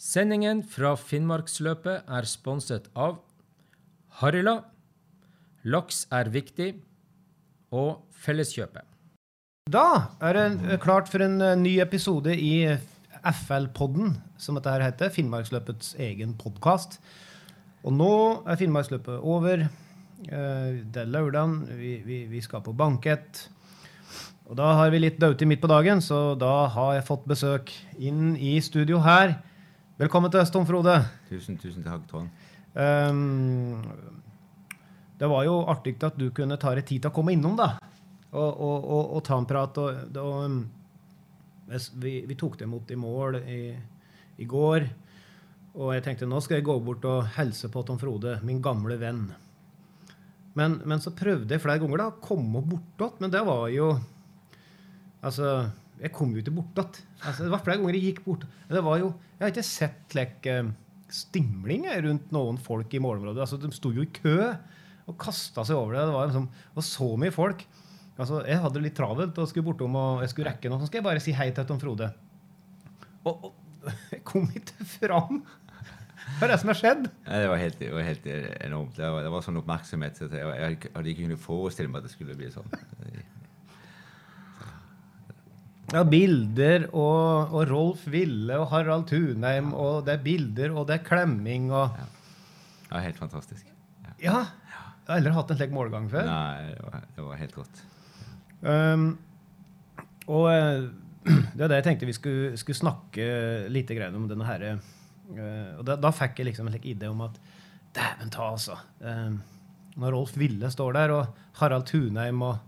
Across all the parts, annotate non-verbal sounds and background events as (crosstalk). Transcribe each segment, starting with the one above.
Sendingen fra Finnmarksløpet er sponset av Harila, Laks er viktig og Felleskjøpet. Da er det eh, klart for en eh, ny episode i FL-podden, som dette her heter. Finnmarksløpets egen podkast. Og nå er Finnmarksløpet over. Eh, Det er lørdag. Vi, vi, vi skal på bankett. Og da har vi litt dautid midt på dagen, så da har jeg fått besøk inn i studio her. Velkommen til oss, Tom Frode. Tusen, tusen takk, Tom. Um, det var jo artig at du kunne ta deg tid til å komme innom, da. Og, og, og, og ta en prat. Um, vi, vi tok det imot i mål i, i går. Og jeg tenkte nå skal jeg gå bort og hilse på Tom Frode, min gamle venn. Men, men så prøvde jeg flere ganger da, å komme bortåt, men det var jo Altså, jeg kom jo ikke bortåt. Altså, det var flere ganger jeg gikk bort. Det var jo Jeg har ikke sett like, stimling rundt noen folk i målområdet. Altså, de sto jo i kø og kasta seg over det. Det var liksom, og så mye folk. Altså, jeg hadde det litt travelt og skulle bortom og jeg skulle rekke noe. Så skal jeg bare si hei til Tom Frode. Og, og (laughs) jeg kom ikke fram. Hva er det som har skjedd? Det, var helt, det var helt enormt. Det var, det var sånn oppmerksomhet. Så jeg, jeg hadde ikke kunnet forestille meg at det skulle bli sånn. Ja, bilder og, og Rolf Ville og Harald Tunheim, og det er bilder, og det er klemming og Ja, helt fantastisk. Ja. Ja! Jeg har aldri hatt en slik målgang før. Nei, det var, det var helt rått. Um, og eh, (clears throat) det er det jeg tenkte vi skulle, skulle snakke litt om denne her. eh, og da, da fikk jeg liksom en slik idé om at dæven ta, altså. Um, når Rolf Ville står der, og Harald Tunheim og,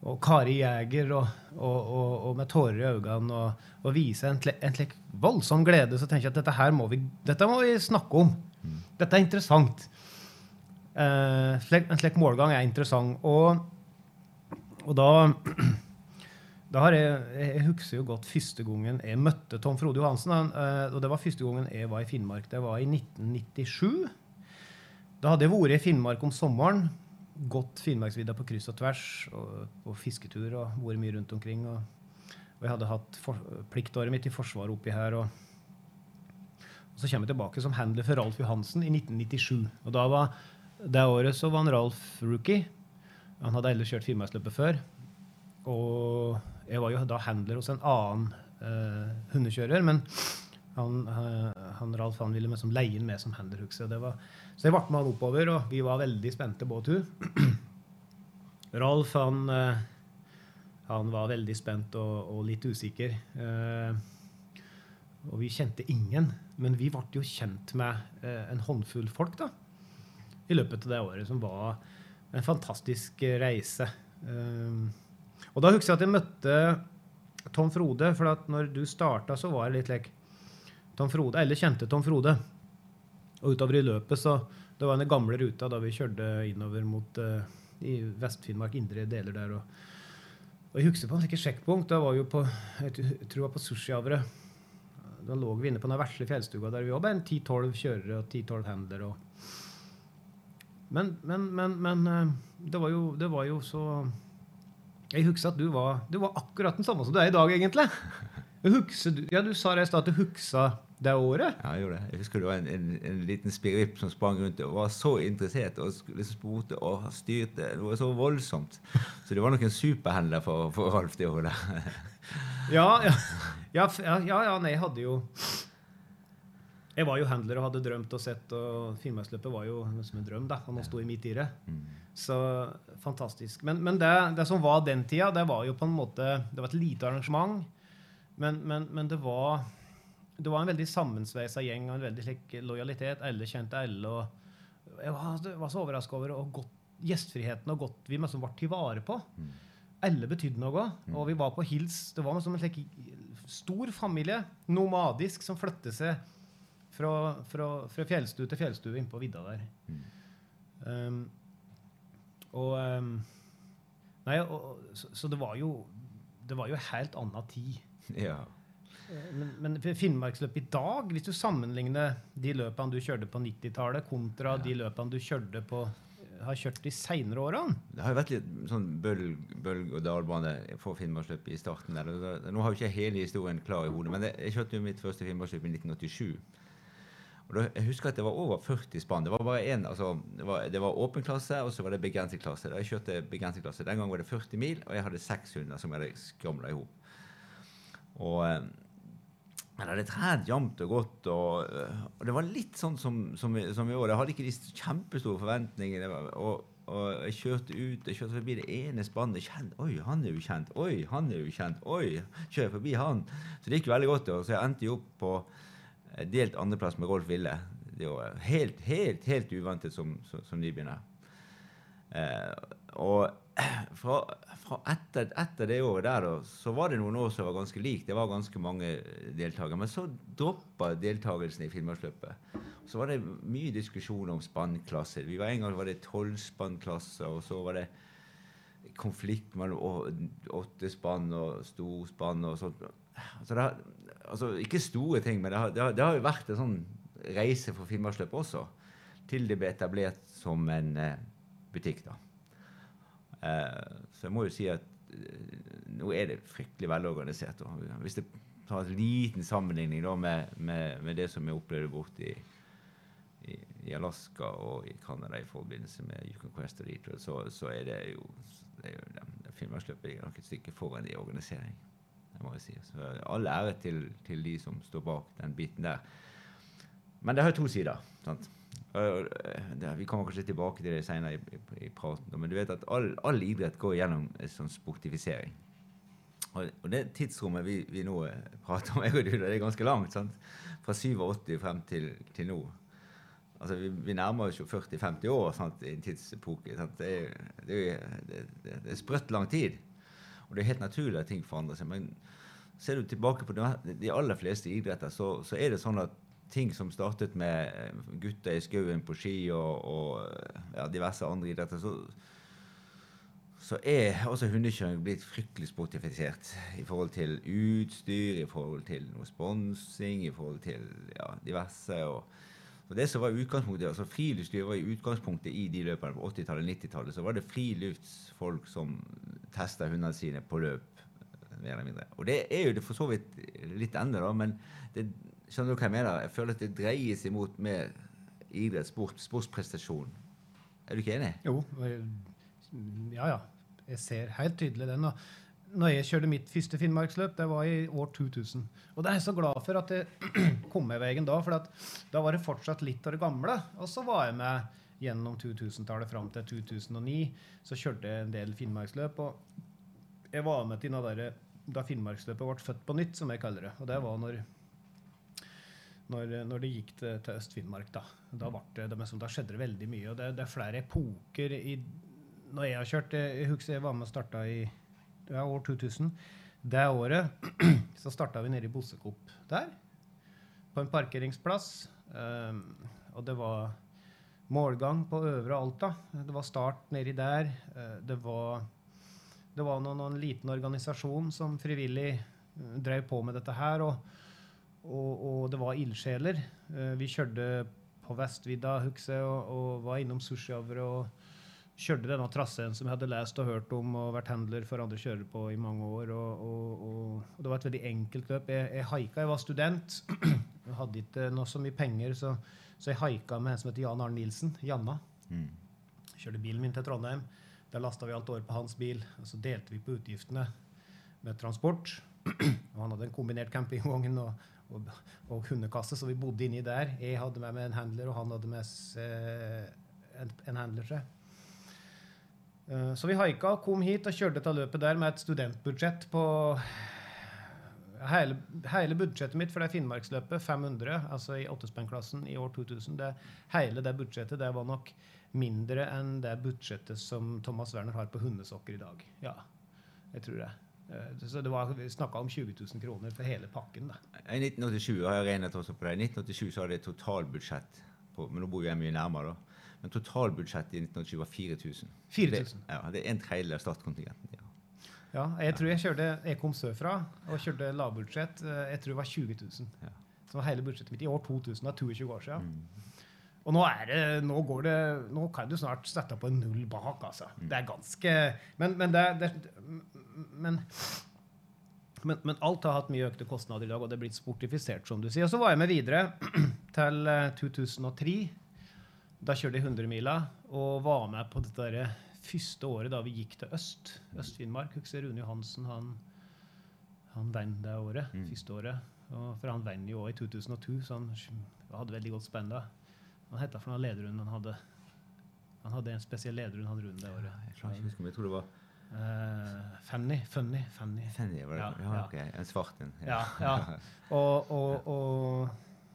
og Kari Jæger og, og, og, og med tårer i øynene og, og viser en, en slik voldsom glede, så tenker jeg at dette her må vi, dette må vi snakke om. Dette er interessant. Eh, en slik målgang er interessant. Og, og da (clears throat) da har jeg, jeg husker jo godt første gangen jeg møtte Tom Frode Johansen. Han, eh, og det var første gangen jeg var i Finnmark. Det var i 1997. Da hadde jeg vært i Finnmark om sommeren. Gått Finnmarksvidda på kryss og tvers og på fisketur og vært mye rundt omkring. Og, og jeg hadde hatt for, pliktåret mitt i Forsvaret oppi her. Og, og så kommer jeg tilbake som handler for Ralf Johansen i 1997. Og da var, det året så var han Ralf rookie. Han hadde ellers kjørt Finnmarksløpet før. Og jeg var jo da handler hos en annen eh, hundekjører, men han, eh, han Ralf han ville liksom leie med som handler. husker jeg. Det var, så jeg ble med han oppover, og vi var veldig spente båttur. (clears throat) Ralf han, eh, han var veldig spent og, og litt usikker. Eh, og vi kjente ingen, men vi ble jo kjent med eh, en håndfull folk da, i løpet av det året, som var en fantastisk reise. Eh, og da husker jeg at jeg møtte Tom Frode, for at når du starta, så var det litt like Tom Frode, eller kjente Tom Frode. Og utover i løpet, så Det var den gamle ruta da vi kjørte innover mot uh, i Vest-Finnmark, indre deler der. Og, og jeg husker på en slik sjekkpunkt. Da var jo på jeg tror det var på Sushiavre. Da lå vi inne på den vesle fjellstua der vi var bare 10-12 kjørere og 10-12 handlere. men, men, men, men eh, det, var jo, det var jo så Jeg husker at du var, du var akkurat den samme som du er i dag, egentlig. Husker, du- ja, Du sa det i stad at du huksa det året. Ja, jeg gjorde det. Jeg husker det var en, en, en liten spirip som sprang rundt og var så interessert og liksom spurte og styrte. Det var så voldsomt. Så det var nok en superhandler for, for Ralf det året. (laughs) Ja, ja, ja, ja, ja, ja nei, jeg hadde jo Jeg var jo handler og hadde drømt og sett, og Finnmarksløpet var jo som en drøm. da, og nå sto jeg midt i det. Så fantastisk. Men, men det, det som var den tida, det var jo på en måte Det var et lite arrangement, men, men, men det var det var en veldig sammensveisa gjeng og en veldig slik lojalitet. Alle kjente alle. og Jeg var, var så overraska over og godt, gjestfriheten og godt vi liksom ble til vare på. Alle betydde noe. Og vi var på hils. Det var liksom en slik stor familie, nomadisk, som flyttet seg fra, fra, fra fjellstue til fjellstue innpå vidda der. Um, og um, Nei, og- så, så det var jo Det var jo helt anna tid. Ja. Men, men Finnmarksløpet i dag, hvis du sammenligner de løpene du kjørte på 90-tallet, kontra de løpene du kjørte på, har kjørt de seinere årene. Det har jo vært litt sånn bølg, bølg og dalbane for Finnmarksløpet i starten. Der. Nå har jo ikke hele historien klar i hodet, men det, jeg kjørte jo mitt første Finnmarksløp i 1987. Og da, jeg husker at det var over 40 spann. Det var bare én, altså, det var, det var åpen klasse, og så var det begrenset klasse. Da jeg kjørte begrenset klasse, Den gangen var det 40 mil, og jeg hadde 600 som jeg hadde skramla i hop. Og eh, men det trent jevnt og godt, og, øh, og det var litt sånn som, som, som i år. Jeg hadde ikke de kjempestore forventningene. Og, og jeg kjørte ut, jeg kjørte forbi det ene spannet. Kjent, oi, han er ukjent. Oi, han er ukjent. Oi, kjører forbi han. Så det gikk veldig godt. Og så jeg endte jo opp på delt andreplass med Rolf Ville. Det var helt, helt, helt uventet som, som, som nybegynner. Eh, og fra, fra etter, etter det året der, så var det noen år som var ganske lik. Det var ganske mange deltakere. Men så droppa deltakelsen i Finnmarksløpet. Så var det mye diskusjon om spannklasser. Vi var En gang var det tolv spannklasser, og så var det konflikt mellom åtte spann og storspann og sånt. Altså har, altså ikke store ting, men det har, det har, det har jo vært en sånn reise for Finnmarksløpet også. Til det ble etablert som en eh, butikk, da. Eh, så jeg må jo si at eh, nå er det fryktelig velorganisert. Hvis det tar en liten sammenligning da med, med, med det som jeg opplevde borte i, i, Alaska og i Canada i forbindelse med Yukon Quest og Detroit, så, så er det jo, det er jo Finnmarksløpet ligger nok et stykke foran i organisering. Det må jeg si. Så all ære til, til de som står bak den biten der. Men det har to sider. sant? Vi kommer kanskje tilbake til det senere i, i, i praten, men du vet at all, all idrett går gjennom en sånn sportifisering. Og, og det tidsrommet vi, vi nå eh, prater om, (laughs) det er ganske langt. sant? Fra 87 frem til, til nå. Altså, vi, vi nærmer oss jo 40-50 år sant, i en tidsepoke. Sant? Det, er, det, er, det, er, det er sprøtt lang tid. Og det er helt naturlig at ting forandrer seg. Men ser du tilbake på de de aller fleste idretter, så, så er det sånn at ting som startet med eh, gutter i skauen på ski og, og ja, diverse andre idretter, så, så er også hundekjøring blitt fryktelig sportifisert i forhold til utstyr, i forhold til noe sponsing, i forhold til ja, diverse. og og det som var utgangspunktet, altså Friluftsliv var i utgangspunktet i de løpene på 80-tallet 90-tallet. Så var det friluftsfolk som testa hundene sine på løp. mer eller mindre. Og det er jo det for så vidt litt ennå, da, men det, skjønner du hva jeg mener? Jeg føler at det dreies imot mer idrett, sport, sportsprestasjon. Er du ikke enig? Jo, ja ja. Jeg ser helt tydelig den. da. Når jeg kjørte mitt første Finnmarksløp, det var i år 2000. Og det er jeg så glad for at det (clears throat) kom med veien da, for da var det fortsatt litt av det gamle. Og så var jeg med gjennom 2000-tallet fram til 2009. Så kjørte jeg en del Finnmarksløp. Og jeg var med til da Finnmarksløpet ble født på nytt, som jeg kaller det. Og det var når når, når det gikk til, til Øst-Finnmark. Da Da, det, det, da skjedde det veldig mye. og Det, det er flere epoker i Når jeg har kjørt Jeg husker jeg var med og starta i ja, år 2000. Det året (clears throat) så starta vi nede i Bossekopp der. På en parkeringsplass. Um, og det var målgang på Øvre Alta. Det var start nedi der. Uh, det var, det var noen, noen liten organisasjon som frivillig uh, drev på med dette her. og og, og det var ildsjeler. Eh, vi kjørte på Vestvidda husker jeg, og, og var innom Sushiavre og kjørte denne traseen som jeg hadde lest og hørt om og vært handler for andre kjørere på i mange år. Og, og, og, det var et veldig enkelt løp. Jeg, jeg haika, jeg var student. (clears throat) Jeg hadde ikke noe så mye penger, så, så jeg haika med en som heter Jan Arne Nilsen. Janna. Mm. Kjørte bilen min til Trondheim. Der lasta vi alt over på hans bil. Og så delte vi på utgiftene med transport. (clears throat) Og han hadde en kombinert campingvogn og, og, og hundekasse, så vi bodde inni der. Jeg hadde med meg en handler, og han hadde med seg en, en handler. Seg. Eh, Så vi haika, kom hit og kjørte dette løpet der med et studentbudsjett på Hele, hele budsjettet mitt for det Finnmarksløpet, 500, altså i åttespennklassen i år 2000, det, hele det budsjettet det var nok mindre enn det budsjettet som Thomas Werner har på hundesokker i dag. Ja, jeg tror det. Eh, Så det var, snakka om 20 000 kroner for hele pakken. da. I 1987 har jeg regnet også på det. I 1987 så hadde jeg totalbudsjett på, men nå bor jeg mye nærmere, da. Men totalbudsjettet i 1987 var 4000. 4000. Det, ja, det er en tredjedel av startkontingenten. Ja. Ja, jeg tror jeg kjørte Jeg kom sørfra og kjørte lavbudsjett. eh, Jeg tror det var 20 000. Ja. Som var hele budsjettet mitt i år 2000. Det er 22 år siden. Mm. Og nå, er det, nå, går det, nå kan du snart sette på en null bak, altså. Det er ganske Men, men, det, det, men, men, men alt har hatt mye økte kostnader i dag, og det er blitt sportifisert, som du sier. Og så var jeg med videre (clears throat) til eh, 2003. Da kjørte jeg 100-mila og var med på dette der første året da vi gikk til øst. Øst-Finnmark. Husker Rune Johansen han, han vant det året. Mm. Første året. Og for han vant jo òg i 2002, så han hadde veldig godt spenn da. Han heta for noen lederrunde han hadde. Han hadde en spesiell lederrunde han rundt det året. Jeg klarer ikke jeg tror det var Eh, Fanny. Funny. Fanny. Fanny. Var det? Ja, Ja, ja. ok. En svart en. Ja, ja. (laughs) Og, og, og,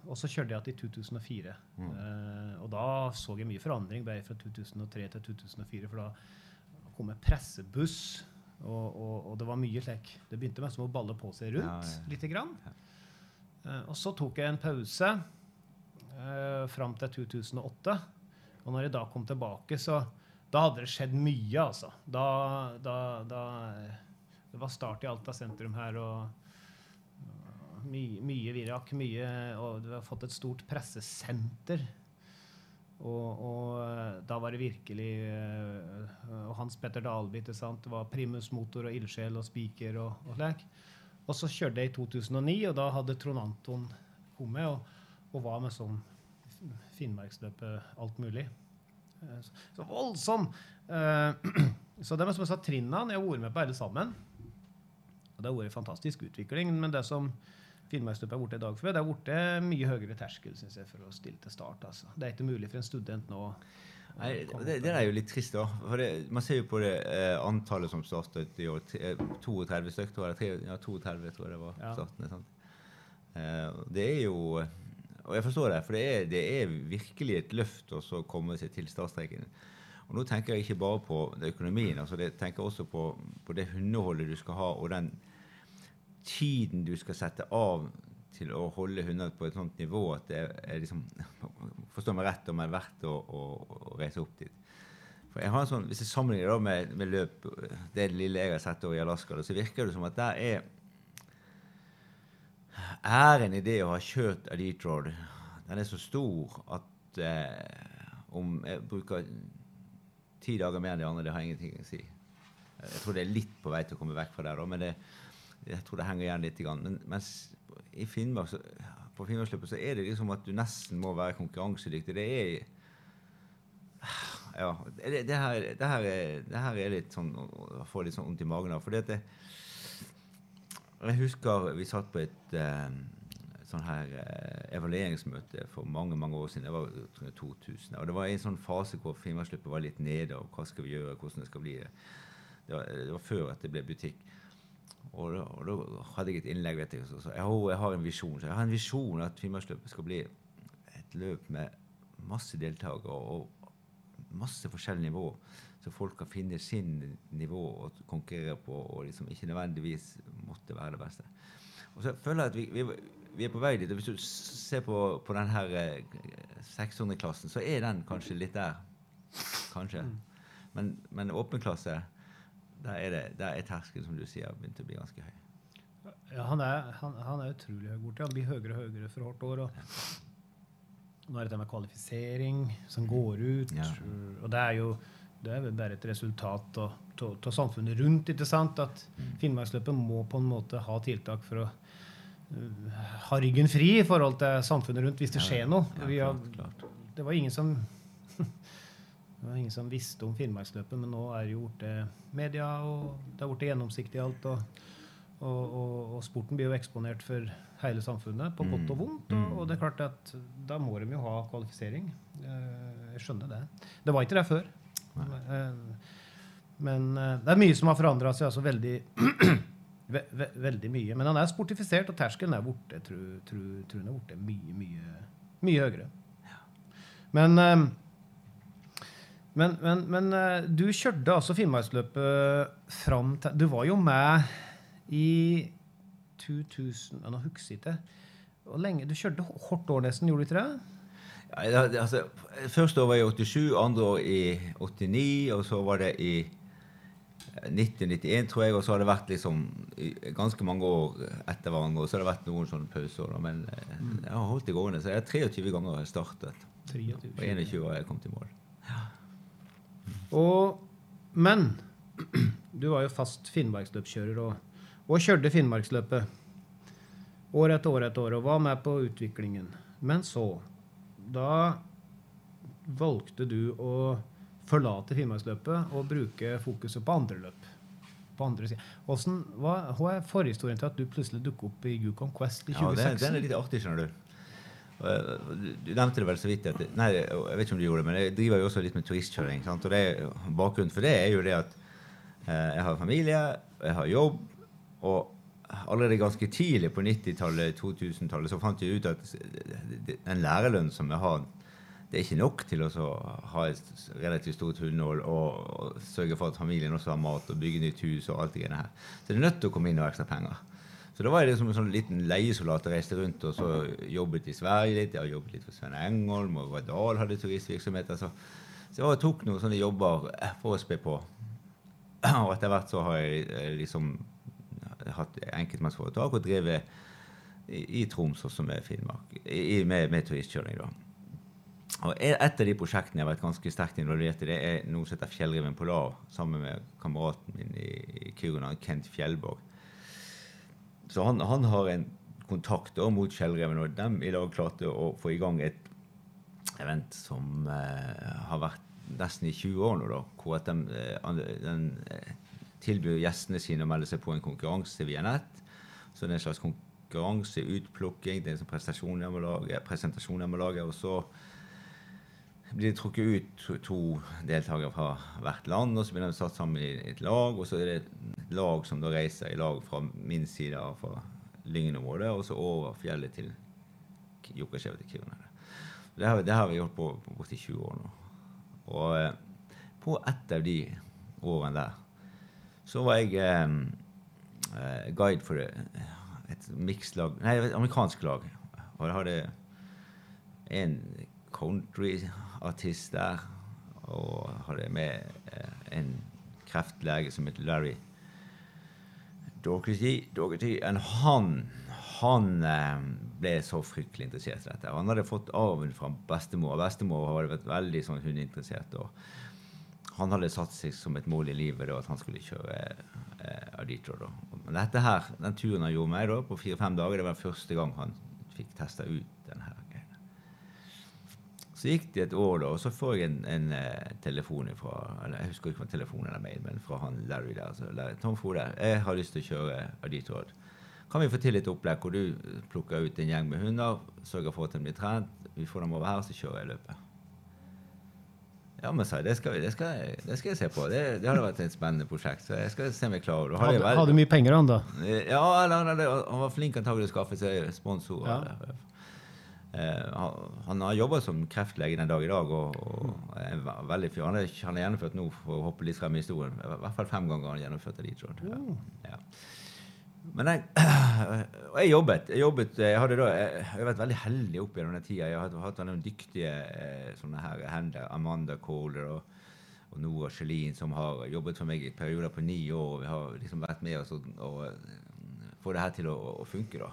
og så kjørte jeg igjen i 2004. Mm. Uh, og da så jeg mye forandring bare fra 2003 til 2004. For da kom det pressebuss, og, det var mye slik. Det begynte med som å balle på seg rundt ja. lite grann. Uh, og så tok jeg en pause uh, fram til 2008. Og når jeg da kom tilbake, så da hadde det skjedd mye, altså. Da, da, da Det var start i Alta sentrum her, og mye, mye virak. Mye, og du har fått et stort pressesenter. Og, og da var det virkelig eh, Og Hans Petter Dalby, det var primus motor og ildsjel og spiker og, og slik. Og så kjørte jeg i 2009, og da hadde Trond Anton kommet og, og var med sånn Finnmarksløpet, alt mulig. Eh, Så, voldsom! Eh, (clears throat) så det er som jeg sa, trinnene Jeg har vært med på alle sammen. Og det har vært en fantastisk utvikling. Men det som Finnmarksløpet har blitt i dag, for det har blitt mye høyere terskel synes jeg, for å stille til start. Altså. Det er ikke mulig for en student nå Nei, det, det er jo litt trist, da. For det, man ser jo på det eh, antallet som startet i år. eh, 32 stykker, tror jeg. Ja, 32 tror jeg det var. Ja. sant? Eh, det er jo Og jeg forstår det, for det er, det er virkelig et løft å komme seg til startstreken. Og nå tenker jeg ikke bare på økonomien, altså jeg tenker også på, på det hundeholdet du skal ha, og den tiden du skal sette av til å holde hunder på et sånt nivå at det er liksom (laughs) Forstå meg rett om det er verdt å, å, å reise opp dit. For jeg har en sånn, Hvis jeg sammenligner da med, med løp, det lille jeg har sett over i Alaska, så virker det som at der er æren i det å ha kjørt Elite Road, den er så stor at eh, om jeg bruker ti dager mer enn de andre, det har ingenting å si. Jeg tror det er litt på vei til å komme vekk fra det, da, men det, jeg tror det henger igjen litt. Men, mens i Finnmark, så, på Finnmarksløpet så er det liksom at du nesten må være konkurransedyktig. Det er ja, det, det, her, det, her er, det her er litt sånn å få litt sånn vondt i magen av. Fordi at jeg husker vi satt på et eh, sånn her eh, evalueringsmøte for mange mange år siden. Det var jeg 2000. Og det var en sånn fase hvor Finnmarksløpet var litt nede. og Hva skal vi gjøre, hvordan det skal bli. Det var, det var før at det ble butikk. Og da, og da hadde jeg et innlegg. vet jeg, så så, jeg, jeg har en visjon. Så jeg har en visjon at Finnmarksløpet skal bli et løp med masse deltakere og masse forskjellige nivå. Så folk kan finne sin nivå å konkurrere på, og liksom ikke nødvendigvis måtte være det beste. Og så føler jeg at vi, vi, vi er på vei dit. og Hvis du ser på, på den her eh, 600-klassen, så er den kanskje litt der. Kanskje. Men, men åpen klasse, der er, det, der er terskelen, som du sier, begynt å bli ganske høy. Ja, han er, han, han er utrolig høy borti. Han blir høyere og høyere for hvert år. Og nå er det dette med kvalifisering som går ut. Ja. Og det er jo det er vel bare et resultat av, samfunnet rundt. ikke sant? At Finnmarksløpet må på en måte ha tiltak for å uh, ha ryggen fri i forhold til samfunnet rundt hvis det skjer noe. ja, Vi har, det var ingen som (laughs) det var ingen som visste om Finnmarksløpet, men nå er det jo blitt media, og det er blitt gjennomsiktig alt. Og, og, og, og sporten blir jo eksponert for hele samfunnet, på godt og vondt. Og, og det er klart at da må de jo ha kvalifisering. Eh, Jeg skjønner det. Det var ikke det før. Eh, Men eh, det er mye som har forandra seg. altså veldig (clears throat) ve, ve, veldig mye. Men han er sportifisert, og terskelen er borte. Tror, tror, tror er borte mye, mye, mye høyere. Men, eh, men, men, men du kjørte altså Finnmarksløpet fram til Du var jo med i 2000 ja, Nå husker jeg ikke. Lenge, Du kjørte hvert år nesten, gjorde du ikke det? Ja, altså, første år var i 87, andre år i 89, og så var det i 90-91, tror jeg, og så har det vært liksom ganske mange år etter hverandre. Og så har det vært noen sånne pauser. Men mm. jeg har holdt det gående. Så jeg har 23 ganger har jeg startet. 23. På 21 år jeg kom til mål. Og, men (clears throat) du var jo fast finnmarksløpskjører og, og kjørte Finnmarksløpet år etter år etter år og var med på utviklingen. Men så, da valgte du å forlate Finnmarksløpet og bruke fokuset på andre løp. På andre siden. Hvordan, hva, hva er forhistorien til at du plutselig dukker opp i Yukon Quest i Ja, 2016? den, den er litt artig, skjønner du. Eh, Du nevnte det vel så vidt. At, nei, jeg vet ikke om du gjorde det, men jeg driver jo også litt med turistkjøring. Sant? Og det, bakgrunnen for det er jo det at eh, jeg har familie, jeg har jobb, og allerede ganske tidlig på 90-tallet, 2000-tallet, så fant jeg ut at den lærerlønnen som jeg har, det er ikke nok til å ha et relativt stort hundehold og, og sørge for at familien også har mat og bygge nytt hus og alt det greiene her. Så det er nødt til å komme inn noe ekstra penger. Så da var jeg liksom en sånn liten leiesoldat og reiste rundt og så jobbet i Sverige litt. Jeg har jobbet litt for Svein Engholm, og Vadal hadde turistvirksomheter. Så, så jeg tok noen sånne jobber for å spe på. Og etter hvert så har jeg eh, liksom hatt enkeltmannsforetak og drevet i, i Troms også med Finnmark, i, med, med turistkjøring. da. Og Et av de prosjektene jeg har vært ganske sterkt involvert i, det er noe som heter Fjellriven Polar, sammen med kameraten min i, Kiruna, Kent Fjellborg. Så han, han har en kontakt mot Fjellreven, og de i dag klarte å få i gang et event som eh, har vært nesten i 20 år nå, da, hvor at de, eh, den, eh, tilbyr gjestene sine å melde seg på en konkurranse via nett. Så det er en slags konkurranseutplukking, det er en sånn prestasjon jeg må lage, presentasjon jeg må lage, og så blir det trukket ut to, to deltakere fra hvert land, og så blir de satt sammen i et lag. Og så er det et lag som da reiser i lag fra min side av fra Lyngen-området, og så over fjellet til Jokkasjevet til Kiruna. Det har, det har vi gjort på borti 20 år nå. Og eh, på ett av de årene der så var jeg eh, eh, guide for et mixlag Nei, et amerikansk lag. Og jeg hadde en countryartist der. Og hadde med eh, en kreftlege som het Larry. Doherty. And han han eh, ble så fryktelig interessert i dette. Han hadde fått arven fra bestemor. Bestemor hadde vært veldig sånn hundeinteressert. og han hadde satt seg som et mål i livet da, at han skulle kjøre eh, Aditro. Da. Men dette her, den turen han gjorde meg da, på fire-fem dager, det var første gang han fikk testa ut denne greia. Så gikk det et år, da, og så får jeg en, en eh, telefon fra eller Jeg husker ikke hva telefonen eller mail, men fra han Larry der. Så, Larry, Tom Frode, jeg har lyst til å kjøre Aditro. Kan vi få til et opplegg hvor du plukker ut en gjeng med hunder, sørger for at de blir trent, vi får dem over her, så kjører jeg løpet? Ja, men sa det skal, vi, det skal, jeg- det skal jeg se på. Det, det hadde vært et spennende prosjekt. Så jeg skal se om jeg klarer det. Hadde, hadde mye penger, han da? ja, han, han var flink antagelig til å skaffe seg sponsorer. Eh, han, han har jobba som kreftlege den dag i dag. og, og er veldig fyr. Han, er, han har gjennomført nå, for å hoppe litt frem i historien, i hvert fall fem ganger han gjennomført Elite Road. Ja. Ja. Men jeg, (clears throat) jeg jobbet. Jeg, jobbet, jeg, hadde da, jeg, har vært veldig heldig opp gjennom den tida. Jeg har hatt, noen dyktige eh, sånne her hender. Amanda Kohler og, og Nora Sjølin, som har jobbet for meg i perioder på ni år. Vi har liksom vært med oss og, og eh, få det her til å, å funke. da.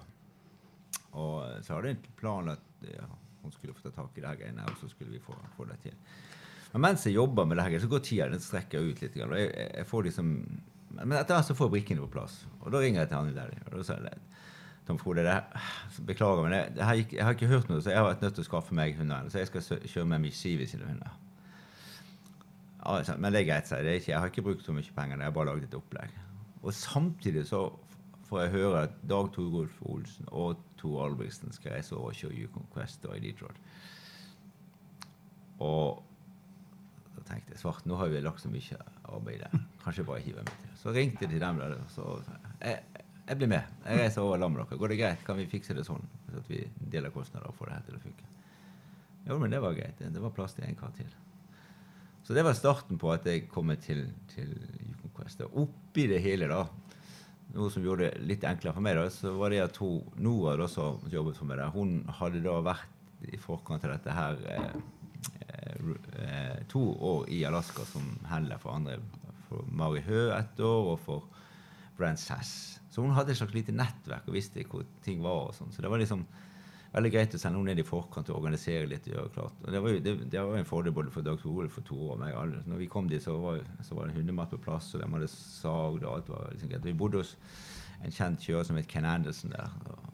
Og så hadde jeg en plan at ja, hun skulle få ta tak i det her greiene, og så skulle vi få, få det til. Men mens jeg jobber med det her, så går tida den strekker ut litt. Og jeg, jeg får liksom, men etter hvert så får jeg brikkene på plass. Og da ringer jeg til han Larry. Og da sier jeg Tom Frode, det beklager, men det, her jeg har ikke hørt noe, så jeg har vært nødt til å skaffe meg hunder. Så jeg skal kjøre med Mishivi sine hunder. Ja, men det er greit, sier jeg. Jeg har ikke brukt så mye penger. Jeg har bare laget et opplegg. Og samtidig så får jeg høre at Dag Torolf Olsen og Tor Albrigtsen skal reise over og kjøre Yukon Quest og i Detroit. Og da tenkte jeg svart, nå har vi lagt så mye der. Kanskje bare hive meg til. Så ringte de dem. Der, så jeg, jeg blir med. Jeg reiser over sammen med dere. Går det greit? Kan vi fikse det sånn? Så at vi deler kostnader og får det her til å funke. Jo, men det var greit. Det, var plass til en kar til. Så det var starten på at jeg kom til, til Quest. Og oppi det hele, da, noe som gjorde det litt enklere for meg, da, så var det at hun, Nora, da, som jobbet for meg der, hun hadde da vært i forkant av dette her eh, to år i Alaska som handler for andre. For Mari Hø ett år, og for Brand Sass. Så hun hadde et slags lite nettverk og visste hvor ting var. og sånn. Så det var liksom veldig greit å sende henne ned i forkant og organisere litt. og gjøre klart. Og Det var jo det, det var en fordel både for Dag Tore for to år og meg. alle. Når vi kom dit, så var, så var det hundematt på plass, og de hadde sagd og alt var liksom greit. Vi bodde hos en kjent kjører som het Ken Anderson der.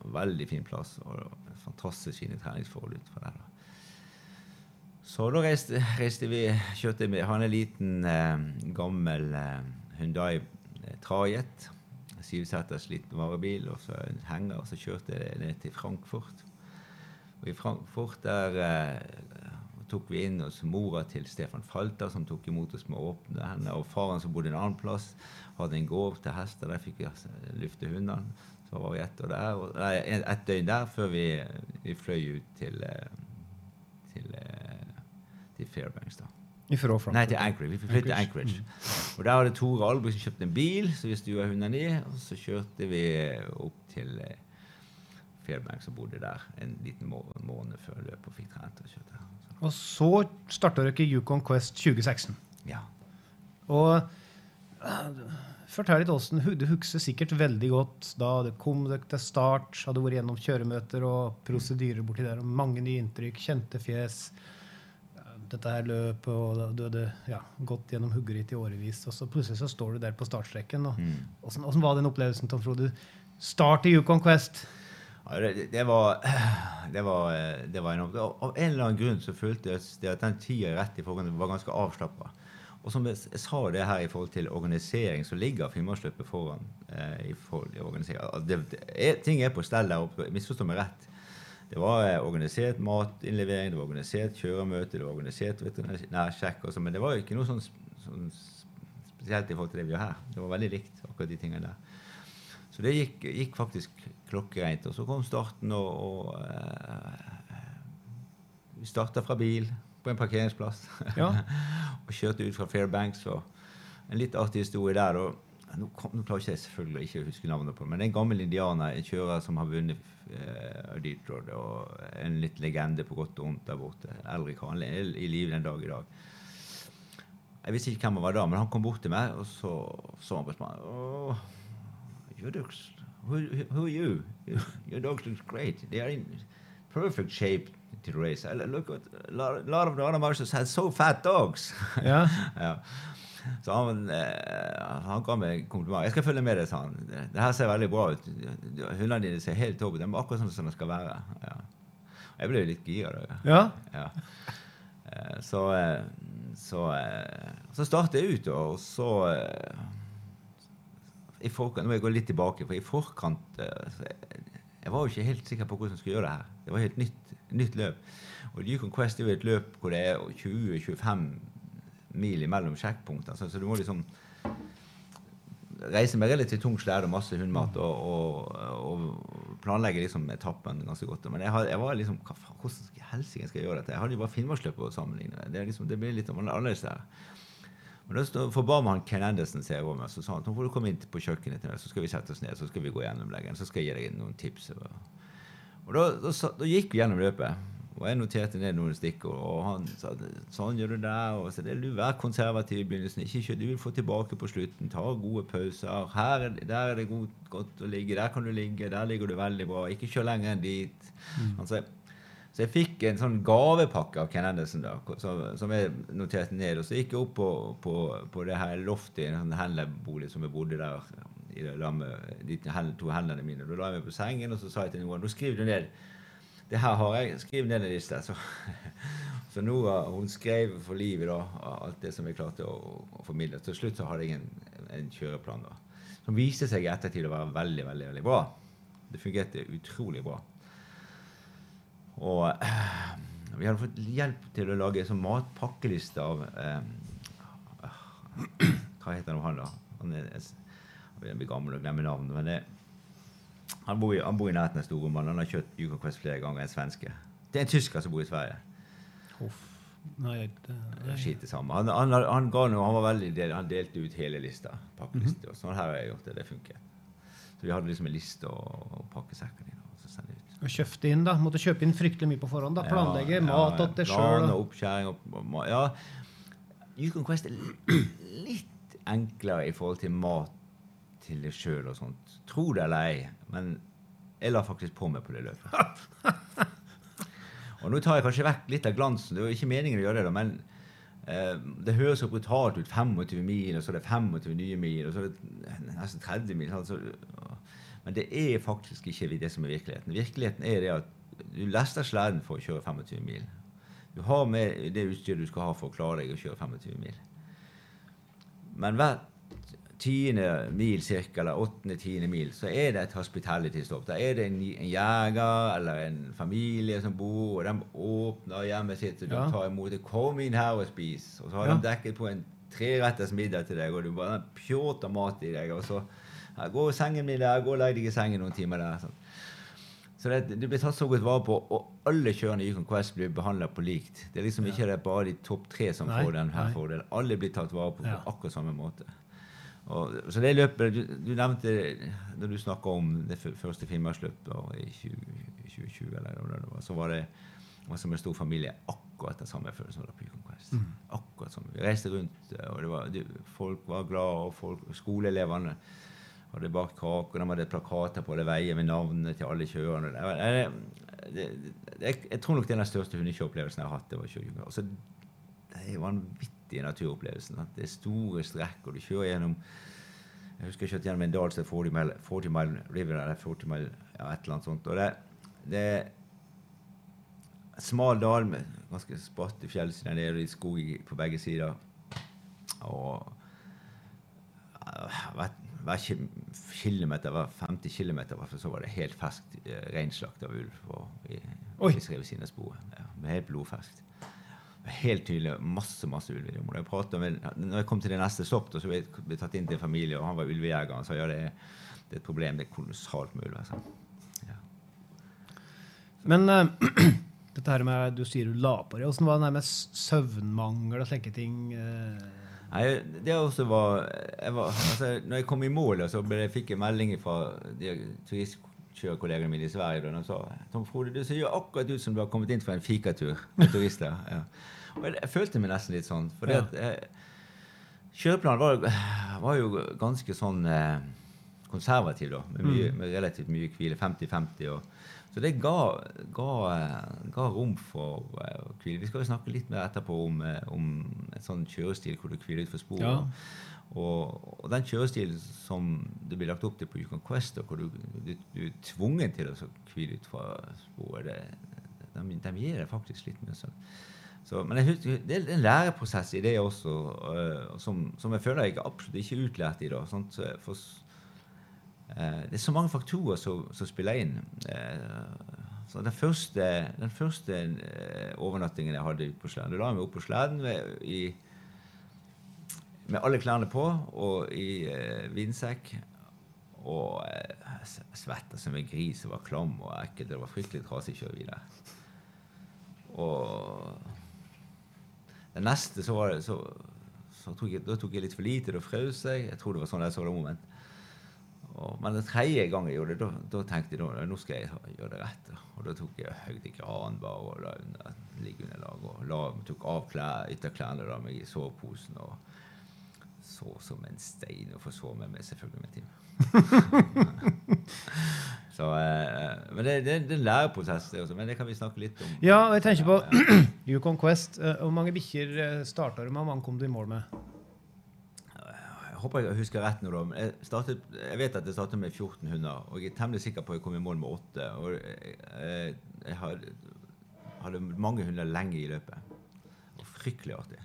Veldig fin plass. og Fantastisk fine treningsforhold ut fra der. da. Så da reiste, reiste vi kjørte med Han er en liten, eh, gammel eh, Hyundai eh, Trajet. Syvseters liten varebil og så en henger. Og så kjørte jeg ned til Frankfurt. Og i Frankfurt der eh, tok vi inn hos mora til Stefan Falter, som tok imot oss med åpne hender. Og faren som bodde en annen plass, hadde en gård til hester. Der fikk vi altså lufte hundene. Så var vi ett et døgn der før vi, vi fløy ut til, eh, til, til Fairbanks. da. Ifra. Nei, til Anchorage. Vi flyttet til Anchorage. Og Der var det Tore som kjøpte en bil, så vi stua hundene i. Og så kjørte vi opp til eh, Fairbanks og bodde der en liten må måned før løpet og fikk trent. og kjørte. Så, Og så starta dere Yukon Quest 2016. ja. Og eh, fortell litt åssen Du husker sikkert veldig godt da det kom dere til start, hadde vært gjennom kjøremøter og prosedyrer borti der, og mange nye inntrykk, kjente fjes. Eh, Dette her løpet, og du hadde ja, gått gjennom huggeritt i årevis, og så plutselig så står du der på startstreken. og Mm. Åssen var den opplevelsen, Tom Frode? Start i Yukon Quest. Ja, det, det, var, (sighs) det, var, eh, det var en Og Av en eller annen grunn så føltes det at den tida rett i forkant var ganske avslappa. Og som jeg, sa det her i forhold til organisering, så ligger Finnmarksløpet foran. Eh, i forhold til organisering. Altså, ting er på stell der oppe. Misforstå meg rett. Det var eh, organisert matinnlevering, det var organisert kjøremøte, det var organisert veterinærsjekk. Men det var ikke noe sånn, sånn spesielt i forhold til det vi gjør her. Det var veldig likt, akkurat de tingene der. Så det gikk, gikk faktisk klokkereint. Og så kom starten, og, og eh, vi starta fra bil på en parkeringsplass. Ja. (laughs) og kjørte ut fra Fairbanks. Og en litt artig historie der. Og, nå, kom, nå klarer jeg selvfølgelig ikke å huske navnet på men det er en gammel indianer, en kjører som har vunnet uh, Detroit, og en litt legende på godt og vondt der borte. Kar. Han er i live den dag i dag. Jeg visste ikke hvem han var da, men han kom bort til meg, og så så han på meg. Oh, your dogs, who, who are you? Your, your looks great. They are in perfect shape to race. I look at a lot, lot of the other marshals had so fat dogs. Yeah. ja. (laughs) Så han, eh, han ga meg kompliment. 'Jeg skal følge med deg', sa han. 'Det her ser veldig bra ut. Hundene dine ser helt topp ut. De er akkurat sånn som de skal være.' Ja. Jeg ble litt gira. da. ja. Ja. Eh, Så, eh, så, så startet jeg ut, og så i forkant, Nå må jeg gå litt tilbake, for i forkant jeg, jeg var jo ikke helt sikker på hvordan jeg skulle gjøre det her. Det var helt nytt, nytt løp. Og Yukon Quest er jo et løp hvor det er 20-25 mil mellom sjekkpunktene. Så, så du må liksom reise med relativt tung slede og masse hundmat og, og, og planlegge liksom etappen ganske godt. Men jeg, had, jeg var liksom hva faen, Hvordan i helsike skal jeg gjøre dette? Jeg hadde jo bare Finnmarksløpet å sammenligne. Det, liksom, det blir litt annerledes der. Men da forba man Ken Anderson seg over meg, så sa han nå får du komme inn på kjøkkenet til meg, så skal vi sette oss ned så skal vi gå gjennom leggen, så skal jeg gi deg noen tips. Og da, da, da, da gikk vi gjennom løpet. Og jeg noterte ned noen stikkord. Og han sa sånn gjør du der. Og så det, du Vær konservativ i begynnelsen. Ikke kjør, du vil få tilbake på slutten. Ta gode pauser. Her, er det- der er det godt, godt å ligge. Der kan du ligge. Der ligger du veldig bra. Ikke kjør lenger enn dit. Altså, så jeg fikk en sånn gavepakke av Ken Anderson da, som, som jeg noterte ned. Og så gikk jeg opp på, på, på det her loftet i en sånn Henle-bolig som jeg bodde der i det, med de to hendene mine. Da la jeg meg på sengen, og så sa jeg til noen nå skriver du ned det her har jeg. skrevet ned en liste. Så, (laughs) så Nora hun skrev for livet da, alt det som jeg klarte å, å formidle. Til slutt så hadde jeg en, en kjøreplan da, som viste seg i ettertid å være veldig, veldig, veldig bra. Det fungerte utrolig bra. Og eh, vi hadde fått hjelp til å lage sånn matpakkeliste av eh, (clears throat) Hva heter nå han, da? Han er, han blir gammel og glemmer navnet. men det han bor, i, han bor i nærheten av Storuman. Han har kjørt Yukon Quest flere ganger. En svenske. Det er en tysker som bor i Sverige. Uff. Nei, det, Det Skit det samme. Han, han, han, ga noe, han var veldig del, han delte ut hele lista. Pakkeliste. og Sånn her har jeg gjort det. Det funker. Så vi hadde liksom en liste å pakke sekken i. Og så sende ut. Og kjøpte inn, da. Måtte kjøpe inn fryktelig mye på forhånd. da. Planlegge Ja, mat ja, til plan sjøl. og oppskjæring og, og Ja. Yukon Quest er litt enklere i forhold til mat til deg sjøl og sånt. Tro det eller ei, men jeg la faktisk på meg på det løpet. (laughs) Og nå tar jeg kanskje vekk litt av glansen. Det var ikke meningen å gjøre det, men eh, det høres så brutalt ut. 25 mil, og så er det 25 nye mil, og så er det nesten 30 mil. Så, men det er faktisk ikke det som er virkeligheten. Virkeligheten er det at du lester sleden for å kjøre 25 mil. Du har med det utstyret du skal ha for å klare deg å kjøre 25 mil. Men hver tiende mil cirka, eller åttende-tiende mil, så er det et hospitality-stopp. Da er det en, en jeger eller en familie som bor, og de åpner hjemmet sitt og de Ja. tar imot det. 'Kom inn her og spis.' Og så har Ja. de dekket på en treretters middag til deg, og du bare pjåter mat i deg. Og så ja, 'Gå sengen min der. Gå og legg deg i sengen noen timer der.' Sånn. Så det, det blir tatt så godt vare på, og alle kjørende i Yukon Quest blir behandla på likt. Det er liksom ikke det bare de topp tre som Nei, får den her fordelen. Alle blir tatt vare på Ja. på akkurat samme måte. Og, så det løpet du, du nevnte Når du snakka om det første Finnmarksløpet i 2020, eller hva det var, så var det var som en stor familie. Akkurat det samme følelsen følte som det på Yukon Quest. Mm. Akkurat som Vi reiste rundt, og det var, du, folk var glade, og folk, skoleelevene hadde bakt kake, og de hadde plakater på alle veier med navnene til alle kjørerne. Det, var- det, det, det, jeg, jeg tror nok det er den største hundekjøreopplevelsen jeg har hatt. det var 20 år. Altså, det er vanvittige naturopplevelsen. At det er store strekk, og du kjører gjennom Jeg husker jeg kjørte gjennom en dal som het 40 Mile, 40 Mile River, eller 40 Mile, ja, et eller annet sånt. Og det, det er smal dal med ganske spratte fjellsider nede, og litt skog i- på begge sider. Og hver, hver ki- kilometer, hver 50 km så var det helt ferskt eh, reinslakt av ulv på, i, Oi. ved siden sporet. Ja, helt blodferskt. Helt tydelig masse masse ulver i området. Jeg med, når jeg kom til det neste da, så ble jeg tatt inn til en familie, og han var ulvejeger. Han sa ja, det er, det er et problem. Det er kolossalt med ulv. Altså. Ja. Men uh, (clears throat) dette her med du sier du la på deg, åssen var det med søvnmangel og slike ting? Uh Nei, det også var, jeg var altså, Når jeg kom i mål, så ble, jeg fikk jeg melding fra turistkjørerkollegene mine i Sverige. Og de sa Tom Frode, du ser jo akkurat ut som du har kommet inn fra en fikatur med turister. Ja. Og jeg, jeg følte meg nesten litt sånn. For Ja. kjøreplanen var, (sighs) var jo ganske sånn eh, konservativ, da. Med, mye, med relativt mye hvile. 50-50. så det ga, ga, eh, ga rom for eh, hvile. Vi skal jo snakke litt mer etterpå om, eh, om en sånn kjørestil hvor du hviler ut for sporet. Ja. Og, og den kjørestilen som det blir lagt opp til på Yukon Quest, hvor du, du, du er tvungen til å så hvile ut fra sporet, det, de, gir deg faktisk litt mer søvn. Så, men husker, det er en læreprosess i det også, uh, som, som jeg føler jeg absolutt ikke er utlært i. da, sant? For, s- eh, det er så mange faktorer som, som spiller inn. Uh, så den første, den første overnattingen jeg hadde på sleden Da la jeg meg opp på sleden med, i, med alle klærne på og i vindsekk. Og eh, svetta som en gris og var klam og ekkel. Det var fryktelig trasig å kjøre videre. Og den neste så var det så, så tok jeg, Da tok jeg litt for lite, da frøs jeg. Jeg tror det var sånn jeg så det. Og, men den tredje gang jeg gjorde det, da, tenkte jeg da, nå skal jeg gjøre det rett. Og da tok jeg høyde granbar og la under, lag, og la, tok av klær, ytterklærne og la meg i soveposen. og så som en stein og forså meg med selvfølgelig med time. (laughs) så, eh, men det, det, det er en læreprosess, det også. Men det kan vi snakke litt om. Ja, og jeg tenker på (clears throat) Yukon Quest. eh, Hvor mange bikkjer uh, starta du med? Hvor mange kom du i mål med? Jeg håper jeg husker rett nå, da. Jeg, startet, jeg vet at jeg startet med 14 hunder, og jeg er temmelig sikker på at jeg kom i mål med åtte. Og jeg, jeg, jeg hadde, hadde mange hunder lenge i løpet. Og fryktelig artig.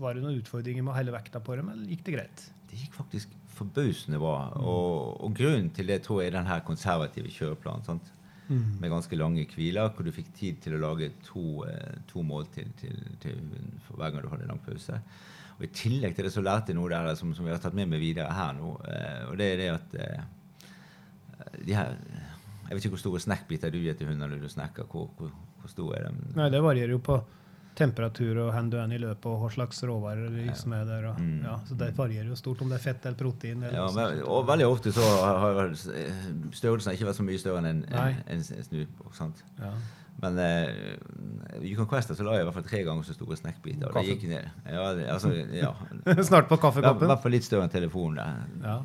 Var det noen utfordringer med å helle vekta på dem, eller gikk det greit? Det gikk faktisk forbausende bra. Og, og grunnen til det tror jeg er den her konservative kjøreplanen. sant? Med ganske lange hviler, hvor du fikk tid til å lage to, eh, to måltid til, til til hver gang du hadde en lang pause. Og I tillegg til det så lærte jeg noe der som, som jeg har tatt med meg videre her nå. Eh, og det er det at eh, de her Jeg vet ikke hvor store snackbiter du gir til hundene når du snakker. Hvor, hvor, hvor store er de? Nei, det varierer jo på temperatur og hvor du er i løpet, og hva slags råvarer som er der. Og, Mm. ja, så det varierer jo stort om det er fett eller protein. Eller Ja, men, og veldig ofte så har har størrelsen ikke vært så mye større enn en, Nei. en, en, en sant? ja. Men uh, Yukon Quest så la jeg i hvert fall tre ganger så store snackbiter. Og det gikk ned. Ja, altså, ja. (laughs) Snart på kaffekoppen? I hvert fall litt større enn telefonen. Ja.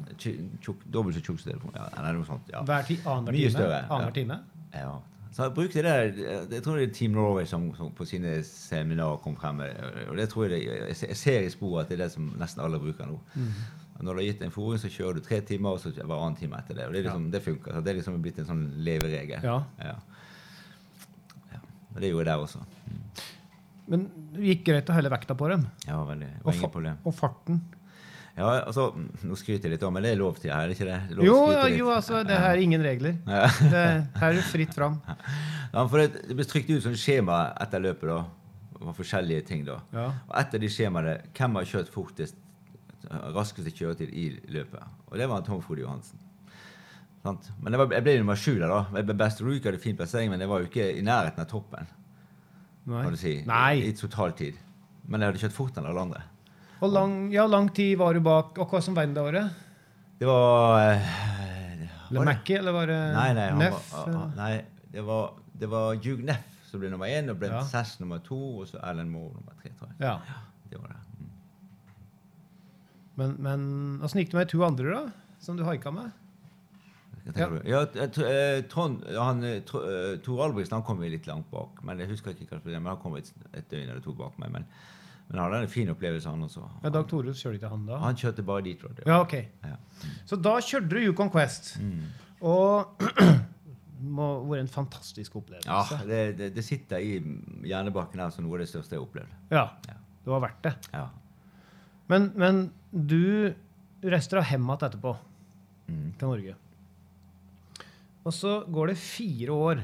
Dobbelt så tjukk som telefonen. Ja, eller noe sånt. Ja. Hver ti, Mye større, Annenhver time. Ja, Så jeg brukte det Jeg tror det er Team Norway som, som på sine seminarer kom frem med Og det tror jeg jeg jeg ser i sporet at det er det som nesten alle bruker nå. Og Når du har gitt en fòring, så kjører du tre timer, og så hver annen time etter det. Og det, liksom, ja. det funker. Så det er liksom blitt en sånn leveregel. Ja. Ja. Ja. Og det gjorde jeg der også. Men det gikk greit å helle vekta på dem. Ja, veldig. Og, var ingen problem. og farten. Ja, altså, Nå skryter jeg litt, da, men det er lov til her, er ikke det? Lov Jo, ja, jo, altså, det her er ingen regler. Ja. Det, her er det fritt fram. Ja, for det, det ble trykt ut sånn skjema etter løpet. da. Var forskjellige ting da. Ja. Og etter de skjemaene hvem har kjørt fortest, raskeste kjøretid i løpet. Og det var Tom Frode Johansen. Sant? Men det var, jeg ble nummer sju der, da. Jeg ble best Rook hadde fin plassering, men jeg var jo ikke i nærheten av toppen. Nei. kan du si, Nei. i totaltid. Men jeg hadde kjørt fortere enn alle andre. Og lang, ja, lang tid var du bak. Og hva som vant det året? Det var eh, Le Mackie, eller var det Nei, nei, Neff? var, ah, nei det var, det var Hugh Neff som ble nummer én, og Brent Ja. Sass nummer to, og så Alan Moore nummer tre, tror jeg. Ja. Det var det. Mm. Men, men åssen gikk det med de to andre, da? Som du haika med? Ja, eh, Trond, han, eh, Tor Albrigtsen han kom jo litt langt bak. men Jeg husker ikke hva det men han kom et, et døgn eller to bak meg. Men, men han hadde en fin opplevelse, han også. Ja, Dag-Torhus kjørte ikke han da? Han kjørte bare dit. Tror jeg. Ja, ok. Ja. Så da kjørte du Yukon Quest. Mm. Og (clears throat) må vært en fantastisk Ja, opplevelse. det, det, det sitter i hjernebakken her som noe av det største jeg har opplevd. Ja. Ja. Det var verdt det. Ja. Men, men du reiser hjem igjen etterpå Mm. til Norge. Og så går det fire år,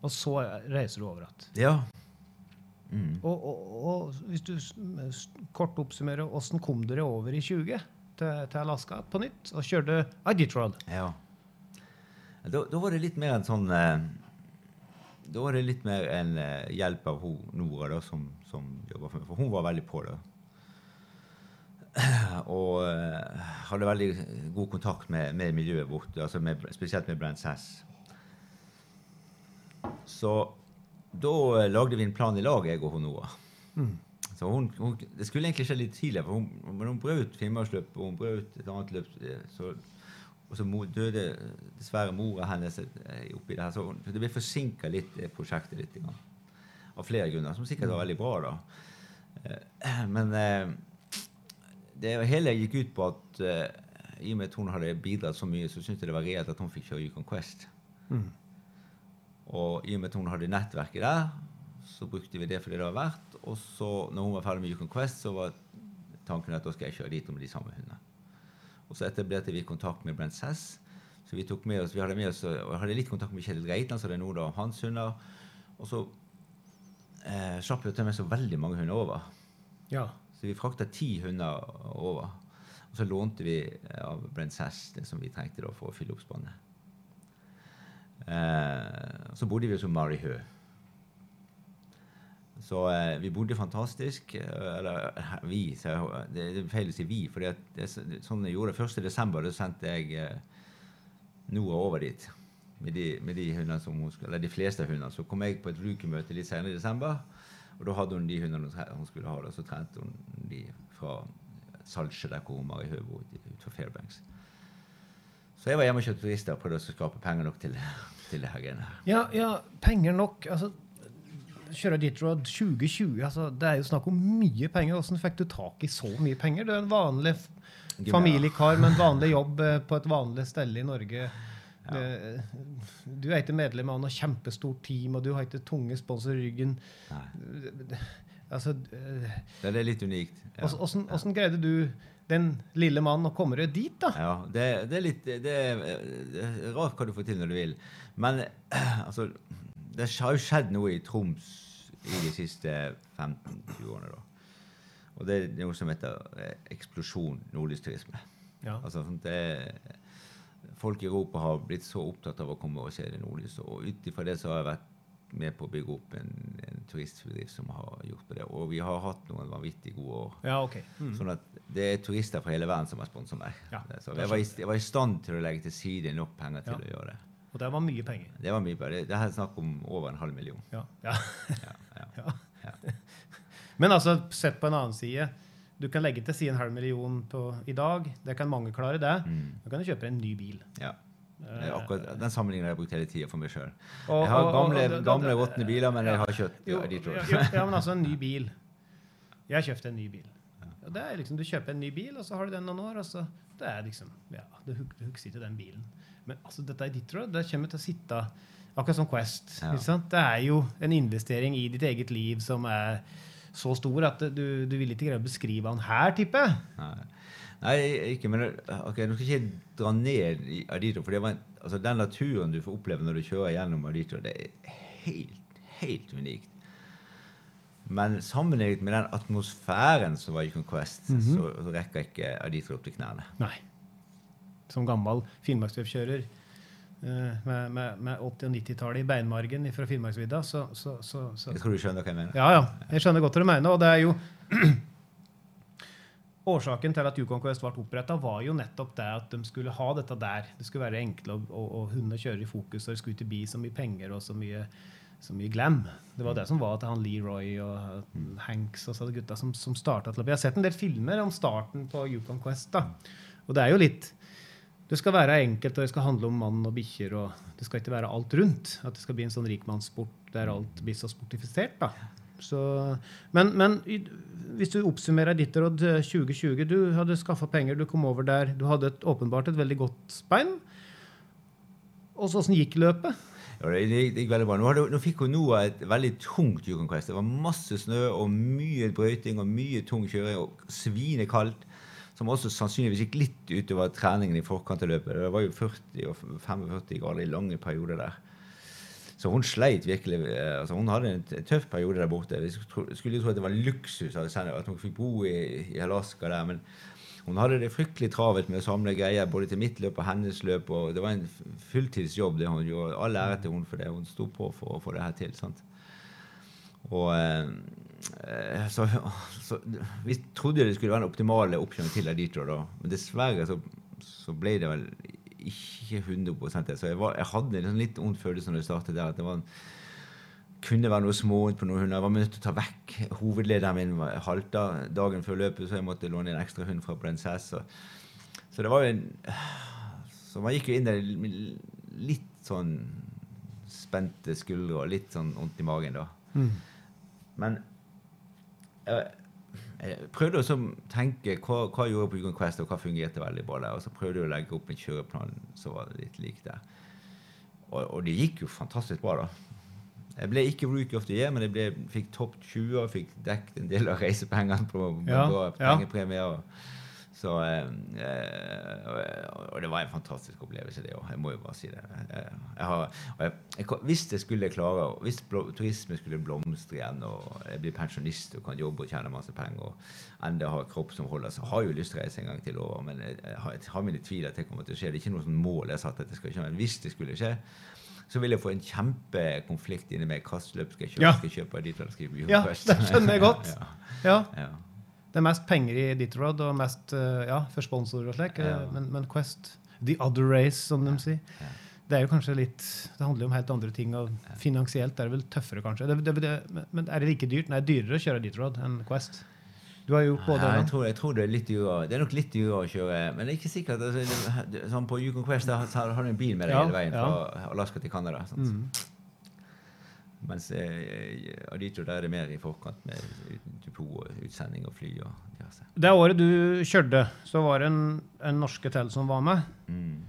og så reiser du over igjen. ja. Mm. Og, og, og hvis du kort oppsummerer, åssen kom dere over i 20 til, til Alaska på nytt og kjørte Iditarod? Ja. Da, da var det litt mer en sånn eh, Da var det litt mer en eh, hjelp av hun Nora, da, som, som jobba for meg. For hun var veldig på det. Og eh, hadde veldig god kontakt med, med miljøet borte, altså med, spesielt med Brent Sass. Så da eh, lagde vi en plan i lag, jeg og hun Mm. Så hun, hun, det skulle egentlig skje litt tidligere, for hun, men hun brøt Finnmarksløpet og hun brøt et annet løp. eh, Så, og så døde dessverre mora hennes eh, oppi det her. Så hun- det ble forsinka litt, prosjektet litt. Grann. Av flere grunner, som sikkert var veldig bra. da. Men det hele gikk ut på at i og med at hun hadde bidratt så mye, så syntes jeg det var reelt at hun fikk kjøre Yukon Quest. Mm. Og i og med at hun hadde nettverket der, så brukte vi det for det det var verdt. Og så, når hun var ferdig med Yukon Quest, så var tanken at da skal jeg kjøre dit med de samme hundene. Og så etablerte vi kontakt med Brent Sass. Så vi tok med oss, vi hadde med oss, og jeg hadde litt kontakt med Kjetil Reitland, så det er noe av hans hunder. Og så eh, slapp vi ta med så veldig mange hunder over. Ja. Så vi frakta ti hunder over. Og så lånte vi av Brent Sass det som vi trengte da for å fylle opp spannet. Eh, så bodde vi hos Marihø. Så eh, vi bodde fantastisk. eh, Eller eh, vi, jeg, det, det er feil å si vi. For det, sånn jeg gjorde 1. desember, da sendte jeg eh, Noah over dit. Med de, med de hundene som hun skulle, eller de fleste hundene. Så kom jeg på et rookie-møte litt senere i desember. Og da hadde hun de hundene hun skulle ha. Da, så trente hun de fra Salsje, der hvor hun var i Høbo, utenfor Fairbanks. Så jeg var hjemme og kjøpte turister og prøvde å skape penger nok til, til det her greiene her. Ja, ja, penger nok. Altså, kjøre Ditrod 2020, altså, det er jo snakk om mye penger. Hvordan fikk du tak i så mye penger? Du er en vanlig familiekar med en vanlig jobb eh, på et vanlig sted i Norge. Ja. Du er ikke medlem av noe kjempestort team, og du har ikke tunge sponsorer i ryggen. Nei. Altså, eh, Det er litt unikt. Ja. hvordan hvordan greide du, den lille mannen, og kommer dit, da? Ja, det, det er litt det er, det er rart hva du får til når du vil. Men altså Det har jo skjedd noe i Troms i de siste 15-20 årene. da. Og det er noe som heter eh, eksplosjon nordlysturisme. Ja. Altså, sånn, det, folk i Europa har blitt så opptatt av å komme og se det nordlyset. Og ut ifra det så har jeg vært med på å bygge opp en, en turistbedrift som har gjort på det. Og vi har hatt noen vanvittig gode år. Ja, ok. Mm. Sånn at det er turister fra hele verden som har sponset meg. Ja, så jeg var, i, jeg var i stand til å legge til side nok penger til Ja. å gjøre det. Og det var mye penger. Det var mye penger. Det, det er snakk om over en halv million. Ja. ja. Ja, ja. (laughs) ja. Ja. Men altså, sett på en annen side. Du kan legge til side en halv million på, i dag. Det kan mange klare, det. Mm. Da kan du kjøpe en ny bil. ja. Er Akkurat Den sammenligningen har jeg brukt hele tida for meg sjøl. Jeg har gamle, gamle råtne biler, men jeg har kjøpt. Jo, ja, men altså en ny bil. Jeg kjøpte en ny bil. Og det er liksom, Du kjøper en ny bil, og så har du den noen år, og så det er liksom, ja, du hug- det hugger til den bilen. Men altså, dette er ditt råd. Det kommer til å sitte akkurat som Quest. Ja. Det er jo en investering i ditt eget liv som er så stor at du, du vil ikke greie å beskrive han her, tipper jeg. Nei. Ikke, men ok, Nå skal jeg ikke dra ned i Adito, for det var altså, den naturen du får oppleve når du kjører gjennom Adito, det er helt, helt unikt. Men sammenlignet med den atmosfæren som var i Conquest, Mhm. så, så rekker ikke Adito opp til knærne. Nei. Som gammel finnmarksløpskjører eh, med, med, med 80- og 90-tallet i beinmargen fra Finnmarksvidda, så, så, så, så Jeg tror du skjønner hva jeg mener. Ja, ja. Jeg skjønner godt hva du mener. Og det er jo (clears throat) Årsaken til at Yukon Quest ble oppretta, var jo nettopp det at de skulle ha dette der. Det skulle være enkle, å hunde kjøre i fokus, og det skulle ikke bli så mye penger og så mye, så mye glam. Det var det som var til han Leroy og Hanks og så de gutta som, som starta til Jeg har sett en del filmer om starten på Yukon Quest. da. Og det er jo litt Det skal være enkelt, og det skal handle om mann og bikkjer. og Det skal ikke være alt rundt. At det skal bli en sånn rikmannssport der alt blir så sportifisert. da. Så, men, men hvis du oppsummerer ditt råd eh, 2020 Du hadde skaffa penger, du kom over der. Du hadde et, åpenbart et veldig godt spein. Og så åssen gikk løpet? Ja, det, gikk veldig bra. Nå, hadde, nå fikk hun Noah et veldig tungt Yukon Quest. Det var masse snø og mye brøyting og mye tung kjøring og svinekaldt. Som også sannsynligvis gikk litt utover treningen i forkant av løpet. Det var jo 40 og 45 grader i lange perioder der. Så hun sleit virkelig. eh, altså Hun hadde en tøff periode der borte. Vi skulle jo tro at det var luksus at hun fikk bo i, i Alaska der. men hun hadde det fryktelig travelt med å samle greier både til mitt løp og hennes løp. og Det var en fulltidsjobb. det hun gjorde. All ære til hun for det. Hun sto på for å få det her til. sant? Og eh, så, så Vi trodde det skulle være en optimale oppkjøring til Aditro, da. Men dessverre så, så ble det vel ikke 100 det. Så jeg, var, jeg hadde en sånn litt ond følelse når det startet der. at det var en kunne være noe smått på noen hunder. Jeg var nødt til å ta vekk hovedlederen min. halta dagen før løpet, så jeg måtte låne en ekstra hund fra Princess. Så, så det var jo en Så man gikk jo inn der med litt sånn spente skuldre og litt sånn vondt i magen, da. Men jeg, jeg prøvde å tenke hva, hva jeg gjorde på Yukon Quest, og hva fungerte veldig bra der. Og så prøvde jeg å legge opp en kjøreplan som var litt lik der. Og, og det gikk jo fantastisk bra, da. Jeg ble ikke rookie of the year, men jeg ble, fikk topp 20 og fikk dekket en del av reisepengene på, på, Ja, på pengepremier. og- Så, eh, eh, og, det var en fantastisk opplevelse, det òg. Jeg må jo bare si det. Jeg, jeg har, jeg, jeg, hvis jeg skulle klare, hvis turisme skulle blomstre igjen, og jeg blir pensjonist og kan jobbe og tjene masse penger, og enda har kropp som holder, så har jeg jo lyst til å reise en gang til over. Men jeg, har, jeg har mine tvil at det kommer til å skje. Det er ikke noe sånn mål jeg har satt at det skal skje. Men hvis det skulle skje, så vil jeg få en kjempekonflikt inni meg. Hvilket løp skal jeg kjøpe? Ja. Skal jeg kjøpe dit, eller skal jeg kjøpe Ja, det skjønner jeg godt. (laughs) ja, Ja, ja. Det er mest penger i ditt og mest eh, ja, for sponsorer og slik. eh, Ja. Men, men Quest, the other race, som de sier, Ja. det er jo kanskje litt Det handler jo om helt andre ting. og Finansielt er det vel tøffere, kanskje. Det, det, det, men er det like dyrt? Nei, dyrere å kjøre ditt enn Quest. Du har jo gjort både Ja, jeg, tror, jeg tror det er litt dyrere. Det er nok litt dyrere å kjøre, men det er ikke sikkert. Altså, sånn på Yukon Quest har har du en bil med deg hele veien fra Alaska til Canada. Sånn. Mm. Mens Adito der er det mer i forkant med depot og og fly og diverse. Det året du kjørte, så var det en, en norske til som var med. Mm.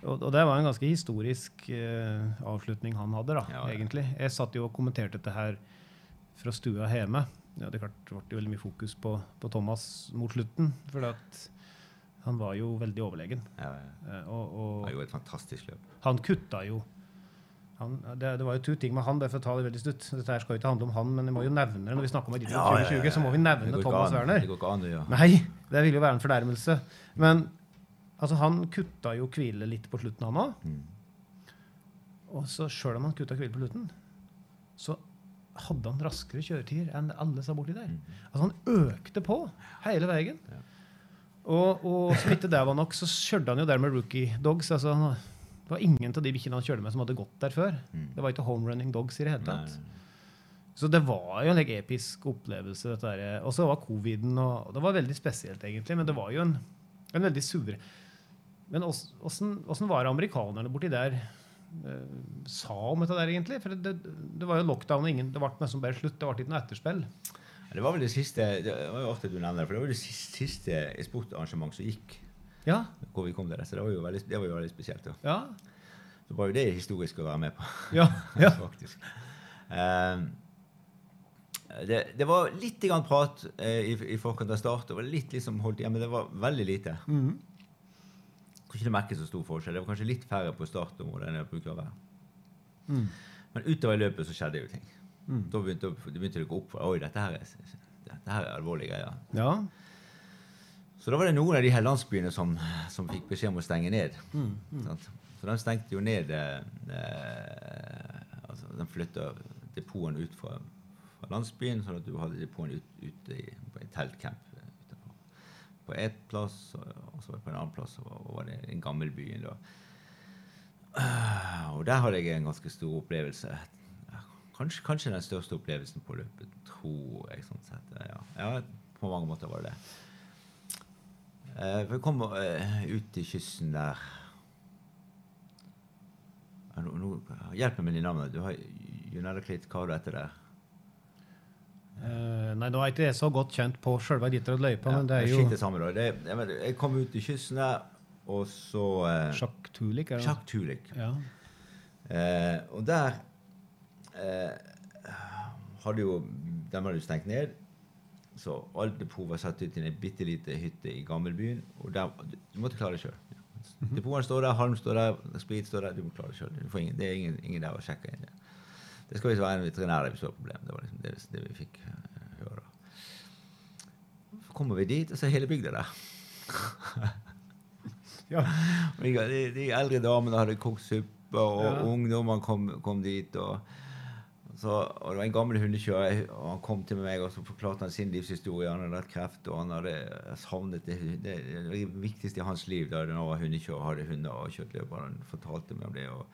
Og, og det var en ganske historisk uh, avslutning han hadde, da, Ja, ja. egentlig. Jeg satt jo og kommenterte dette her fra stua hjemme. Ja, det, klart, det ble veldig mye fokus på, på Thomas mot slutten, for han var jo veldig overlegen. Ja, ja. Eh, og, Det var jo et fantastisk løp. han kutta jo han, det, det var jo to ting med han, bare for å ta det veldig stutt. Dette her skal jo ikke handle om han, men vi må jo nevne det når vi snakker om Edition 2020, så må vi nevne Thomas Werner. Det går ikke an det, ja. Nei, det ville jo være en fornærmelse. Men altså, han kutta jo hvile litt på slutten, han òg. Mm. Og så sjøl om han kutta hvile på slutten, så hadde han raskere kjøretider enn alle sa borti der. Mm. Altså Han økte på hele veien. Ja. Og, og som ikke det var nok, så kjørte han jo der med rookie dogs. altså han, Det var ingen av de bikkjene han kjørte med, som hadde gått der før. Mm. Det var ikke home running dogs i det hele Nei, tatt. Så det var jo en like, episk opplevelse. dette der. Og så var coviden, og og det var veldig spesielt, egentlig. Men det var jo en, en veldig sure Men ås- åssen åssen var det amerikanerne borti der eh, sa om dette der, egentlig? For det, det var jo lockdown, og ingen, det ble nesten bare slutt. Det ble ikke noe etterspill. Det var vel det siste Det var jo ofte du nevner for det var det siste, siste sportarrangement som gikk. Ja, hvor vi kom til det, Så det var jo veldig, det var jo veldig spesielt. Ja. ja, Så var jo det historisk å være med på. ja. ja. (laughs) faktisk. Um, det, det var litt grann prat eh, i, i forkant av start. Det var litt liksom holdt igjen, men det var veldig lite. Mm. Jeg tror ikke merke så stor forskjell. Det var kanskje litt færre på startområdet enn det bruker å være. Mm. Men utover i løpet så skjedde jo ting. Mm. Da begynte det å gå opp for Oi, dette her er, dette her er alvorlige greier. ja. Så da var det noen av de her landsbyene som, som fikk beskjed om å stenge ned. Mm. Mm. Så de stengte jo ned eh, altså De flytta depoten ut fra, fra landsbyen, sånn at du hadde depoten ute ut i, på en teltcamp eh, på, ett plass, og, og så var det på en annen plass og, og var det en gammelbyen. da. Eh, Og der hadde jeg en ganske stor opplevelse. Kanskje, kanskje den største opplevelsen på løpet, tror jeg. sånn sett. Ja, ja på mange måter var det det. Eh, kommer eh, ut til kysten der Ja, nå, nå, Hjelp meg med de navnene. Du har Junellaklitt, hva har du etter der? Uh, nei, nå er ikke det så godt kjent på sjølve Ditterød-løypa, men det er Ja, jo det samme, da. Det, jeg, jeg kom ut til kysten der, og så uh, Sjakk Tulik, er det? Jacques Tulik. Ja. Uh, og der uh, hadde jo Den hadde jo stengt ned. Så alt depot var satt ut i en bitte liten hytte i gammelbyen. Og der, du måtte klare det sjøl. Depotene står der, halm står der, sprit står der. Du må klare det sjøl. Det er ingen, ingen der å sjekke inn det. Det skal visst være en veterinær der hvis du har problem. Det var liksom det, det vi fikk eh, høre. Så kommer vi dit, og så er hele bygda der. (laughs) Ja. De, de eldre damene hadde kokt suppe, og Ja. ungdommene kom, kom dit. Og, så, og det var en gammel hundekjører, og han kom til meg og så forklarte han sin livshistorie. Han hadde hatt kreft, og han hadde savnet det, det, det viktigste i hans liv da han var hundekjører, hadde hunder og kjøttløper. Han fortalte meg om det. og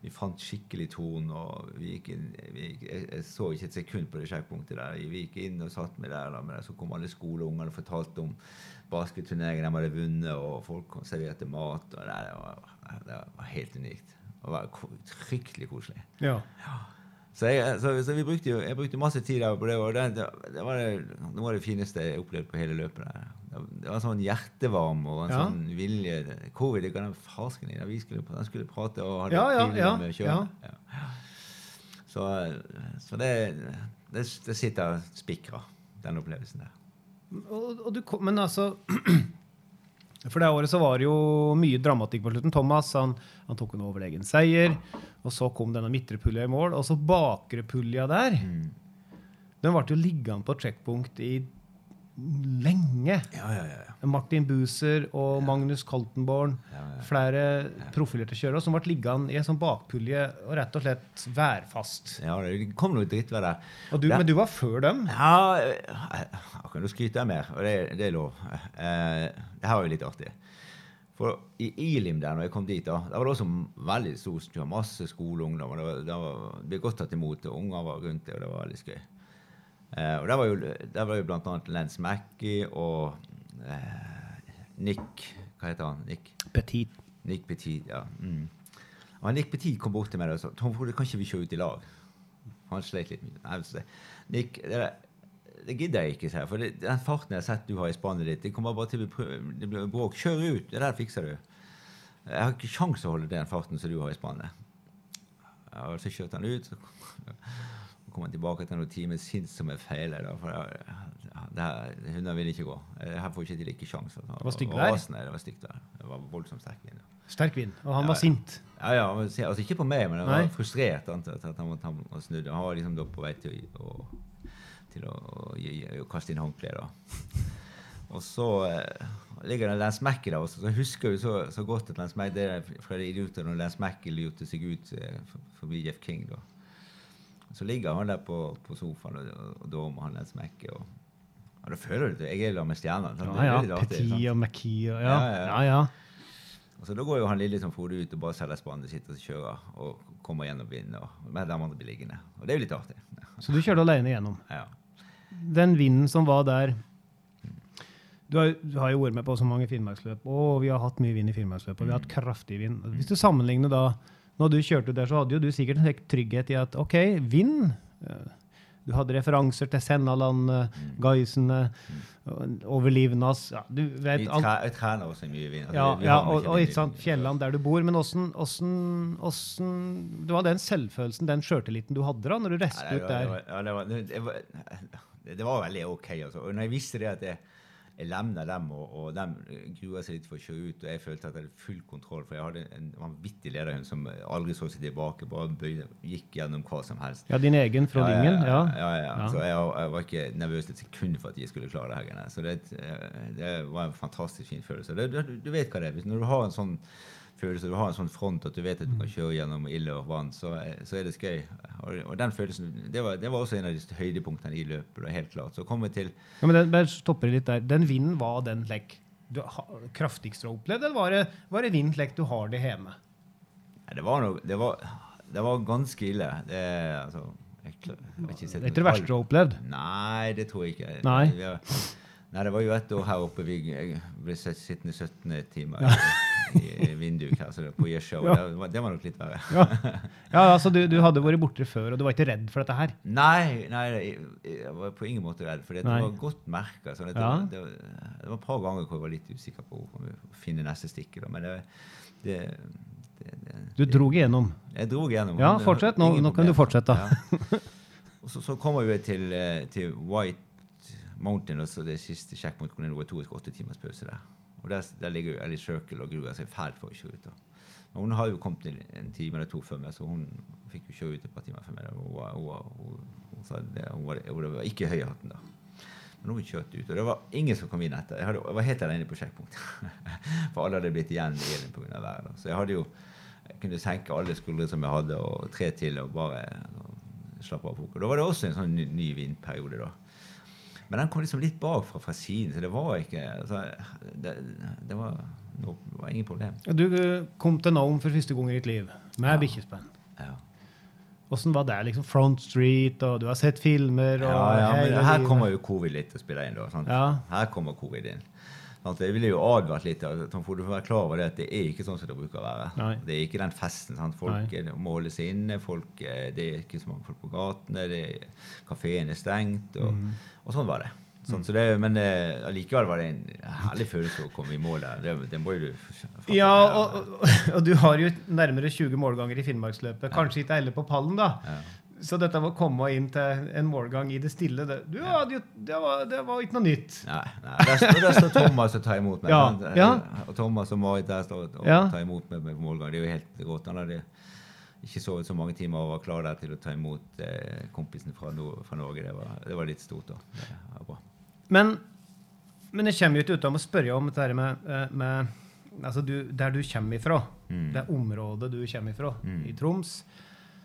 vi fant skikkelig torn, og vi gikk inn, vi gikk, jeg, jeg så ikke et sekund på det sjekkpunktet der. Vi gikk inn og satt med der, men så kom alle skoleungene og fortalte om basketturneringen de hadde vunnet, og folk serverte mat. og Det, var, det var helt unikt. Det var fryktelig koselig. ja. Så, jeg, så, så vi brukte jo, jeg brukte masse tid der på det, og det, det, det var det, noe av det fineste jeg opplevde på hele løpet. der. Det, var en sånn hjertevarme og en Ja. sånn vilje. Covid det kan den farsken i? Vi skulle, den skulle prate og hadde Ja, ja, ja, med kjørende. Ja. Så, så det, det, det sitter spikra, den opplevelsen der. Og, og du men altså (clears throat) For det året så var det jo mye dramatikk på slutten. Thomas han, han tok en overlegen seier. Og så kom denne midtre pulja i mål. Og så bakre pulja der Den ble jo liggende på checkpunkt i lenge. Ja, ja, ja. Martin Buser og Magnus Coltenborn. Flere profilerte kjørere som ble liggende i en sånn bakpulje og rett og slett værfast. ja det kom noe drittvær der. Du. Men du var før dem? Ja, jeg kan jo skryte mer, og det, det er lov. Eh, det her var jo litt artig. For i Ilim der når jeg kom dit, da, der var det også veldig stor det masse skoleungdom. og Det var, det var, ble godt tatt imot, og unger var rundt det, og det var veldig skøy. Eh, og der var jo, der var jo blant annet Lance Mackey og eh, Nick Hva heter han? Nick? Petit. Nick Petit, ja. Mm. Og Nick Petit kom bort til meg og sa Tom Frode, kan ikke vi kjøre ut i lag? Han sleit litt. Nei, så Nick, det, det gidder jeg ikke. For det, den farten jeg har sett du har i spannet ditt, det kommer bare til å bli bråk. Kjør ut! Det der fikser du. Jeg har ikke kjangs å holde den farten som du har i spannet. Ja, så kjørte han ut. Så kom han tilbake til noen timer som er feile. Da, for det her, hunder vil ikke gå. Her får ikke de ikke sjans. Det var stygt vær? Det var stygt vær. Det var voldsomt sterk vind. Sterk vind. Og han Ja, var sint. Ja, ja, altså Ikke på meg, men han Nei. var frustrert han, at han måtte ha snudd. Han var liksom da på vei til å, til å, å, å kaste inn håndkleet. Og så eh, ligger det Lance Mackey der også. Så husker vi så, så godt at Lance Mackey, det er fra de idiotene når Lance Mackey lurte seg ut eh, for- forbi Jeff King. da. Så ligger han der på, på sofaen og, og, og dormer, han Lance Mackey. Og, og da føler du det. jeg er der med stjernene. Ja, ja. Sant? Petit og McKee og ja. Ja, ja, ja, ja. Og så Da går jo han lille som Frode ut og bare selger spannet sitt og kjører og kommer gjennom vinden. og med de andre blir liggende. Og det er jo litt artig. Så du kjørte alene gjennom. Ja. Den vinden som var der du har, du har jo vært med på så mange finnmarksløp, og vi har hatt mye vind i finnmarksløp. Og vi har hatt kraftig vind. Hvis du sammenligner da Når du kjørte der, så hadde jo du sikkert en trygghet i at OK, vind eh, Du hadde referanser til Sennaland, Gaisene, Overlivnas ja, Du Vi, vet tre, trener også mye vind. Altså, Ja, vi- vi ja og, og ikke sant, fjellene der du bor. Men åssen, Det var Du den selvfølelsen, den sjøltilliten du hadde da når du Ja, reiste ut der. der? det var- ja, det var- det var- det- Det var veldig OK. Altså. Og når jeg visste det at jeg, jeg lemna dem, og, og de grua seg litt for å kjøre ut, og jeg følte at jeg hadde full kontroll, for jeg hadde en vanvittig lederhund som aldri så seg tilbake, bare bøyde, gikk gjennom hva som helst. Ja, din egen fra dingen, Ja. ja, ja, ja. Ja. Så jeg, jeg var ikke nervøs et sekund for at de skulle klare det her. Så det, det var en fantastisk fin følelse. Det, du, du vet hva det er. Når du har en sånn følelse, du har en sånn front at du vet at du kan kjøre gjennom ild og vann, så, så er det skøy. Og, og den følelsen, det var, det var også en av de høydepunktene i løpet. er helt klart. Så kom vi til ja men den, bare stopper litt der. Den vinden, var den lekk du kraftigst har opplevd, eller var det, var det vind lekk du har det hjemme? Nei, Det var, noe, det var, det var ganske ille. Det, altså, jeg, jeg sett Det er ikke det verste du har opplevd? Nei, det tror jeg ikke. Nei. Nei, det var jo et år her oppe. Vi jeg ble sittende 17 timer i, i så det, på Gjesjå. Ja. Det, var- det var nok litt verre. Ja, (laughs) ja altså du, du hadde vært borte før, og du var ikke redd for dette her? Nei, nei, jeg, jeg var på ingen måte redd, for det var godt merka. Sånn Ja. var- det, det var et par ganger hvor jeg var litt usikker på om vi finne neste stikk. Da. Men det, det, Du drog igjennom? Jeg dro igjennom. Ja, fortsett. Nå- nå kan du fortsette. Ja. Og så, så kommer vi til, eh, til White Mountain, altså det siste sjekkpunktet. det var to åtte timers pause der. Og der, der ligger Alice Circle og gruer seg fælt for å kjøre ut. da. Og hun har jo kommet inn en time eller to før meg, så hun fikk jo kjøre ut et par timer før meg. Hun, hun, hun, hun det, var, var ikke høy i hatten da. Men hun kjørte ut, og det var ingen som kom inn etter. Jeg, hadde, jeg var helt alene på sjekkpunktet. (laughs) For alle hadde blitt igjen i Elin pga. været. da. Så jeg hadde jo jeg kunne senke alle skuldre som jeg hadde, og tre til og bare slappe av. Da var det også en sånn ny, ny vindperiode, da. Men den kom liksom litt bakfra fra siden, så det var ikke altså, det, det, var, no, var ingen problem. Du eh, kom til Nome for første gang i ditt liv med Ja. bikkjespenn. Ja. Åssen var det? liksom Front Street, og du har sett filmer og Ja, ja, men her kommer jo covid litt og å spille inn. da, sant? Ja. Her kommer covid inn. Sant? Jeg ville jo advart litt. Tom for Du får være klar over det at det er ikke sånn som det bruker å være. Nei. Det er ikke den festen. sant? Folk Nei. må holde seg inne. Folk, eh, det er ikke så mange folk på gatene. det- Kafeen er stengt. Og, Mhm. Og sånn var det. Sånn, så det men eh, allikevel var det en herlig følelse å komme i mål der. Det, det må jo du. Ja, og, og, du har jo nærmere 20 målganger i Finnmarksløpet. Kanskje ikke alle på pallen, da. Ja. Så dette å komme inn til en målgang i det stille, det, du, ja, det, var, det var ikke noe nytt. Nei, nei. Der, står- der står Thomas og tar imot meg. Ja, ja. Og Thomas og Marit der står og tar imot meg med målgang. Det er jo helt rått. Ikke sovet så mange timer og var klar der til å ta imot eh, kompisen fra, no fra Norge. Det var, det var litt stort. da. Det var bra. Men, men jeg kommer jo ikke utenom å spørre om dette med, eh, med altså du, Der du kommer ifra, Mm. det området du kommer ifra, Mm. i Troms,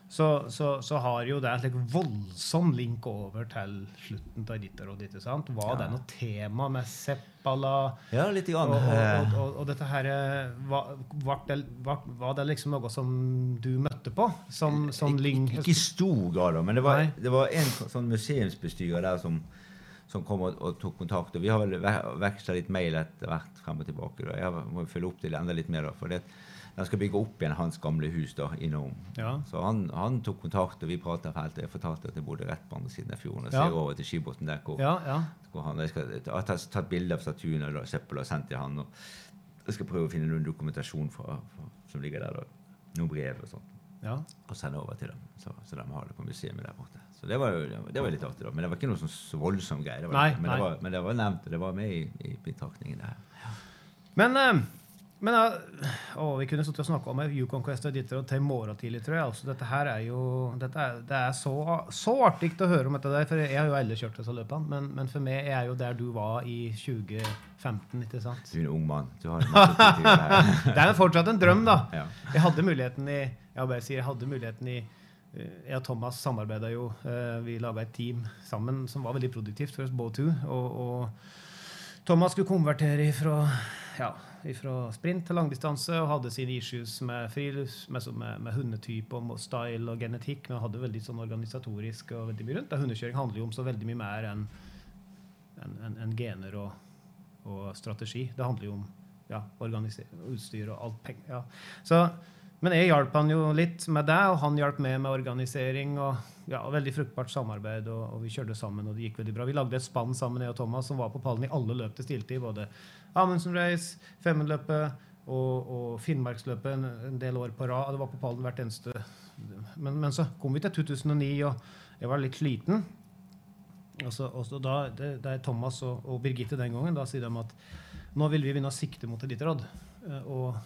så, så, så har jo det en slik voldsom link over til slutten av ditt ikke sant? Var Ja. det noe tema med Seppala? Ja, litt grann. Og, og, Eh, og, og, og dette her eh, var, var, det, var, var det liksom noe som du møtte på? Som, som link? Ikke i stor grad, men det var, Nei. det var en sånn museumsbestyrer der som, som kom og, tok kontakt. og Vi har vel ve- veksla litt mail etter hvert frem og tilbake. Da. Jeg må følge opp det enda litt mer. da, for det, De skal bygge opp igjen hans gamle hus da, i Nome. Ja. Så han, han tok kontakt, og vi prata fælt. Jeg fortalte at jeg bodde rett på andre siden av fjorden og Ja. ser over til Skibotn der hvor, Ja, ja. hvor han Jeg, skal, jeg har tatt, tatt bilde av statuen og søppelet og sendt til han. og Jeg skal prøve å finne noen dokumentasjon fra, fra, som ligger der. da, Noen brev og sånt ja. og sende over til dem. Så, så de har det på museet der borte. Så det var jo det var, litt artig, da. Men det var ikke noe sånn så voldsom greie. Det var, Nei, men, nei. Det var, men det var nevnt, og det var med i, i betraktningen der. Men, eh, men eh, å, vi kunne sittet og snakka om Yukon Quest og Ditter til i morgen tidlig, tror jeg. Altså, dette her er jo er, Det er så, så artig å høre om dette der, for jeg har jo aldri kjørt disse løpene. Men, men for meg er jo der du var i 2015, ikke sant? Du er en ung mann. (laughs) Det er fortsatt en drøm, da. Ja. Jeg hadde muligheten i Jeg bare sier, jeg hadde muligheten i eh, jeg og Thomas samarbeida jo. eh, Vi laga et team sammen som var veldig produktivt for oss Bow 2. Og, og Thomas skulle konvertere fra, ja, fra sprint til langdistanse og hadde sine issues med frilufts, med, med, med hundetype og style og genetikk. Men hadde veldig sånn organisatorisk og veldig mye rundt. Da Hundekjøring handler jo om så veldig mye mer enn en, en, en gener og, og strategi. Det handler jo om ja, utstyr og alt penger. Ja. Så, men jeg hjalp han jo litt med det, og han hjalp meg med organisering. og ja, Veldig fruktbart samarbeid, og, og, vi kjørte sammen, og det gikk veldig bra. Vi lagde et spann sammen, jeg og Thomas, som var på pallen i alle løp til stiltid. Både Amundsen Race, Femundløpet og, og Finnmarksløpet en, en, del år på rad. Det var på pallen hvert eneste men, men, så kom vi til 2009, og jeg var litt sliten. Og, så, og så da, det, det, er Thomas og, og Birgitte den gangen. Da sier de at nå vil vi begynne å sikte mot eliteråd. Eh, og,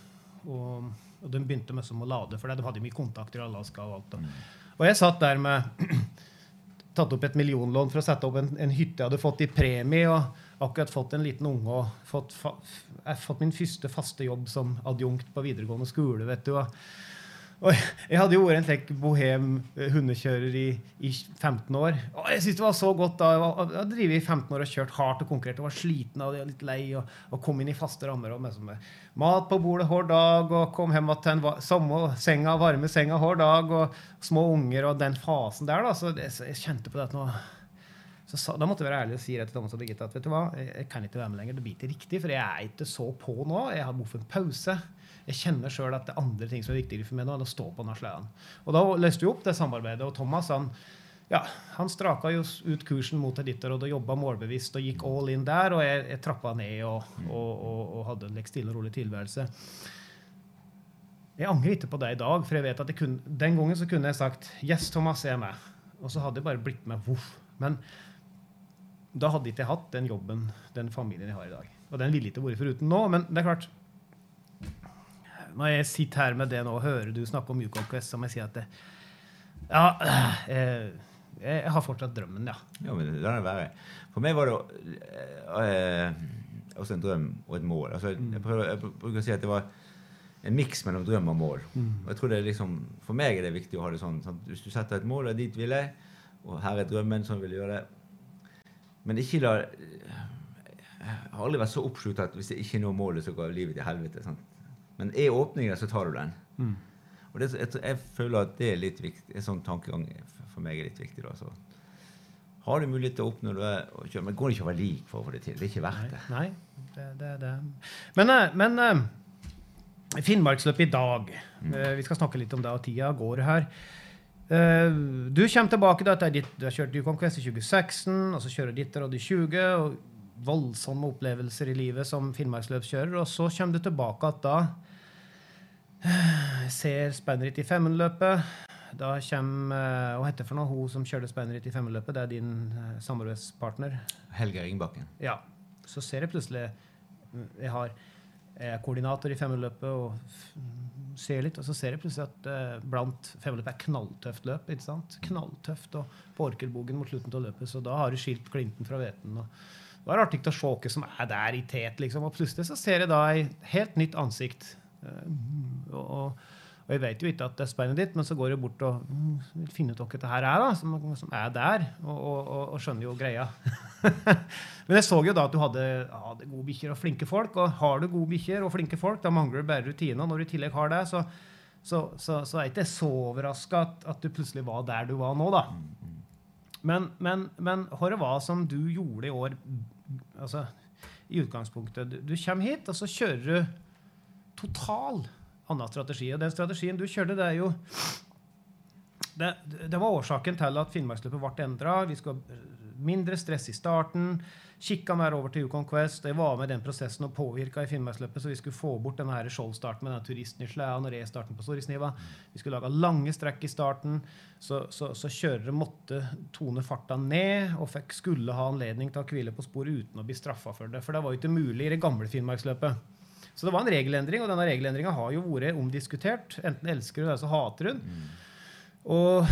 og, og de begynte med som å lade, for de hadde mye kontakter i Alaska. Og alt. Da. Og jeg satt der med (clears throat) tatt opp et millionlån for å sette opp en, en, hytte jeg hadde fått i premie. og akkurat fått en liten unge og fått, fått min første faste jobb som adjunkt på videregående skole. vet du, og jeg hadde jo vært en slik bohem eh, hundekjører i, i, 15 år. Og jeg syntes det var så godt da. Jeg drevet i 15 år og kjørt hardt og konkurrert og var sliten og litt lei og, og kom inn i faste rammer. og med, med Mat på bordet hver dag og kom hjem til en samme senga, varme senga hver dag. Og små unger og den fasen der. da, så, jeg, jeg kjente på det at nå så Da måtte jeg være ærlig og si rett til Thomas og Birgitte at vet du hva, jeg, kan ikke være med lenger. Det blir ikke riktig, for jeg er ikke så på nå. Jeg har behov for en pause jeg kjenner sjøl at det er andre ting som er viktigere for meg nå enn å stå på Nasjonalen. Og da løste vi opp det samarbeidet, og Thomas han, ja, han straka jo ut kursen mot Editterod og jobba målbevisst og gikk all in der, og jeg, jeg trappa ned og, og, og, og hadde en stille og rolig tilværelse. Jeg angrer ikke på det i dag, for jeg vet at jeg kunne, den gangen så kunne jeg sagt 'Yes, Thomas, jeg er med'. Og så hadde jeg bare blitt med. Voff. Men da hadde ikke jeg hatt den jobben, den familien jeg har i dag. Og den ville ikke vært foruten nå. Men det er klart, når jeg sitter her med det nå og hører du snakke om Yukon Quest, så må jeg si at det, ja, jeg, jeg, har fortsatt drømmen, ja. Ja, men det være. For meg var det øh, også en drøm og et mål. Altså, jeg, prøver, jeg, bruker å si at det var en miks mellom drøm og mål. Mm. Og jeg tror det er liksom, For meg er det viktig å ha det sånn. sånn hvis du setter et mål, og dit vil jeg, og her er drømmen, sånn vil jeg gjøre det. Men ikke la Jeg har aldri vært så oppslukt at hvis jeg ikke når målet, så går livet til helvete. Sant? Men er åpningen, så tar du den. Mm. Og det, jeg, jeg, føler at det er litt viktig, en sånn tankegang for meg er litt viktig. da, så har du mulighet til å oppnå det, men går det ikke å være lik for å få det til. Det er ikke verdt det. Nei, det, det, det. Men, eh, men uh, Finnmarksløpet i dag mm. uh, Vi skal snakke litt om det, og tida går her. Uh, du kommer tilbake da, til ditt, du har kjørt Yukon Quest i 2016, og så kjører ditt råd i 20. og voldsomme opplevelser i livet som finnmarksløpskjører, og så kommer du tilbake at da ser Speinrit i Femundløpet. Da kommer eh, Hva heter det for noe? Hun som kjørte Speinrit i Femundløpet, det er din uh, samarbeidspartner? Helge Ringbakken. Ja. Så ser jeg plutselig Jeg har jeg er koordinator i Femundløpet og ser litt, og så ser jeg plutselig at eh, blant Femundløpet er knalltøft løp. ikke sant? Knalltøft og på Orkelbogen mot slutten av løpet, så da har du skilt klinten fra hveten. Det var artig å se hva som er der i tet, liksom. Og plutselig så ser jeg da et helt nytt ansikt. og, og, og jeg vet jo ikke at det er speilet ditt, men så går jeg bort og mm, finner ut hva dette her er, da, som, som er der, og, og, og, skjønner jo greia. (laughs) (laughs) men jeg så jo da at du hadde, hadde gode bikkjer og flinke folk. Og har du gode bikkjer og flinke folk, da mangler du bare rutiner. Når du i tillegg har det, så, så, så, så er jeg ikke så overraska at, at, du plutselig var der du var nå, da. Men, men, men hva det var som du gjorde i år altså, i utgangspunktet? Du, du kommer hit, og så kjører du total annen strategi. Og den strategien du kjørte, det er jo det, det var årsaken til at Finnmarksløpet ble endra. Vi ha mindre stress i starten. Kikka mer over til Yukon Quest. Jeg var med den prosessen og påvirka i Finnmarksløpet, så vi skulle få bort denne skjoldstarten med denne Slæan og restarten på Storisniva. Vi skulle lage lange strekk i starten, så, så, så kjørere måtte tone farta ned og fikk, skulle ha anledning til å hvile på sporet uten å bli straffa for det. For det var jo ikke mulig i det gamle Finnmarksløpet. Så det var en regelendring, og denne regelendringa har jo vært omdiskutert. Enten elsker du det, så hater hun. Mm. Og,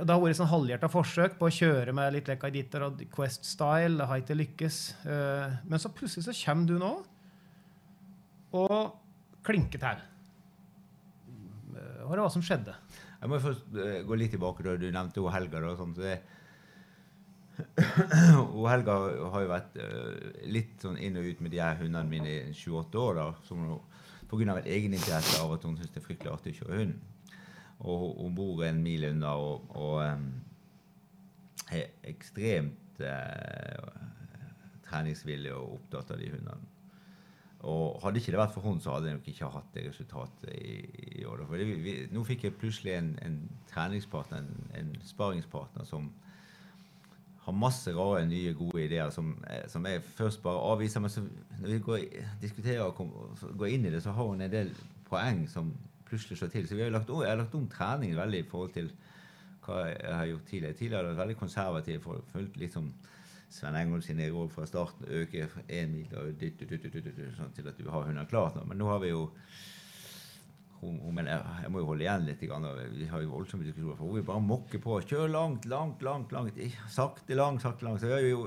det har vært sånn halvhjerta forsøk på å kjøre med litt like Editor og Quest-style. Det har ikke lykkes. Uh, men så plutselig så kommer du nå og klinker til. Uh, hva var det som skjedde? Jeg må først uh, gå litt tilbake. da Du nevnte jo Helga. da, sånn, så det (clears throat) og Helga har jo vært litt sånn inn og ut med de her hundene mine i 28 år. da, som Pga. Et egeninteresse av at hun syns det er fryktelig artig å kjøre hund. Og hun bor en mil unna og, og er ekstremt eh, treningsvillig og opptatt av de hundene. Og hadde ikke det vært for henne, så hadde jeg nok ikke hatt det resultatet i, i år. For vi, vi, nå fikk jeg plutselig en, en treningspartner, en, en sparingspartner, som har masse rare, nye, gode ideer som, eh, som jeg først bare avviser. Men så, når vi går, diskuterer og går inn i det, så har hun en del poeng som plutselig slå til. Så vi har lagt, jeg har lagt om treningen veldig i forhold til hva jeg har gjort tidligere. Tidligere har jeg vært veldig konservativ. For, fulgt liksom Sven Engholm sine råd fra starten. Øke én mil og dytt, dytt, dytt, dytt, sånn til at du har hundene klart nå. Men nå har vi jo men jeg, må jo holde igjen litt. Vi har jo voldsomme diskusjoner. For vil bare mokke på. Kjør langt, langt, langt. langt, Sakte, langt, sakte, langt. Så vi har jo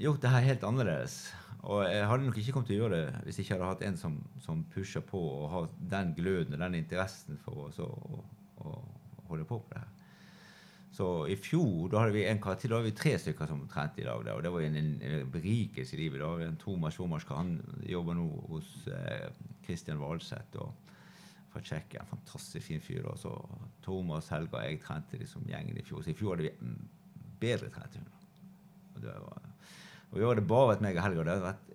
gjort det her helt annerledes. Og jeg hadde nok ikke kommet til å gjøre det hvis jeg ikke hadde hatt en som, som pusher på og har den gløden og den interessen for å, å, å holde på på det her. Så i fjor da hadde vi en kar til, da hadde vi tre stykker som trente i dag. Og det var en, en berikelse i livet. da. En Thomas Schumacher han jobber nå hos eh, Christian Valseth fra Tsjekkia. Fantastisk fin fyr. Og så Thomas, Helga og jeg trente liksom gjengen i fjor. Så i fjor hadde vi bedre hunder. Og, det var, og i år har det bare vært meg og Helga. Det har vært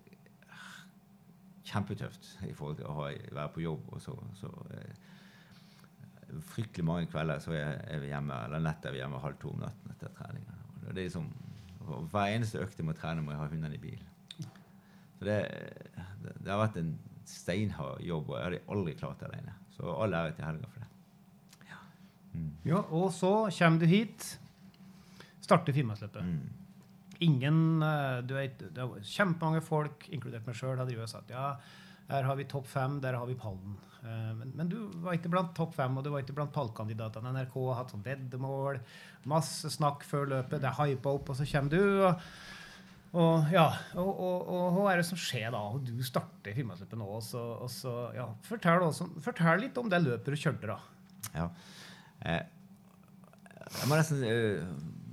kjempetøft i forhold til å ha, være på jobb. og så, så eh, fryktelig mange kvelder så er vi hjemme eller nett er vi hjemme halv to om natten etter trening. Det er liksom, hver eneste økt jeg må trene, må jeg ha hundene i bil. Så det, det, det har vært en steinhard jobb, og jeg hadde aldri klart det alene. Så all ære til Helga for det. Ja. Mm. ja, og så kommer du hit, starter Finnmarksløpet. Mm. Ingen eh, du vet, Det er kjempemange folk, inkludert meg sjøl, har sagt ja, her har vi topp fem, der har vi pallen. Eh, men, men, du var ikke blant topp fem, og du var ikke blant pallkandidatene. NRK har hatt sånn veddemål, masse snakk før løpet, det er hypa opp, og så kommer du. og og ja, og, og, og, hva er det som skjer da? Og du starter Finnmarksløpet nå. Og så, og så, ja, fortell, også, fortell, litt om det løpet du kjørte, da. Ja. Eh, jeg må nesten uh,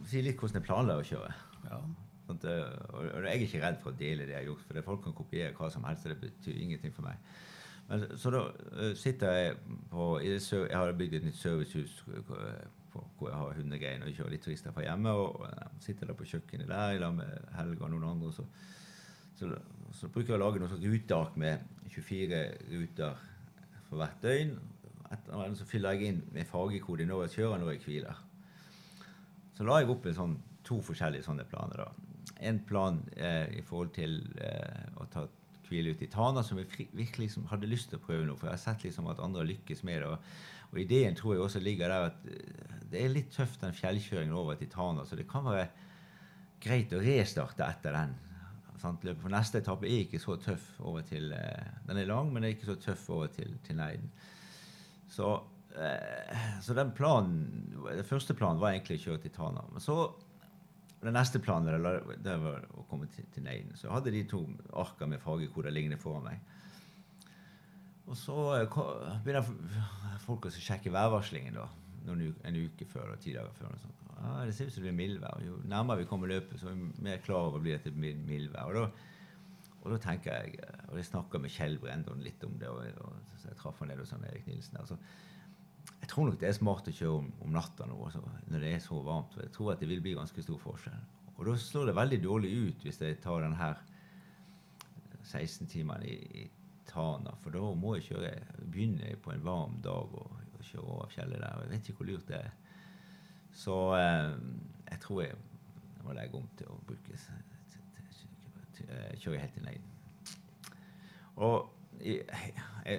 si litt hvordan jeg planla å kjøre. Ja. Sånn, uh, og, jeg er ikke redd for å dele det jeg har gjort, for folk kan kopiere hva som helst. Det betyr ingenting for meg. Men, så da uh, sitter jeg på Jeg har bygd et nytt servicehus hvor jeg har hundegreiene og kjører litt turister fra hjemme. Og, og sitter der på kjøkkenet der sammen med Helge og noen andre. Så, så, så, bruker jeg å lage noen sånn ruteark med 24 ruter for hvert døgn. Etter, så fyller jeg inn med fargekode når jeg kjører, når jeg hviler. Så la jeg opp en sånn, to forskjellige sånne planer. da. En plan eh, i forhold til eh, å ta hvile ut i Tana, som jeg virkelig liksom hadde lyst til å prøve nå. For jeg har sett liksom at andre lykkes med det. Og, og, ideen tror jeg også ligger der at eh, det er litt tøft, den fjellkjøringen over til Tana. Så det kan være greit å restarte etter den. Sant? For neste etappe er ikke så tøff over til eh, Den er lang, men er ikke så tøff over til, til Neiden. Så, eh, så den planen, den første planen var egentlig å kjøre til Tana. Men så den neste planen det var å komme til, til Neiden. Så jeg hadde de to arka med fargekoder liggende foran meg. Og så eh, begynner folk å sjekke værvarslingen da, en uke før og ti dager før. Og sånt. Ja, det ser ut som det blir mildvær. Jo nærmere vi kommer løpet, så er vi mer klar over blir at det blir mildvær. Og da, og da tenker jeg, og jeg snakka med Kjell Brendon litt om det, og, og så jeg traff han ned hos Erik Nilsen der. så jeg tror nok det er smart å kjøre om, om natta nå altså, når det er så varmt. Jeg tror at det vil bli ganske stor forskjell. Og da slår det veldig dårlig ut hvis jeg tar den her 16 timene i, i Tana. For da må jeg kjøre begynne på en varm dag og, og kjøre over fjellet der. Jeg vet ikke hvor lurt det er. Så eh, jeg tror jeg, må legge om til å bruke kjøre helt til Neiden. Og i, i,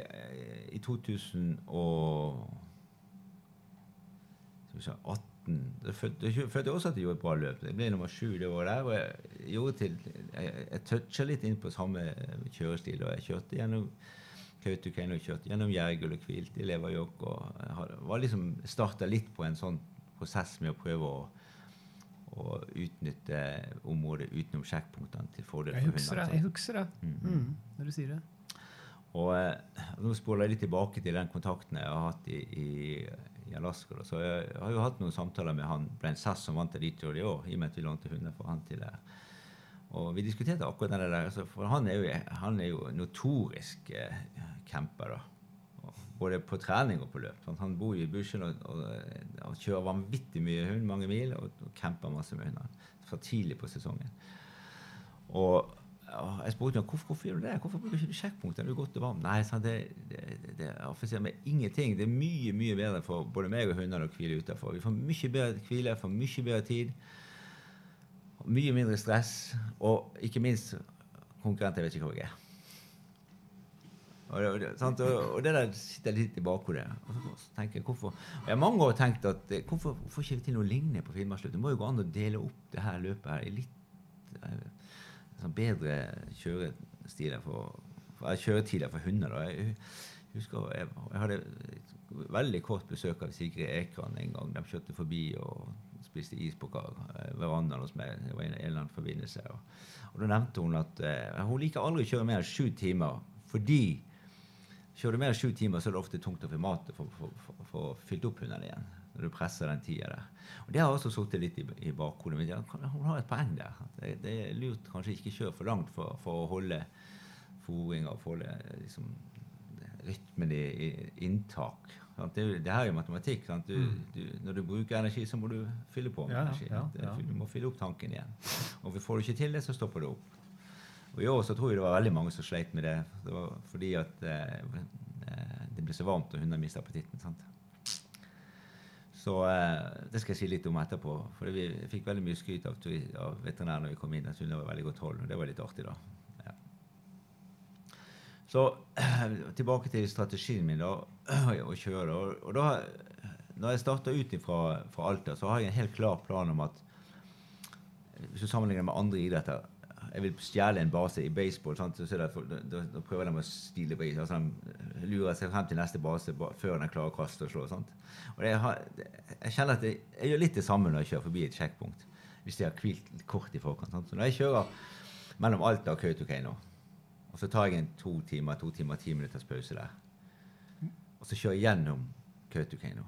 i 2000 og 18 Jeg følte også at jeg gjorde et bra løp. Jeg ble nummer sju det året der. og Jeg gjorde til, jeg, jeg toucha litt inn på samme kjørestil. og Jeg kjørte gjennom Kautokeino, kjørte gjennom Jergul og hvilte i Leverjokk. og jeg var liksom starta litt på en sånn prosess med å prøve å, å utnytte området utenom sjekkpunktene til fordel for hundene. Jeg husker det, mm -hmm. mm, når du sier det. Og eh, Nå spoler jeg litt tilbake til den kontakten jeg har hatt i, i i Alaska. Så jeg har jo hatt noen samtaler med han Brent Sass, som vant Elite i år, i og med at vi lånte hunder for han til det. Og vi diskuterte akkurat det der. Altså, for han er jo, han er jo notorisk eh, camper. da. Både på trening og på løp. Han bor jo i bushen og, og, og, kjører vanvittig mye hund, mange mil, og, og camper masse med hundene fra tidlig på sesongen. Og jeg spurte ham hvorfor, hvorfor gjør du det? Hvorfor bruker du ikke sjekkpunkt? Er du godt og varm? Nei, sa det, det, det affiserer med ingenting. Det er mye mye bedre for både meg og hundene å hvile utenfor. Vi får mye bedre hvile, får mye bedre tid. Mye mindre stress. Og ikke minst konkurrenter vet ikke hva jeg er. Og det, og? Og, det der sitter litt i bakhodet. Jeg, hvorfor, jeg har mange år tenkt at hvorfor får ikke vi til noe lignende på Finnmarksløpet? Det må jo gå an å dele opp det her løpet her i litt eh, bedre kjørestiler for, for kjøretider for hunder. Da. Jeg husker jeg, jeg hadde veldig kort besøk av Sigrid Ekran en gang. De kjørte forbi og spiste is på verandaen hos meg. Det var en, eller annen forbindelse. Og, og da nevnte hun at eh, hun liker aldri å kjøre mer enn sju timer fordi Kjører du mer enn sju timer, så er det ofte tungt å få mat å få fylt opp hundene igjen. Når du presser den tida der. Og Det har også sittet litt i, i bakhodet mitt. Ja, hun har et poeng der. Det, det er lurt kanskje ikke kjøre for langt for, for å holde fôring og holde liksom, rytmen i, i inntak. Sant? Det, det her er jo matematikk. Sant? Du, du, når du bruker energi, så må du fylle på med Ja, energi. ja. Du må fylle opp tanken igjen. Og får du ikke til det, så stopper det opp. Og I år så tror jeg det var veldig mange som sleit med det. Det var fordi at eh, eh, det ble så varmt og hundene mista appetitten. sant? Så eh, det skal jeg si litt om etterpå. For vi fikk veldig mye skryt av, av veterinæren når vi kom inn. Jeg synes det var veldig godt hold. og Det var litt artig, da. Så tilbake til strategien min, da. (clears throat) Å kjøre. da. Og da, når jeg starter ut fra, fra Alta, så har jeg en helt klar plan om at hvis du sammenligner med andre idretter Jeg vil stjele en base i baseball. Sant? Så da, prøver de å stile base. Altså, de lurer seg frem til neste base ba- før den klarer å kaste og slå. Sant? Og jeg, har, jeg kjenner at jeg, jeg gjør litt det samme når jeg kjører forbi et sjekkpunkt. Hvis jeg har hvilt kort i forkant. Sant? Så når jeg kjører mellom Alta og Kautokeino, og så tar jeg en to timer, to timer, ti minutters pause der, og så kjører jeg gjennom Kautokeino.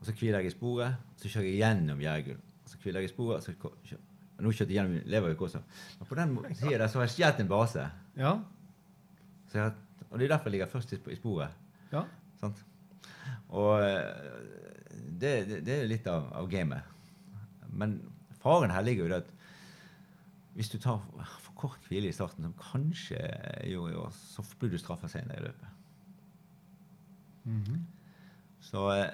Og så hviler jeg i sporet, så kjører jeg gjennom Jærgulv. Så hviler jeg i sporet, og så kjører Nå kjørte jeg gjennom Levervik også. Men på den sida der så har jeg stjålet en base. Ja. Så jeg, og det er derfor jeg ligger først i i sporet. ja. Sant? Og eh, det, det, det er litt av, av gamet. Men faren her ligger jo i det at hvis du tar for kort hvile i starten, som kanskje gjorde i år, så blir du straffa senere i løpet. Mhm. Så eh,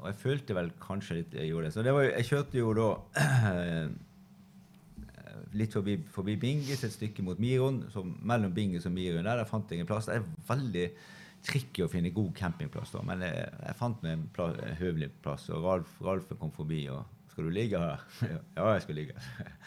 Og jeg følte vel kanskje litt jeg gjorde det. Så det var, jo- jeg kjørte jo da (clears throat) litt forbi, forbi Bingis, et stykke mot Miron. Så mellom Bingis og Miron der, der fant jeg en plass. Det er veldig tricky å finne god campingplass, da, men jeg, jeg fant meg en høvelig plass. Og Ralf, Ralf kom forbi og 'Skal du ligge her?' (laughs) ja, jeg skal ligge.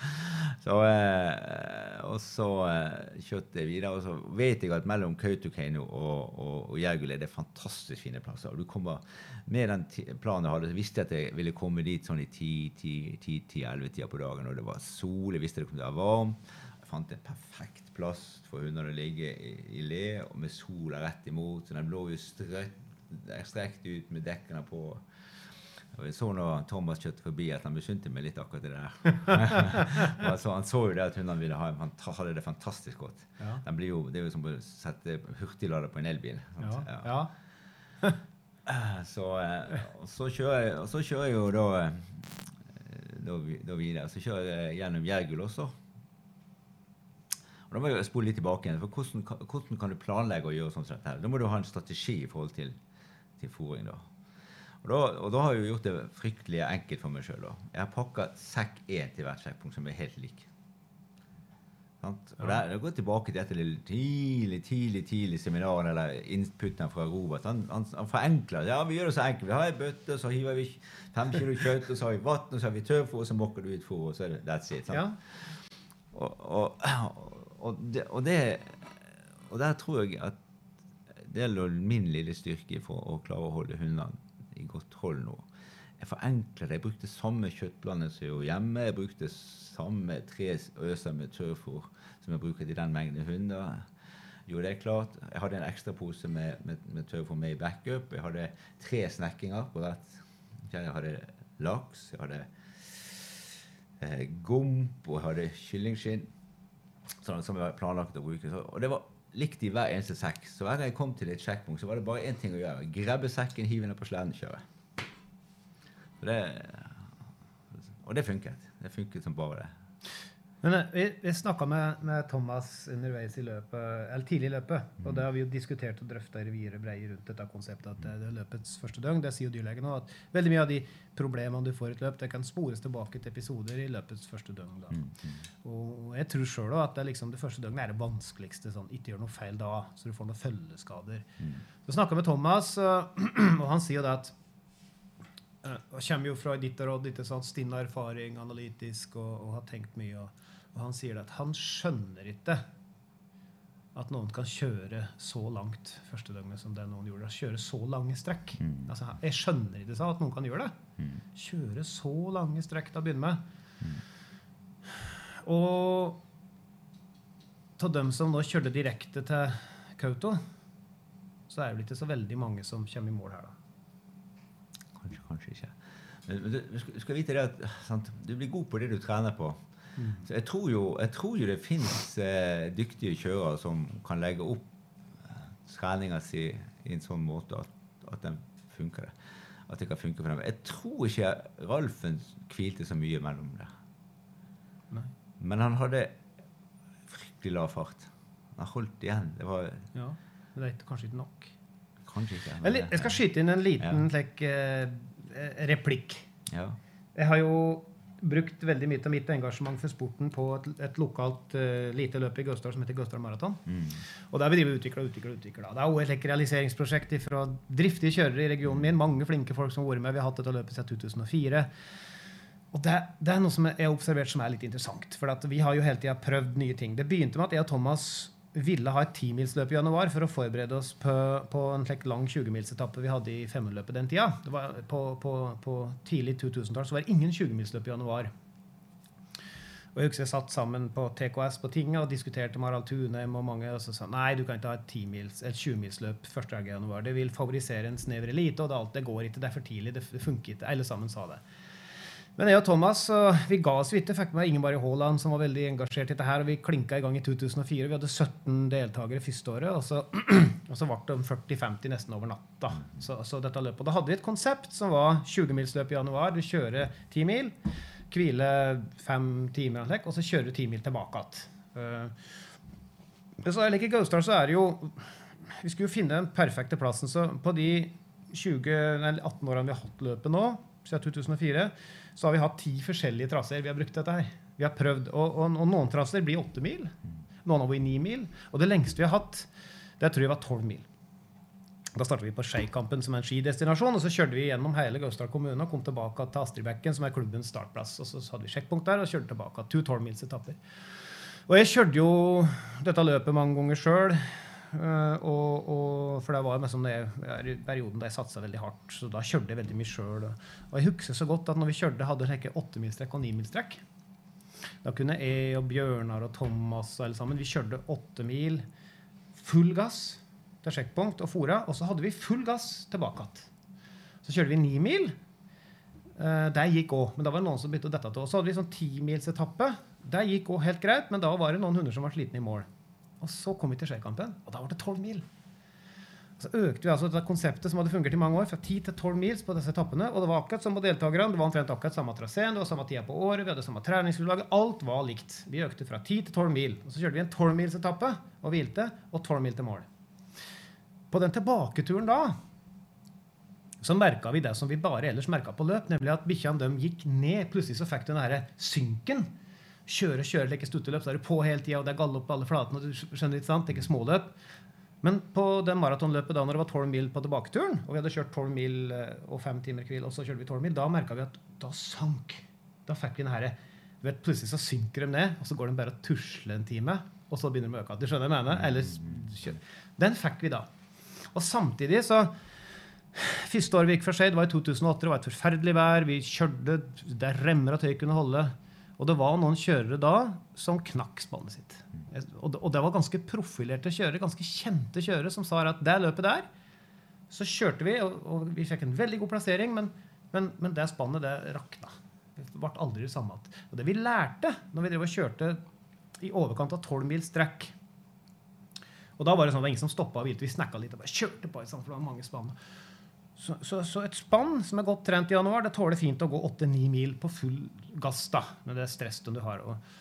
(laughs) så, eh, og så eh, kjørte jeg videre. Og så vet jeg at mellom Kautokeino og, og, og Jergul er det fantastisk fine plasser. Og du kommer med den planen jeg hadde, så visste jeg at jeg ville komme dit sånn i 10-11-tida på dagen, og det var sol. Jeg visste det kom til å være varm. Jeg fant en perfekt plass for hundene å ligge i, i le, og med sola rett imot. Så den lå jo strekt, strekt ut med dekkene på. Og jeg så når Thomas kjørte forbi at han misunte meg litt akkurat det der. altså, (laughs) han så jo det at hundene ville ha, hadde det fantastisk godt. Ja. Den blir jo, det er jo som å sette hurtiglader på en elbil. Ja. ja. (laughs) Så, eh, og så, kjører jeg, og så kjører jeg jo da, eh, da, da videre. Så kjører jeg gjennom Jergul også. Og Da må jeg spole litt tilbake igjen. for hvordan, kan- hvordan kan du planlegge å gjøre her? Da må du ha en strategi i forhold til, til fôring. da. Og da, og da har jeg gjort det fryktelig enkelt for meg sjøl. Jeg har pakka sekk én til hvert sjekkpunkt, som er helt lik. Sant? Og der, det går tilbake til dette lille tidlig, tidlig, tidlig seminaret eller inputen fra Robert. Han, han, han forenkler. Ja, vi gjør det så enkelt. Vi har ei bøtte, så hiver vi fem kilo kjøtt, og så har vi vann, og så har vi tørrfôr, og så mokker du ut fôr, og så er det that's it. Sant? ja. Og, og, og, det, og, det, og der tror jeg at det lå min lille styrke for å klare å holde hundene i godt hold nå. Jeg forenkler. Jeg brukte samme kjøttblanding som jeg gjorde hjemme. Jeg brukte samme tre øser med tørrfôr som jeg bruker til den mengden hunder. Gjorde det klart. Jeg hadde en ekstra pose med, med, med tørrfôr med i backup. Jeg hadde tre snekkinger på hvert. Jeg hadde laks, jeg hadde eh, gomp, og jeg hadde kyllingskinn sånn, som jeg planlagt å bruke. Og det var likt i hver eneste sekk. Så hver gang jeg kom til et sjekkpunkt, så var det bare én ting å gjøre. Grabbe sekken, hive den på sleden, kjøre. Så det, og det funket. Det funket som bare det. Men eh, vi, vi snakka med, med Thomas underveis i løpet, eller tidlig i løpet. Og det har vi jo diskutert og drøfta i revir og breier rundt dette konseptet at det er løpets første døgn. Det sier jo dyrlegen òg, at veldig mye av de problemene du får i et løp, det kan spores tilbake til episoder i løpets første døgn. da. Og, og jeg tror sjøl at det, er liksom, det første døgnet er det vanskeligste. sånn, Ikke gjør noe feil da, så du får noen følgeskader. Så snakka med Thomas, og, (clears throat) og han sier jo det at han kommer jo fra ditt og råd, litt sånn stinn erfaring, analytisk, og, og har tenkt mye. Og, og han sier at han skjønner ikke at noen kan kjøre så langt første døgnet som det noen gjorde. Kjøre så lange strekk. Mm. Altså, jeg skjønner ikke at noen kan gjøre det. Kjøre så lange strekk til å begynne med. Og av dem som nå kjørte direkte til Kauto, så er det vel ikke så veldig mange som kommer i mål her, da. Kanskje, kanskje ikke. Men, men du skal vite det at sant? du blir god på det du trener på. Så jeg tror jo, jeg tror jo det fins eh, dyktige kjørere som kan legge opp eh, treninga si i en sånn måte at, at den funker. At det kan funke for dem. Jeg tror ikke Ralfen hvilte så mye mellom det. Nei. Men han hadde fryktelig lav fart. Han holdt igjen. Det var Ja, er kanskje ikke nok. kanskje ikke Eller, jeg skal skyte inn en liten Ja. slik, eh, eh, replikk. Ja. Jeg har jo brukt veldig mye av mitt engasjement for sporten på et, et lokalt uh, lite løp i Gausdal som heter Gausdal Maraton. Mm. Og der vi driver utvikler og utvikler. og utvikler. Det er også et realiseringsprosjekt fra driftige kjørere i regionen min. Mange flinke folk som har vært med. Vi har hatt dette løpet siden 2004. Og det, det er noe som jeg har observert som er litt interessant. For at vi har jo hele tida prøvd nye ting. Det begynte med at jeg og Thomas ville ha et timilsløp i januar for å forberede oss på, på en slik lang 20-milsetappe vi hadde i femmerløpet den tida. På, på, på tidlig 2000-tall så var det ingen 20-milsløp i januar. Og jeg husker jeg satt sammen på TKS på tinget og diskuterte med Harald Tunheim og mange, og så sa nei, du kan ikke ha et et 20-milsløp første helg i januar. Det vil favorisere en snever elite, og det, alt, det går ikke, det er for tidlig, det funker ikke. Alle sammen sa det. Men jeg og Thomas vi ga oss ikke. Fikk med Ingeborg Haaland, som var veldig engasjert i dette her, og vi klinka i gang i 2004. Vi hadde 17 deltakere første året, og så, (clears throat) og så ble det 40-50 nesten over natta. Så, så dette løpet. Og da hadde vi et konsept som var 20-milsløp i januar. Du kjører 10 mil, hvile fem timer, og så kjører du 10 mil tilbake igjen. Uh, så like I Gausdal så er det jo Vi skulle jo finne den perfekte plassen. Så på de 20, nei, 18 årene vi har hatt løpet nå, siden 2004, så har vi hatt ti forskjellige traseer vi har brukt dette her. Vi har prøvd, og, og, og noen traseer blir åtte mil. Noen har vært ni mil. Og det lengste vi har hatt, det tror jeg var tolv mil. Da startet vi på Skeikampen, som er en skidestinasjon. og Så kjørte vi gjennom hele Gausdal kommune og kom tilbake til Astridbekken, som er klubbens startplass. og Så hadde vi sjekkpunkt der og kjørte tilbake. To tolvmilsetapper. Og jeg kjørte jo dette løpet mange ganger sjøl. Og, og, for det var liksom det, i perioden da jeg satsa veldig hardt. Så da kjørte jeg veldig mye sjøl. Og, jeg husker så godt at når vi kjørte, hadde vi åttemilstrekk og nimilstrekk. Da kunne jeg og Bjørnar og Thomas og alle sammen, vi kjørte åtte mil full gass til sjekkpunkt og fora, og så hadde vi full gass tilbake igjen. Så kjørte vi ni mil. Uh, det gikk òg, men da var det noen som begynte å dette. Og så hadde vi sånn timilsetappe. Det gikk òg helt greit, men da var det noen hunder som var slitne i mål. Og så kom vi til Skeikampen, og da var det tolv mil. Så økte vi altså det konseptet som hadde fungert i mange år, fra 10 til 12 mil på disse etappene. Og det var akkurat som på deltakerne. Det var omtrent akkurat samme traseen, det var samme tida på året, vi hadde samme treningsgrunnlag. Alt var likt. Vi økte fra 10 til 12 mil. Og så kjørte vi en 12-milsetappe og hvilte, og 12 mil til mål. På den tilbaketuren da så merka vi det som vi bare ellers merka på løp, nemlig at bikkjene gikk ned. Plutselig så fikk du den derre synken. Kjøre, kjøre, ikke stutteløp, så er du på hele tida, og det er galopp på alle flatene. og du skjønner ikke sant, det er ikke småløp. Men på det maratonløpet da når det var 12 mil på tilbaketuren, og vi hadde kjørt 12 mil eh, og 5 timer hvil, og så kjørte vi 12 mil, da merka vi at da sank. Da fikk vi den herre vet, Plutselig så synker de ned, og så går de bare og tusler en time, og så begynner de å øke. Du skjønner hva jeg mener? Eller, den fikk vi da. Og samtidig så Første året vi gikk for det var i 2008. Det var et forferdelig vær. Vi kjørte der remmer at høy kunne holde. Og det var noen kjørere da som knakk spannet sitt. Og det, var ganske profilerte kjørere, ganske kjente kjørere, som sa at det løpet der så kjørte vi, og, vi fikk en veldig god plassering, men, men, men det spannet, det rakna. Det ble aldri det samme. Og det vi lærte når vi drev og kjørte i overkant av 12 mil strekk Og da var det sånn, det var ingen som stoppa og hvilte. Vi snakka litt og bare kjørte på, for det var mange spann. Så, så, så, et spann som er godt trent i januar, det tåler fint å gå 8-9 mil på full gass da, med det stresset du har. Og,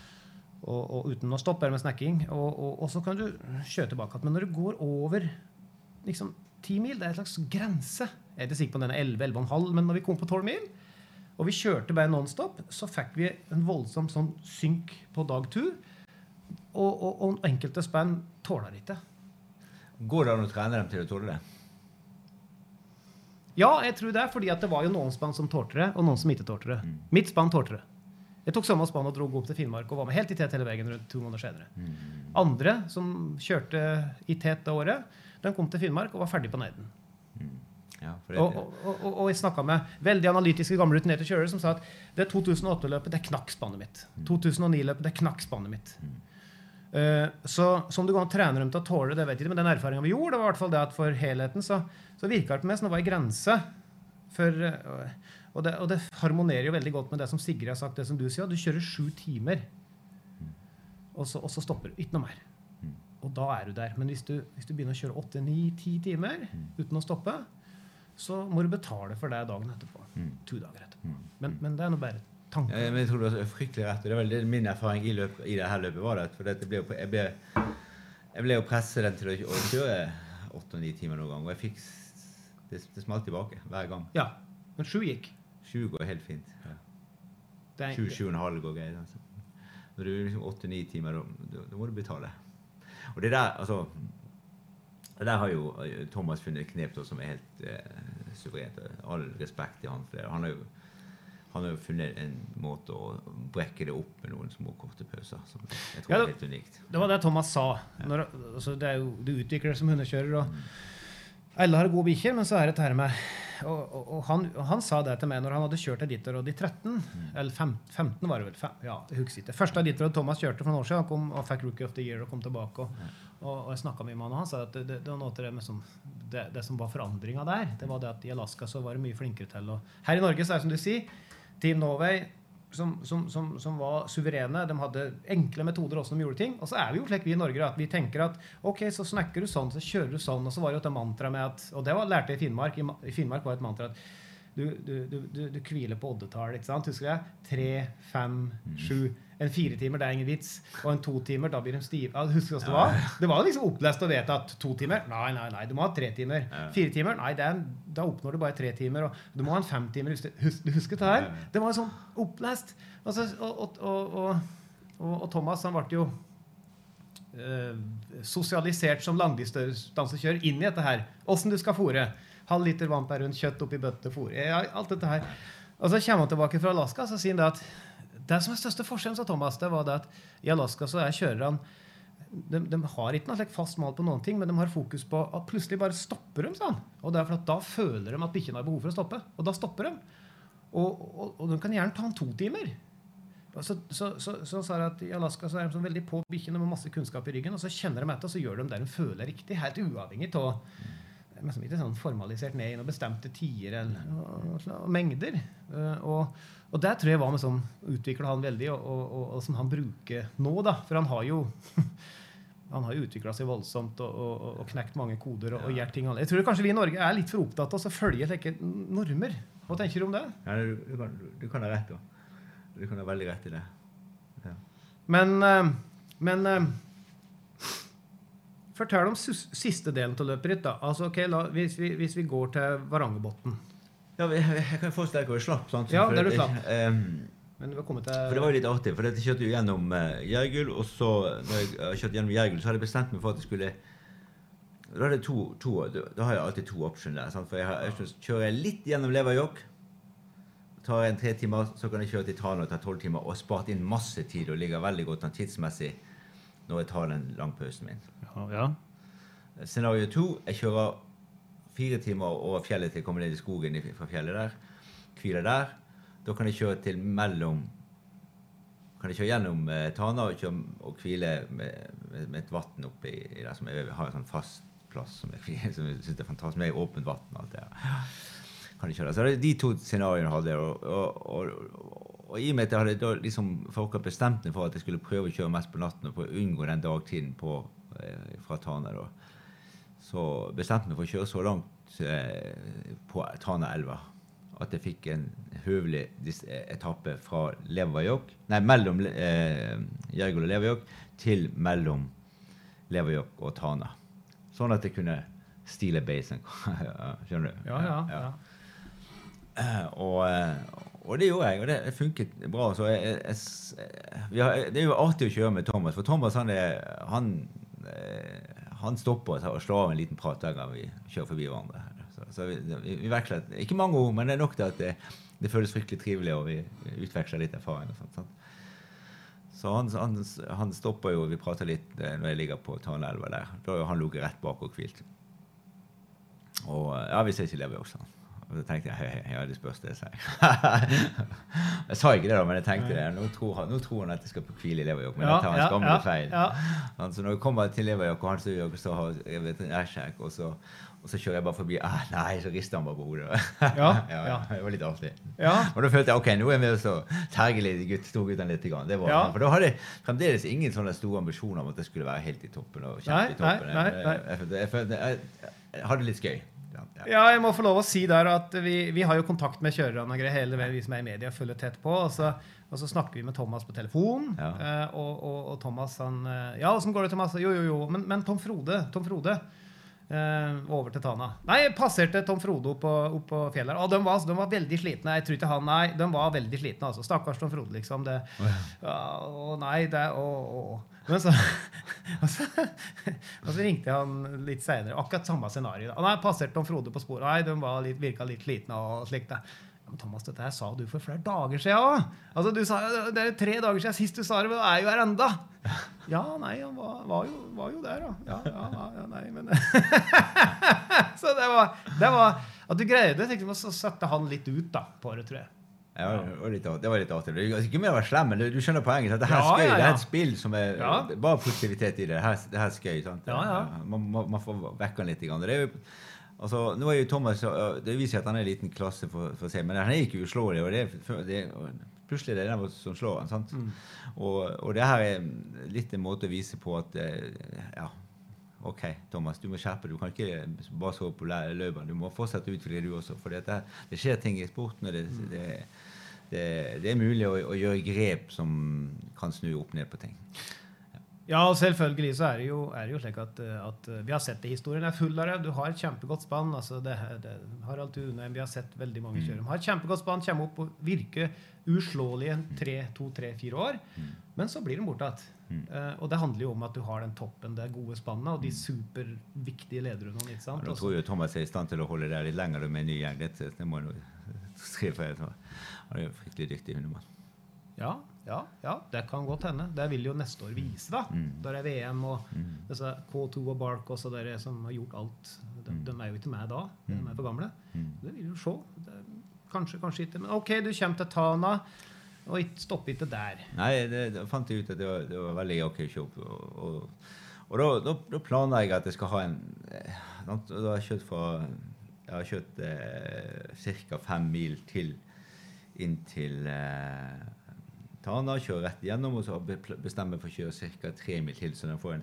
og, og uten å stoppe med snacking. Og, og, så kan du kjøre tilbake igjen. Men når du går over liksom, 10 mil, det er en slags grense. Jeg er ikke sikker på den er 11-11,5, men når vi kom på 12 mil, og vi kjørte bare nonstop, så fikk vi en voldsom sånn synk på dag to. Og, og, og enkelte spenn tåler ikke. Går det an å trene dem til å tåle det? Ja, jeg tror det, fordi at det var jo noen spann som tålte det, og noen som ikke tålte det. Mm. Mitt spann tålte det. Jeg tok samme spann og dro opp til Finnmark og var med helt i tet hele veien rundt to måneder senere. Mm. Andre som kjørte i tet det året, de kom til Finnmark og var ferdig på Neiden. Ja, Og, og, og, og jeg snakka med veldig analytiske gamle rutinerte kjørere som sa at det 2008-løpet det knakk spannet mitt. 2009-løpet det knakk spannet mitt. Eh, så som du kan trene dem til å tåle det, vet jeg ikke, men den erfaringa vi gjorde, det var i hvert fall det at for helheten så, så virka det på meg som det var ei grense. For, eh, og, det, og det harmonerer jo veldig godt med det som Sigrid har sagt, det som du sier. Du kjører sju timer, og så, og så stopper du. Ikke noe mer. Og da er du der. Men hvis du, hvis du begynner å kjøre åtte, ni, ti timer uten å stoppe, så må du betale for det dagen etterpå. Mm. To dager etterpå. Men, men det er nå bare tanker. Ja, men jeg tror du har fryktelig rett. og Det er vel min erfaring i, løp, i det her løpet var det. For det ble, jo- jeg, ble, jeg ble jo presset den til å, kjøre åtte og ni timer noen gang. Og jeg fikk det, det smalt tilbake hver gang. Ja. Men sju gikk. Sju går helt fint. Ja. Sju, sju og en halv går greit. Altså. Når du er liksom åtte-ni timer, da må du betale. Og det der, altså det der har jo eh, Thomas funnet et knep som er helt eh, suverent. All respekt til han for det. Han har jo han har jo funnet en måte å brekke det opp med noen små, korte pauser. Som jeg tror Ja, er helt unikt. Det var det Thomas sa. Når, altså, det er jo, du utvikler seg som hundekjører. og alle har gode bikkjer, men så er det dette med og, og, og, han, og han sa det til meg når han hadde kjørt Editorod i 13. Eller fem, 15, var det vel. Fem, ja, jeg husker ikke. Første Editorod Thomas kjørte for noen år siden, han kom og fikk Rookie of the Year og kom tilbake. Og, og, og jeg snakka mye med han, og han sa at det, det, det var noe til det med sånn det, det som var forandringa der, det var det at i Alaska så var det mye flinkere til å Her i Norge så er det som du sier, Team Norway som, som, som, som var suverene. De hadde enkle metoder hvordan de gjorde ting. Og så er vi jo slik vi i Norge at vi tenker at ok, så snakker du sånn, så kjører du sånn. Og så var det jo et mantra med at Og det var, lærte jeg i Finnmark. I, Finnmark var et mantra at du, du, du, du hviler på oddetall. ikke sant? Husker jeg? Tre, fem, sju. En fire timer, det er ingen vits. Og en to timer, da blir de stive. Ja, husker du hvordan det var? Det var liksom opplest å vedtatt. at to timer Nei, nei, nei, du må ha tre timer. Fire timer? Nei, en- da oppnår du bare tre timer. Og du må ha en femtimer. Husker, hus- du husker det her? Det var sånn opplest. Altså, og, og, og, og, og, og Thomas han ble jo øh, sosialisert som langdistansekjører inn i dette her. Åssen du skal fòre. Halv liter vann per rund, kjøtt oppi bøtte. Ja, alt dette her. Og så kommer han tilbake fra Alaska så sier han det at det som er største forskjellen, sa Thomas, det var det at i Alaska så er kjørerne de, de har ikke noe fast mal på noen ting, men de har fokus på at plutselig bare stopper de. Sånn. Og det er for at Da føler de at bikkjene har behov for å stoppe, og da stopper de. Og, og, og de kan gjerne ta en to timer. Så, så, sa jeg at I Alaska så er de så veldig på bikkjene med masse kunnskap i ryggen, og så kjenner de etter, og så gjør de det de føler er riktig, helt uavhengig av er liksom ikke sånn formalisert ned i noen bestemte tider eller og, og, og mengder. Eh, og, og det tror jeg var med sånn utvikla han veldig, og, og, og, og som han bruker nå, da. For han har jo (laughs) han har jo utvikla seg voldsomt og, knekt mange koder og, gjort ting annerledes. Jeg tror kanskje vi i Norge er litt for opptatt av å følge slike normer. Hva tenker du om det? Ja, du, du, kan, du, kan ha rett, da. Du kan ha veldig rett i det. Ja. Men, eh, men eh, Fortell om siste delen av løpet ditt. da. Altså, ok, la, hvis, vi, hvis vi går til Varangerbotn Ja, jeg, jeg kan forestille deg hvor jeg slapp. sant? Ja, For der du det- slapp. ehm, Men kommet til For det var jo litt artig, for jeg kjørte jo gjennom uh, Jergul, og så når jeg kjørte gjennom Jergul, så hadde jeg bestemt meg for at jeg skulle Da, hadde to, to, da har jeg alltid to optioner. Sant? For jeg, har, jeg kjører jeg litt gjennom Leverjokk, tar en tre timer, så kan jeg kjøre til Tana og ta tolv timer, og spart inn masse tid og ligger veldig godt an tidsmessig når jeg tar den langpausen min. Ja, ja. Scenario to jeg kjører fire timer over fjellet til jeg kommer ned i skogen fra fjellet der. Hviler der. Da kan jeg kjøre til mellom Kan jeg kjøre gjennom eh, Tana og, kjøre, og hvile med, med, med et vann oppi der som jeg har en sånn fast plass som jeg, (laughs) som jeg syns er fantastisk. Med åpent vann og alt det der. Kan jeg kjøre. Så det er de to scenarioene jeg hadde. Og, og, og, og i og med at jeg hadde da liksom forkant bestemt meg for at jeg skulle prøve å kjøre mest på natten og prøve å unngå den dagtiden på, eh, fra Tana, da, så bestemte jeg meg for å kjøre så langt eh, på Tanaelva at jeg fikk en høvelig etappe fra Levajok, Nei, mellom eh, Jergol og Leverjokk til mellom Leverjokk og Tana. Sånn at jeg kunne stile basen. (laughs) Skjønner du? Ja, ja. ja. ja. Og, eh, og det gjorde jeg, og det funket bra. Så jeg, jeg, jeg, vi har, det er jo artig å kjøre med Thomas, for Thomas han, er, han, eh, han stopper og slår av en liten prat hver gang vi kjører forbi hverandre. Så, så vi, vi, vi veksler ikke mange ord, men det er nok til at det, det føles fryktelig trivelig, og vi utveksler litt erfaring. og sånt, sant? Så han, han, han stopper jo, vi prater litt eh, når jeg ligger på Taneelva der. Da har han ligget rett bak og hvilt. Og eh, ja, vi ses i Levi også. Og så tenkte jeg ja, det spørs det, sa jeg. (laughs) jeg sa ikke det, da, men jeg tenkte det. Nå tror han, nå tror han at jeg skal på hvile i Leverjord, men Ja, det tar hans ja, gamle ja, feil. ja. Han, så når jeg kommer til Leverjord, og han står og så har veterinærsjekk, vet, og så, og så kjører jeg bare forbi ah, Nei, så rister han bare på hodet. (laughs) Ja, ja, ja. (laughs) Det var litt artig. Ja. Og da følte jeg ok, nå er vi så terge litt gutt, storguttene litt. Grann. Det var. For da hadde jeg fremdeles ingen sånne store ambisjoner om at jeg skulle være helt i toppen. og kjempe i toppen. nei, nei, Jeg, jeg, jeg, jeg, jeg hadde litt gøy. Ja, jeg må få lov å si der at vi, vi har jo kontakt med kjørerne og greier hele veien, vi som er i media, følger tett på. Og så, og så snakker vi med Thomas på telefon. Ja. eh, og, og, og Thomas han eh, Ja, åssen går det, Thomas? Jo, jo, jo. Men, men Tom Frode, Tom Frode over til Tana. Nei, passerte Tom Frode opp på, opp på fjellet. Og de var, de var veldig slitne. Jeg tror ikke han, nei, de var veldig slitne. altså. Stakkars Tom Frode, liksom. Det, ja, å nei, det å, å. Men så, (laughs) og, så, (laughs) og så ringte han litt seinere. Akkurat samme scenario. Nei, passerte Tom Frode på sporet. Nei, de var litt, virka litt slitne og slikt. Men Thomas, dette her sa du for flere dager siden òg. Altså, du sa, det er tre dager siden sist du sa det, men du er jo her enda. Ja, nei, han var, var, jo, var jo der, da. Ja, ja, ja, nei, men (laughs) Så det var, det var At du greide jeg, så satte han litt ut da, på det, tror jeg. Ja, det var litt, artig- det var litt artig. Er Ikke mer å være slem, men du, skjønner poenget. Det her er skøy. Det er et spill som er bare positivitet i det. Det her, det her er skøy. Ja, ja. Man, man, får vekke den litt. Det er jo, altså, nå er jo Thomas Det viser at han er en liten klasse for, for seg, men han er ikke uslåelig. og det er, det er, Plutselig er det den som slår han. sant? Mm. Og, og det her er litt en måte å vise på at eh, ja, OK, Thomas, du må skjerpe. Du kan ikke bare sove på løperen. Du må fortsette å utvikle du også. For det, det skjer ting i sporten, og det, det, det, det er mulig å, å gjøre grep som kan snu opp ned på ting. Ja, selvfølgelig så er det jo, er det jo slik at, eh, at eh, vi har sett det. Historien er full av det. Du har et kjempegodt spann. altså det, det, Harald Tunheim, vi har sett veldig Mm. mange kjøre. De har et kjempegodt spann, kommer opp og virker uslåelige tre, to, tre, fire år. Mm. Men så blir de borte igjen. Uh, og det handler jo om at du har den toppen, det gode spannet og de superviktige lederne. Ikke sant? Ja, Nå tror jeg Thomas er i stand til å holde det litt lenger med en ny gjeng. Det, det må jeg skrive. for. Han er jo fryktelig dyktig hundemann. Ja, ja, ja, det kan godt hende. Det vil jo neste år vise, da. Mm. Der er VM og disse K2 og Bark også, dere som har gjort alt. De, de er jo ikke med da. De er for gamle. Mm. Det vil jo se. Det, kanskje, kanskje ikke. Men OK, du kommer til Tana, og stopper ikke der. Nei, det, da fant jeg ut at det var, det var veldig ok jobb. Og, og, og da, da, planla jeg at jeg skal ha en Da har jeg kjørt fra Jeg har kjørt eh, ca. fem mil til inn til eh, Tana, kjører rett igjennom, og så bestemmer for å kjøre ca. tre mil til, så den får en,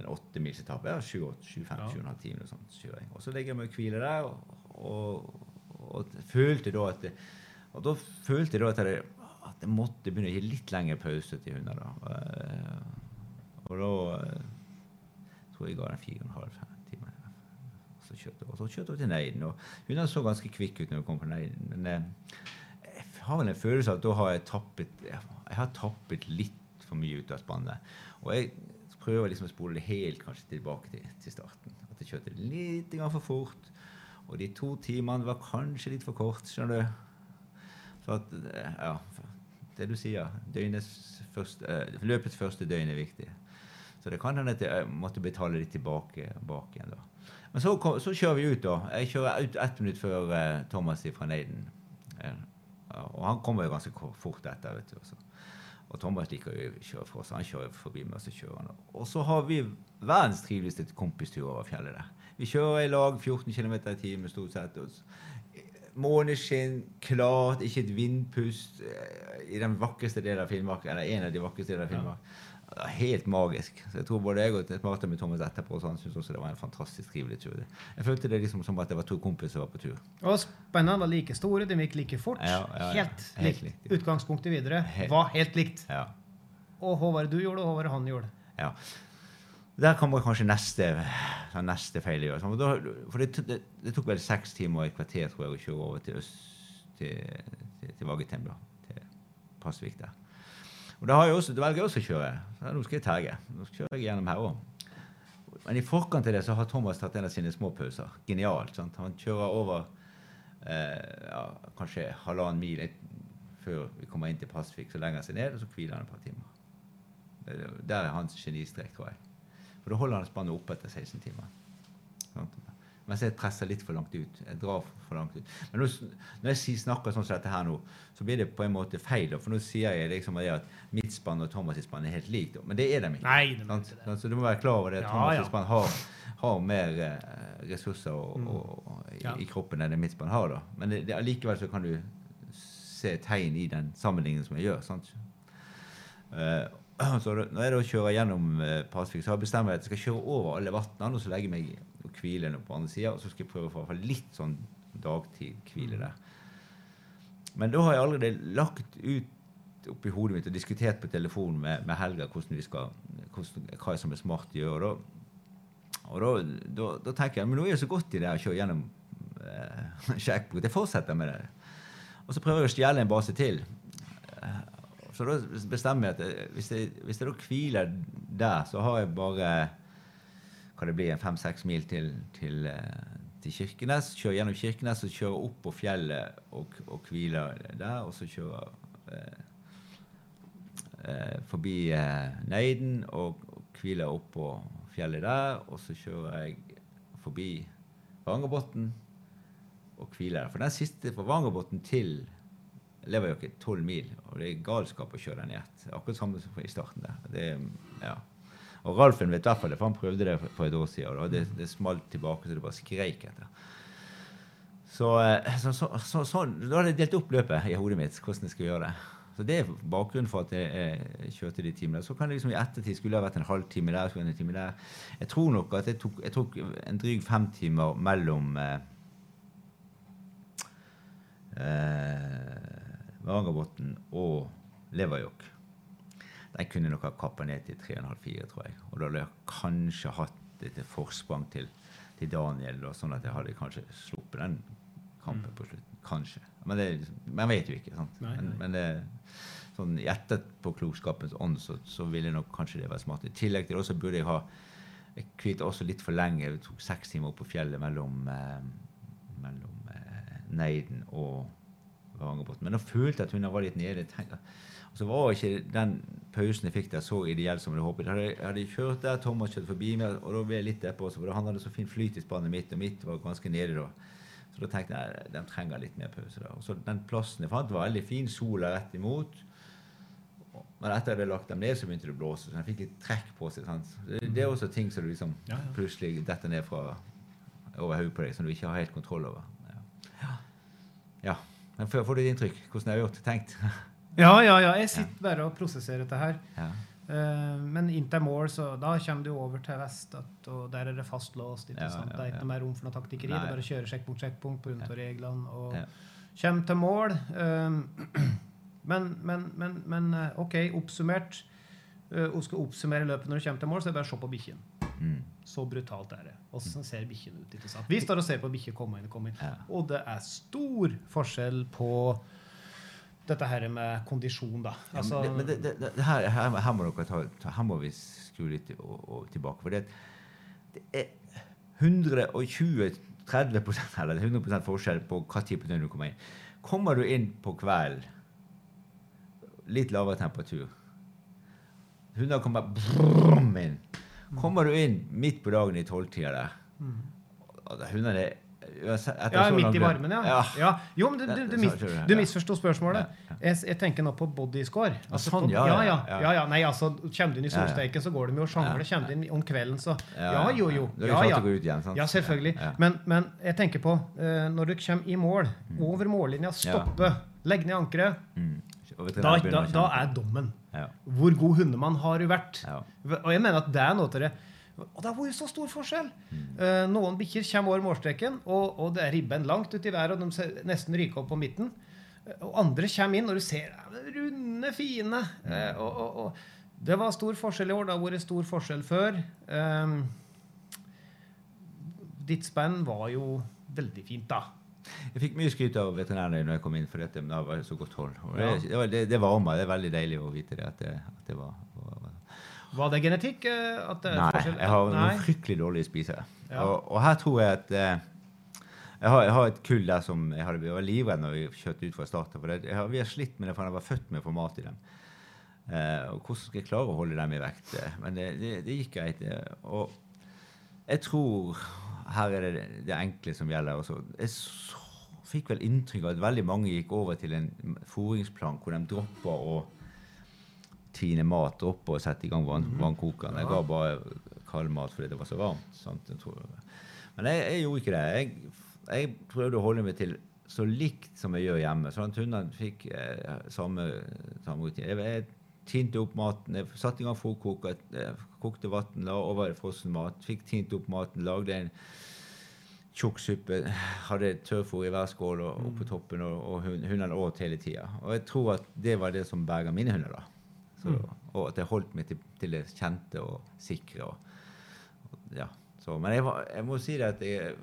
en åtte mils etappe. Ja, 25-25 timer og sånt kjøring. Og så legger jeg meg og hviler der, og, og, og følte da at det, og da følte jeg da at jeg, at jeg måtte begynne å gi litt lengre pause til hunder. da. Eh, Og da eh, tror jeg ga den fire og en halv time. Og så kjørte jeg til Neiden. og Hundene så ganske kvikke ut når vi kom på Neiden. Men eh, jeg har vel en følelse av at da har jeg tappet jeg har tappet litt for mye ut av spannet. Og jeg prøver liksom å spole det helt kanskje tilbake til, til starten. At jeg kjørte litt for fort. Og de to timene var kanskje litt for kort. skjønner du? Så at, ja, det du sier, første, eh, løpets første døgn er viktig. Så det kan hende at jeg måtte betale litt tilbake bak igjen. da. Men så, så kjører vi ut, da. Jeg kjører ut ett minutt før eh, Thomas fra Neiden. Og han kommer jo ganske fort etter. vet du. også. Og Thomas liker jo å kjøre for oss. Han kjører forbi meg, og så kjører han. Og så har vi verdens triveligste kompistur over fjellet der. Vi kjører i lag 14 km i timen stort sett. Og måneskinn, klart, ikke et vindpust. eh, I den vakreste delen av Finnmark, eller en av de vakreste delene av Finnmark. Var Helt magisk. Så jeg tror både jeg og pratet med Thomas etterpå, så han syntes også det var en fantastisk trivelig tur. Jeg følte det liksom som at det var to kompiser var på tur. Og spennene var like store, de gikk like fort. Ja, ja, ja. Helt Helt likt. likt. Utgangspunktet videre Helt- var helt likt. Ja. Og hva var det du gjorde, og hva var det han gjorde? Ja. Der kommer kanskje neste, sånn neste feil for da- For det, det, det tok vel seks timer og et kvarter tror jeg, å kjøre over til, øst, til, til, til Vagetem, da, til Pasvik der. Og da, også, da velger jeg også å kjøre. Så nå skal jeg terge. Nå kjører jeg gjennom her òg. Men i forkant til det så har Thomas tatt en av sine små pauser. Genialt. sant? Han kjører over eh, ja, kanskje halvannen mil før vi kommer inn til Pasvik. Så legger han seg ned, og så hviler han et par timer. Der er hans genistrek, tror jeg. For da holder han spannet oppe etter 16 timer. Sant? Mens jeg presser litt for langt ut. Jeg drar for langt ut. Men nå, når jeg snakker sånn som dette her nå, så blir det på en måte feil. For nå sier jeg liksom at mitt spann og Thomas' spann er helt likt. Men det er de ikke. Nei, det sant? det. Så du må være klar over det. at Ja, Thomas' ja. spann har, har mer eh, ressurser og, Mm. og, og, i, Ja. i kroppen enn det mitt spann har. da. Men allikevel så kan du se tegn i den sammenligningen som jeg gjør. sant? Uh, (clears throat) så når jeg da kjører gjennom uh, Pasvik, så har jeg bestemt at jeg skal kjøre over alle vannene og så legge meg og hvile på andre sida. Og så skal jeg prøve å få hvert fall litt sånn dagtid-hvile der. Men da har jeg allerede lagt ut oppi hodet mitt og diskutert på telefon med, med Helga hvordan vi skal, hvordan, hva som er smart å gjøre. Og da, da, da tenker jeg men nå er jeg så godt i det å kjøre gjennom eh. (laughs) Jeg fortsetter med det. Og så prøver jeg å stjele en base til. Eh, Så da bestemmer jeg at eh, hvis jeg, hvis jeg da hviler der, så har jeg bare kan det bli fem-seks mil til, til, eh, til Kirkenes. Kjører gjennom Kirkenes og kjører opp på fjellet og, og hviler der. Og så kjører eh, eh, forbi eh, Neiden og, og hviler opp på fjellet der. Og så kjører jeg forbi Varangerbotn og hviler der. For den siste fra Varangerbotn til Leverjokke er tolv mil, og det er galskap å kjøre den i ett. Akkurat samme som i starten der. Det, ja. Og Ralfen vet i hvert fall det, for han prøvde det for et år siden. Og det, det smalt tilbake så det bare skreik etter. Så, eh, så, så, så, sånn, da hadde jeg delt opp løpet i hodet mitt, hvordan jeg skulle gjøre det. Så Det er bakgrunnen for at jeg, kjørte de timene. Så kan det liksom i ettertid skulle det ha vært en halvtime der. skulle en time der. Jeg tror nok at jeg tok, jeg tok en dryg fem timer mellom eh, eh, Varangerbotn og Leverjokk. Den kunne nok ha kappa ned til 3,5-4, tror jeg. Og da hadde jeg kanskje hatt et forsprang til, til Daniel, da, sånn at jeg hadde kanskje sluppet den kampen på slutten. Kanskje. Men det, man vet jo ikke. sant? Nei, Men, nei. men det, sånn, i etterpåklokskapens ånd så, så ville nok kanskje det være smart. I tillegg til det så burde jeg ha Jeg kvitt også litt for lenge. Det tok seks timer opp på fjellet mellom, eh, mellom eh, Neiden og Varangerbotn. Men da følte jeg at hun var litt nede. Jeg tenkte- så var ikke den pausen jeg fikk der, så ideell som jeg håpet. Jeg hadde, jeg kjørt der, Thomas kjørte forbi meg, og da ble jeg litt derpå også, for han hadde så fin flyt i spannet mitt, og mitt var ganske nede da. Så da tenkte jeg de trenger litt mer pause. da. Og så Den plassen jeg fant, var veldig fin. Sola rett imot. Men etter jeg hadde lagt dem ned, så begynte det å blåse. Så jeg fikk litt trekk på seg. Det, det er også ting som du liksom Ja, ja. plutselig detter ned fra over hodet på deg, som du ikke har helt kontroll over. Ja. ja. Men får du et inntrykk? Hvordan jeg har gjort? Tenkt? (laughs) Ja, ja, ja. Jeg sitter bare og prosesserer dette her. ja. Eh, men inntil mål, så da kommer du over til vest, at, og der er det fastlåst. ikke sant? Det er ikke noe mer rom for noe taktikkeri. Det er bare å kjøre sjekkpunkt, sjekkpunkt på grunn av reglene. og Ja. Kommer til mål. eh, (clears throat) men, men, men, men eh, OK, oppsummert. Uh, hun skal oppsummere løpet når du kommer til mål, så er det bare å se på bikkjen. Mm. Så brutalt er det. Åssen ser bikkjen ut? Vi står og ser på bikkjer komme inn og komme inn. Ja. Og det er stor forskjell på dette her med kondisjon, da. Ja, Altså, men det, men det, det, det her, her, her må dere ta, ta Her må vi skru litt og, og tilbake. For det, er 120-30 eller 100 forskjell på hva tid på døgnet du kommer inn. Kommer du inn på kvelden, litt lavere temperatur Hundene kommer brum inn. Kommer du inn midt på dagen i tolvtida der Mm. da Hundene etter Ja, midt i varmen, ja. ja. Jo, men du, du, du, mis, du misforsto spørsmålet. Jeg, jeg tenker nå på bodyscore. Altså sånn, ja, ja, ja, ja, Nei, altså, kommer du inn i solsteiken, så går de jo og sjangler. Ja. Kommer du inn om kvelden, så Ja, jo, jo. Ja, ja. Ja, selvfølgelig. Men, men jeg tenker på eh, når du kommer i mål, over mållinja, stoppe, legge ned ankeret, Mm. Da, da, da er dommen. Hvor god hundemann har du vært? Og jeg mener at det er noe til det. Og det har vært så stor forskjell. Uh, noen bikkjer kommer over målstreken, og, og det er ribben langt uti i været, og de ser nesten ryker opp på midten. Eh, Og andre kommer inn, og du ser er runde, fine. Uh, og, og, det var stor forskjell i år. Det har vært stor forskjell før. Um, ditt spenn var jo veldig fint, da. Jeg fikk mye skryt av veterinærene når jeg kom inn, for dette, men det var så godt hold. Det, det, det varma. Det er veldig deilig å vite det. At det, at det var, var Var det genetikk? eh, det Nei, jeg har Nei. noen fryktelig dårlige spisere. Ja. Og, og her tror jeg at eh, jeg, har, jeg har et kull der som jeg, hadde, jeg var livredd når vi kjørte ut fra starten. For det, har, vi har slitt med det fra jeg var født med for mat i dem. Eh, og hvordan skal jeg klare å holde dem i vekt? Men det, det, det gikk greit. Og jeg tror her er det det enkle som gjelder. Også. Jeg så, fikk vel inntrykk av at veldig mange gikk over til en fôringsplan hvor de dropper å tine mat, opp og sette i gang vann, vannkokeren. Jeg ga bare kald mat fordi det var så varmt. Sant? Men jeg, jeg gjorde ikke det. Jeg, jeg prøvde å holde meg til så likt som jeg gjør hjemme. Sånn at hundene fikk eh, samme, samme rutine. Jeg, jeg tinte opp maten, jeg satte i gang fôrkoker, kokte vann, la over frossen mat, fikk tint opp maten, lagde en tjukk suppe, hadde tørrfôr i hver skål og, på toppen, og, og hundene åt hele tida. Og jeg tror at det var det som berga mine hunder. da. Så, Og at jeg holdt meg til, til det kjente og sikre. Og, og, ja. så, men jeg, jeg må si det at jeg,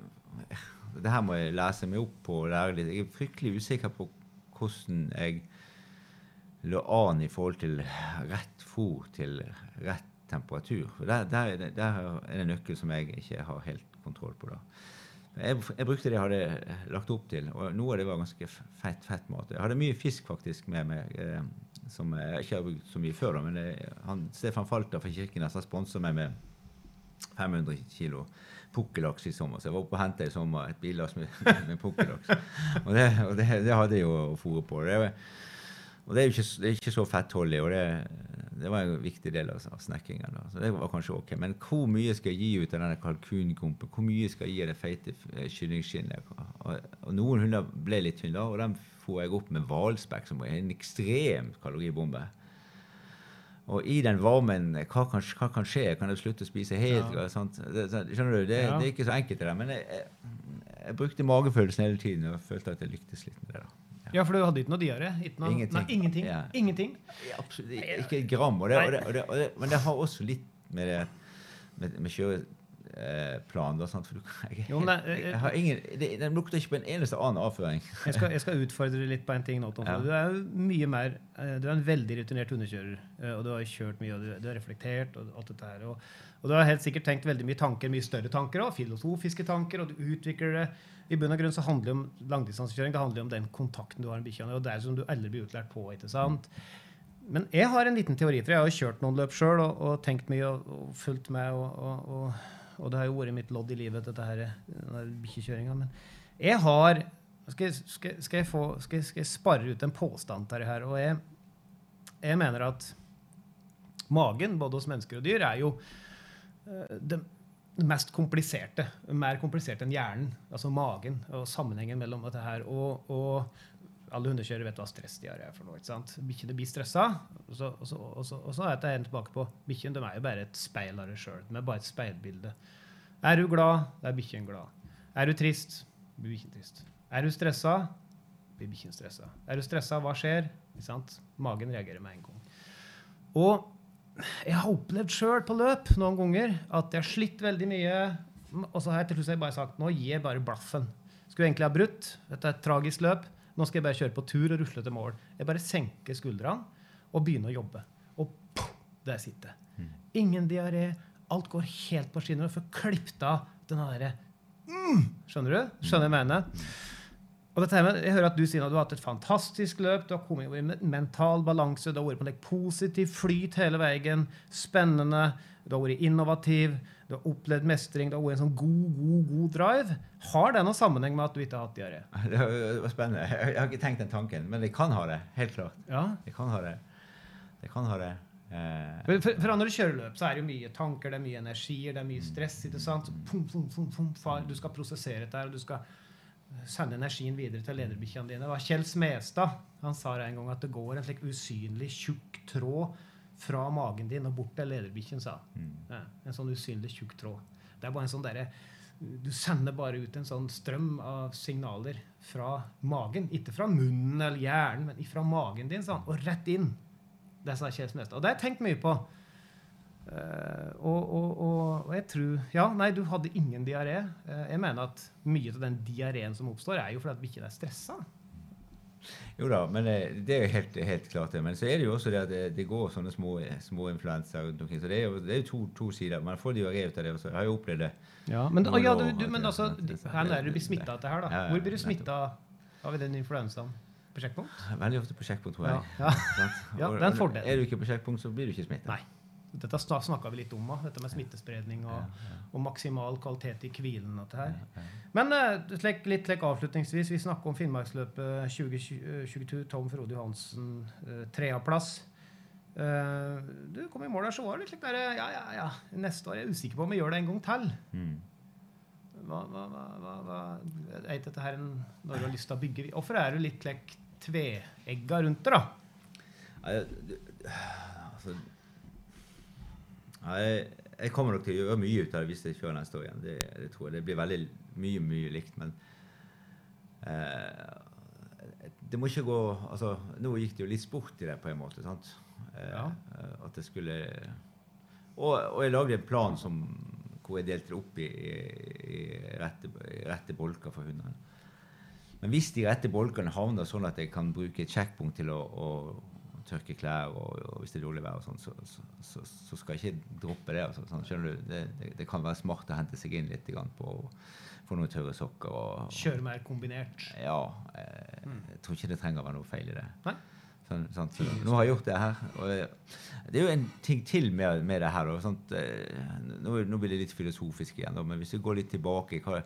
det her må jeg lese meg opp på og lære litt. Jeg er fryktelig usikker på hvordan jeg lå an i forhold til rett fôr til rett temperatur. Der, der, er det, der er det nøkkel som jeg ikke har helt kontroll på. da. Jeg, jeg brukte det jeg hadde lagt opp til, og noe av det var ganske fett, fett mat. Jeg hadde mye fisk faktisk med meg, eh, som jeg ikke har brukt så mye før. Men det, han, Stefan Falter fra Kirkenes har sponsa meg med 500 kilo pukkellaks i sommer. Så jeg var oppe og henta i sommer et billass (laughs) med, med pukkellaks. Og, det, og det, det hadde jeg jo å fôre på. Det, og det er jo ikke, er ikke så fettholdig, og det, var en viktig del av, av snackingen. Så det var kanskje ok. Men hvor mye skal jeg gi ut av denne kalkungumpen? Hvor mye skal jeg gi av det feite eh, kyllingskinnet? Og, og noen hunder ble litt tynne, og dem får jeg opp med hvalspekk, som er en ekstrem kaloribombe. Og i den varmen, hva kan, hva kan skje? Kan jeg slutte å spise helt? Ja. Det, så- skjønner du? Det, Ja. det er ikke så enkelt, det der. Men jeg, jeg, jeg brukte magefølelsen hele tiden og følte at jeg lyktes litt med det. da. Ja, for du hadde ikke noe diaré? Ingenting. Nei, ingenting. Ja. ingenting. Absolutt, ikke et gram. Og det, og det, og det, og men det har også litt med det med, med kjøreplan da, sant? For du, jeg, Jo, men jeg, har ingen, det, Den lukter ikke på en eneste annen avføring. Jeg skal, jeg skal utfordre litt på en ting nå, Tom. Ja. Du er jo mye mer eh, Du er en veldig rutinert hundekjører. eh, Og du har kjørt mye, og du, du har reflektert og alt dette her. Og, og du har helt sikkert tenkt veldig mye tanker, mye større tanker òg. Filosofiske tanker, og du utvikler det. I bunn og grunn så handler det om langdistansekjøring. Det handler om den kontakten du har med bikkja. Og det er som du aldri blir utlært på. ikke sant? Men jeg har en liten teori, for jeg har jo kjørt noen løp sjøl og, og tenkt mye og, og fulgt med. Og, og, og, det har jo vært mitt lodd i livet, dette her, denne bikkjekjøringa. Men jeg har skal, jeg- skal, skal, jeg få, skal, skal jeg spare ut en påstand til her? Og jeg, jeg mener at magen, både hos mennesker og dyr, er jo eh, det mest kompliserte. Mer komplisert enn hjernen. Altså magen og sammenhengen mellom dette her. Og, og alle hundekjørere vet hva stress de har for noe. ikke sant? Bikkjene blir stressa, og så, og så, en tilbake på bikkjene er jo bare et speil av deg sjøl. De er bare et speilbilde. Er du glad, da er bikkjen glad. Er du trist, blir bikkjen trist. Er du stressa, blir bikkjen stressa. Er du stressa, hva skjer? Ikke sant? Magen reagerer med en gang. Og jeg har opplevd sjøl på løp noen ganger at jeg har slitt veldig mye. Og så har jeg til slutt bare sagt nå gir jeg bare blaffen. Skulle egentlig ha brutt. Dette er et tragisk løp. Nå skal jeg bare kjøre på tur og rusle til mål. Jeg bare senker skuldrene og begynner å jobbe. Og poff, der sitter jeg. Ingen diaré. Alt går helt på skinner. Og får klippet av den derre mm, Skjønner du? Skjønner jeg mener? Og dette her jeg hører at du sier at du har hatt et fantastisk løp, du har kommet i me- mental balanse, du har vært på en positiv flyt hele veien, spennende, du har vært innovativ, du har opplevd mestring, du har vært en sånn god, god, god drive. Har det noen sammenheng med at du ikke har hatt diaré? (laughs) Det var, spennende. Jeg, har ikke tenkt den tanken, men jeg kan ha det. Helt klart. Ja. Jeg kan ha det. Jeg kan ha det. Eh, For, for, for når du kjører løp, så er det jo mye tanker, det er mye energier, det er mye stress. ikke sant? Pum, pum, pum, du skal prosessere dette, her, og du skal sende energien videre til lederbikkjene dine. Det var Kjell Smestad han sa en gang at det går en slik usynlig tjukk tråd fra magen din og bort til lederbikkjen, sa mm. Ja, en sånn usynlig tjukk tråd. Det er bare en sånn derre Du sender bare ut en sånn strøm av signaler fra magen. Ikke fra munnen eller hjernen, men fra magen din, sa han, og rett inn. Det sa Kjell Smestad. Og det har jeg tenkt mye på. Eh, og, og, og, jeg tror Ja, nei, du hadde ingen diaré. Eh, jeg mener at mye av den diareen som oppstår, er jo fordi at bikkjen er stressa. Jo da, men det, det er jo helt, helt klart det. Men så er det jo også det at det, det går sånne små, små influenser rundt omkring. Så det er jo, det er jo to, to sider. Man får diaré ut av det også. Jeg har jo opplevd det. Ja, men, ja, du, du, men altså, her er du blir smitta av dette her, da. Hvor blir du smitta av den influensaen? På sjekkpunkt? Veldig ofte på sjekkpunkt, tror jeg. ja. ja. (laughs) Ja, det er en fordel. Er du ikke på sjekkpunkt, så blir du ikke smittet. Nei. Dette snakka vi litt om dette med smittespredning og, og maksimal kvalitet i hvilen. Men eh, litt avslutningsvis, vi snakker om Finnmarksløpet 2022. Tom Frode Johansen, treaplass. Eh, du kom i mål der, så var det litt slik der, ja, ja, ja, neste år er jeg usikker på om vi gjør det en gang til. Mm. Hva, hva, hva, hva, er dette her en, du har lyst til å bygge Hvorfor er du litt slik tveegga rundt det, da? Nei, jeg, jeg kommer nok til å gjøre mye ut av det hvis jeg kjører neste år igjen. Det, det tror jeg. Det blir veldig mye, mye likt, men eh, det må ikke gå altså, Nå gikk det jo litt sport i det, på en måte. sant? Eh, Ja. At det skulle og, og jeg lagde en plan som, hvor jeg delte det opp i, i, i, rette, i rette bolker for hundene. Men hvis de rette bolkene havner sånn at jeg kan bruke et sjekkpunkt til å, å tørke klær, og, og hvis det er dårlig vær, og sånn, så, så, så, skal jeg ikke droppe det. Altså, sånn, skjønner du? Det, det, det kan være smart å hente seg inn litt på å få noen tørre sokker. Og, Kjøre mer kombinert. ja, eh, jeg tror ikke det trenger å være noe feil i det. Nei. Sånn, sant? Så nå har jeg gjort det her. Og det, er jo en ting til med, med det her. Da? Eh, Nå, nå blir det litt filosofisk igjen, da, men hvis vi går litt tilbake hva,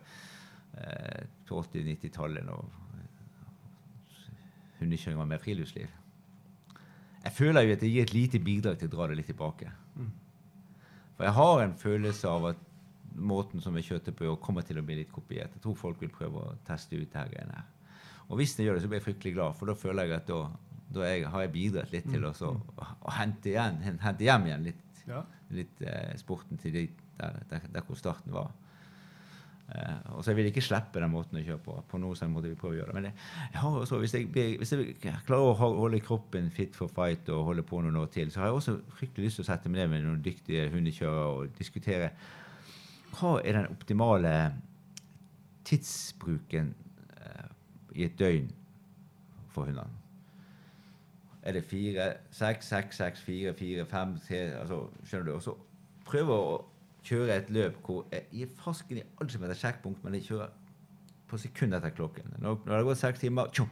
eh, til 80-90-tallet, når hundekjøring var mer friluftsliv Jeg føler jo at det gir et lite bidrag til å dra det litt tilbake. For jeg har en følelse av at måten som jeg kjørte på, kommer til å bli litt kopiert. Jeg tror folk vil prøve å teste ut dette greiene her. Og hvis de gjør det, så blir jeg fryktelig glad, for da føler jeg at da, da jeg, har jeg bidratt litt til å å hente, igjen, hente hjem igjen litt, Ja. litt eh, sporten til de, der, der, der hvor starten var. Eh, og så jeg vil ikke slippe den måten å kjøre på. På sånn måte vi prøver å gjøre. Men jeg, jeg har også, hvis, jeg, hvis jeg klarer å holde kroppen fit for fight og holde på noen år til, så har jeg også fryktelig lyst til å sette meg ned med noen dyktige hundekjørere og diskutere hva er den optimale tidsbruken uh, i et døgn for hundene. Er det fire, seks, seks, seks, fire, fire, fem, tre altså, Skjønner du? Og så prøve å kjøre et løp hvor jeg gir fasken i alt som heter sjekkpunkt, men jeg kjører på sekund etter klokken. Når, når det har gått seks timer, tjo,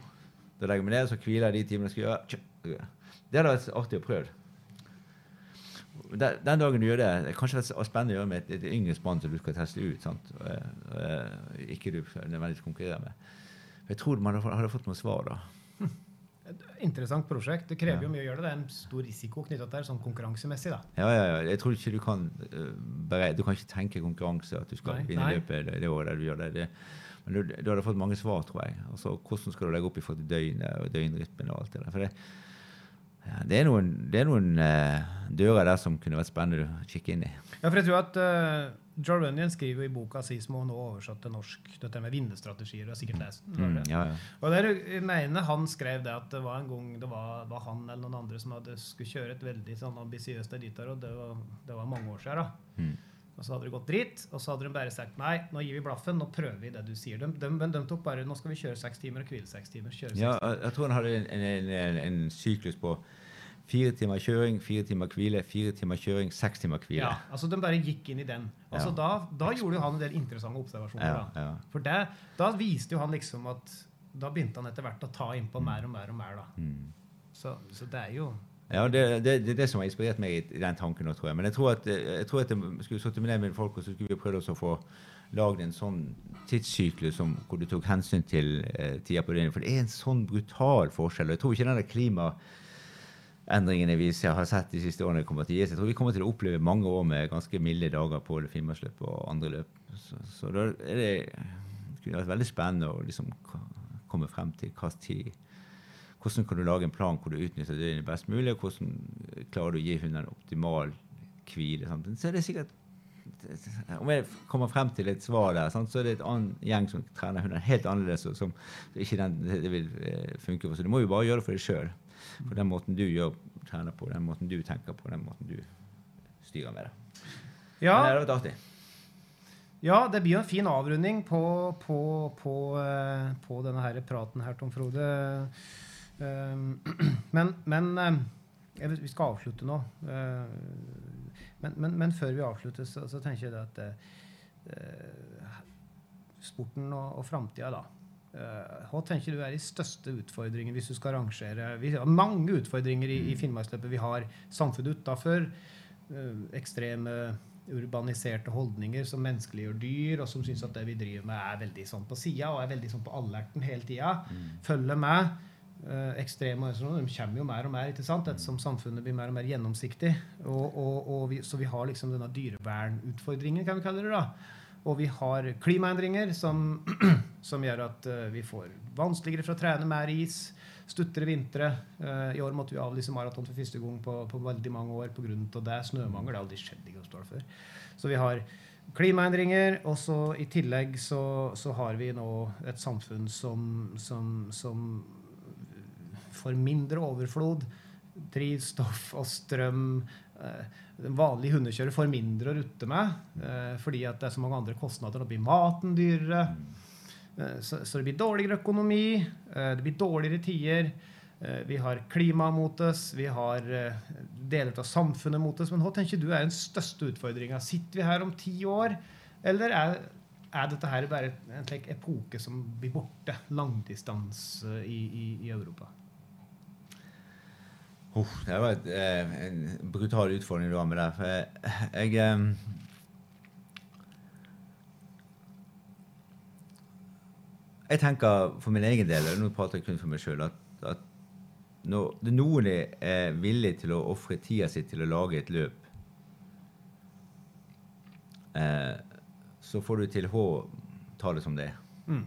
da legger jeg meg ned, så hviler jeg de timene jeg skal gjøre. Tjo, det hadde vært artig å prøve. Den, den dagen du gjør det, det er kanskje spennende å gjøre med et, et yngre spann som du skal teste ut. sant? Og, og, og ikke du nødvendigvis konkurrerer med. Jeg tror man hadde fått noen svar da. Et interessant prosjekt. Det krever Ja. jo mye å gjøre det. Det er en stor risiko knytta til det, sånn konkurransemessig. da. Ja, ja, ja. Jeg tror ikke du kan uh, Du kan ikke tenke konkurranse at du skal vinne løpet det, det året du gjør det. det men du, du hadde fått mange svar, tror jeg. Altså, hvordan skal du legge opp i forhold til døgnet og døgnrytmen og alt det der. For det, ja, det er noen, det er noen uh, dører der som kunne vært spennende å kikke inn i. Ja, for jeg tror at uh, Joe Runyon skriver i boka si som hun nå oversatt til norsk, dette med vinnerstrategier. Sikkert lest Mm, ja, ja. Og der jeg mener han skrev det at det var en gang det var, var han eller noen andre som hadde skulle kjøre et veldig sånn ambisiøst editor, og det var, det var mange år siden. da. Mm. Og så hadde det gått dritt, og så hadde de bare sagt nei, nå gir vi blaffen, nå prøver vi det du sier. De, de, men de tok bare nå skal vi kjøre seks timer og hvile seks timer. kjøre seks ja jeg tror han hadde en, en, en, en syklus på fire timer kjøring, fire timer hvile, fire timer kjøring, seks timer hvile. Ja, altså De bare gikk inn i den. Altså Ja. Da, da gjorde jo han en del interessante observasjoner. Ja, da. For det, da viste jo han liksom at da begynte han etter hvert å ta innpå mer og mer og mer. da. Mm. Så, så det er jo Ja, det, det, det er det som har inspirert meg i, i den tanken nå, tror jeg. Men jeg tror at, jeg tror at jeg skulle sittet med ned med folk, og så skulle vi prøvd å få lagd en sånn tidssyklus som, hvor du tok hensyn til eh, tida på døgnet. For det er en sånn brutal forskjell. og Jeg tror ikke den der klimaendringene vi har sett de siste årene kommer til å gi seg. Jeg tror vi kommer til å oppleve mange år med ganske milde dager på Finnmarksløpet og andre løp. Så, så da er det, det kunne vært veldig spennende å liksom komme frem til hva tid hvordan kan du lage en plan hvor du utnytter døgnet best mulig, og hvordan klarer du å gi hunden en optimal hvile. Så er det sikkert Om jeg kommer frem til et svar der, sant, så er det et annen gjeng som trener hunden helt annerledes, og som ikke den, det vil eh, funke for. Så du må jo bare gjøre det for deg sjøl. For den måten du gjør, trener på, den måten du tenker på, den måten du styrer med det. Ja, Men det har vært artig. ja det blir jo en fin avrunding på, på, på, eh, på denne her praten her, Tom Frode. Um, (clears throat) Men, men eh, vet, vi skal avslutte nå. Eh, Men, men, men før vi avslutter, så, så tenker jeg det at eh, sporten og, og framtida, da. Eh, Hva tenker du er de største utfordringene hvis du skal rangere Vi har mange utfordringer i, i Finnmarksløpet. Vi har samfunnet utafor. ekstreme urbaniserte holdninger som menneskeliggjør dyr, og som syns at det vi driver med, er veldig sånn på sida og er veldig sånn på alerten hele tida. Følger med. Eh, ekstreme organisasjoner de kommer jo mer og mer ikke sant? ettersom samfunnet blir mer og mer gjennomsiktig. Og, og, og vi, så vi har liksom denne dyrevernutfordringen, kan vi kalle det. da. Og vi har klimaendringer som, (clears throat) som gjør at eh, vi får vanskeligere for å trene mer is. Stuttere vintre. Eh, I år måtte vi avlyse maraton for første gang på, på veldig mange år pga. det. Snømangel det har aldri skjedd i Gausdal før. Så vi har klimaendringer, og så i tillegg så, så har vi nå et samfunn som, som, som får mindre overflod. Drivstoff og strøm. Eh, En vanlig hundekjører får mindre å rutte med eh, fordi at det er så mange andre kostnader. Nå blir maten dyrere. Eh, Så, det blir dårligere økonomi, det blir dårligere tider. Vi har klima mot oss, vi har deler av samfunnet mot oss. Men hva tenker du er den største utfordringa? Sitter vi her om ti år, eller er, er dette her bare en slik epoke som blir borte? Langdistanse i, i, i Europa. Uff, det var et, eh, en brutal utfordring du har med det. For jeg, jeg eh, Jeg tenker for min egen del, og nå prater jeg kun for meg sjøl, at, at når noen er villig til å ofre tida si til å lage et løp, eh, så får du til H ta det som det er. Mm.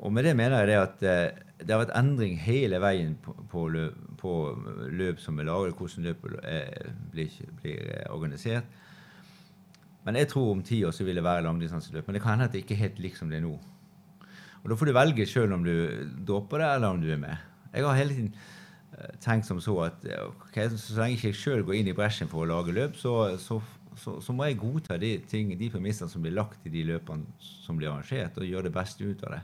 Og med det mener jeg det at eh, det har vært endring hele veien på, på, løp, på løp som er laget, hvordan løpet blir, blir eh, organisert. Men jeg tror om ti år så vil det være langdistanseløp. Men det kan hende at det ikke er helt likt som det er nå. Og da får du velge sjøl om du dropper det, eller om du er med. Jeg har hele tiden eh, tenkt som så at okay, ok, så lenge ikke jeg sjøl går inn i bresjen for å lage løp, så, så, så, så må jeg godta de, de premissene som blir lagt i de løpene som blir arrangert, og gjøre det beste ut av det.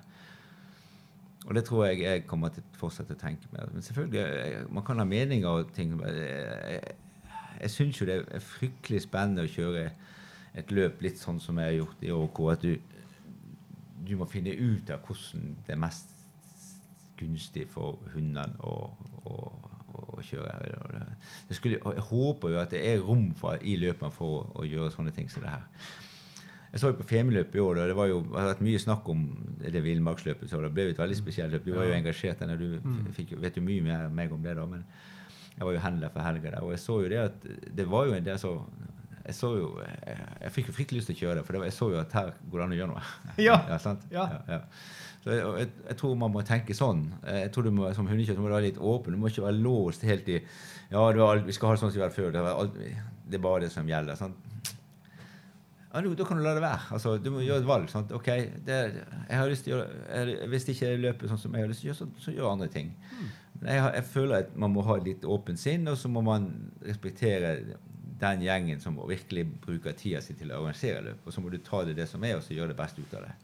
Og det tror jeg jeg kommer til å fortsette å tenke med. Men selvfølgelig, man kan ha meninger og ting. Jeg, jeg, jeg syns jo det er fryktelig spennende å kjøre et løp litt sånn som jeg har gjort i hvor at du, du må finne ut av hvordan det er mest gunstig for hundene å, å, å kjøre. Det skulle, jeg håper jo at det er rom for, i løpene for å, å gjøre sånne ting som det her. Jeg så jo på Femundløpet i år, og det var jo, har vært mye snakk om det villmarksløpet. så Det ble jo et veldig spesielt løp. Du var jo engasjert der, du fikk, vet jo mye mer meg om det, da. Men jeg var jo handler for helga der, og jeg så jo det at det var jo en del så jeg så jo, jeg, jeg fikk jo fryktelig lyst til å kjøre for var, jeg så jo at her går det an å gjøre noe. (laughs) Ja. sant? Ja. ja. Så jeg, jeg, jeg tror man må tenke sånn. Jeg tror du må, Som hundekjører må du være litt åpen. Du må ikke være låst helt i Ja, alt- vi skal ha det sånn som vi har før. Det, alt, det er bare det som gjelder. sant? Ja, Da kan du la det være. Altså, du må gjøre et valg. sant? Ok, det, jeg har lyst til å gjøre, jeg, Hvis ikke er løpet sånn som jeg har lyst til å gjøre, så, så gjør andre ting. Men jeg, jeg føler at man må ha et litt åpent sinn, og så må man respektere den gjengen som virkelig bruker tida si til å arrangere løp. Og så må du ta det det som er, og så gjøre det beste ut av det.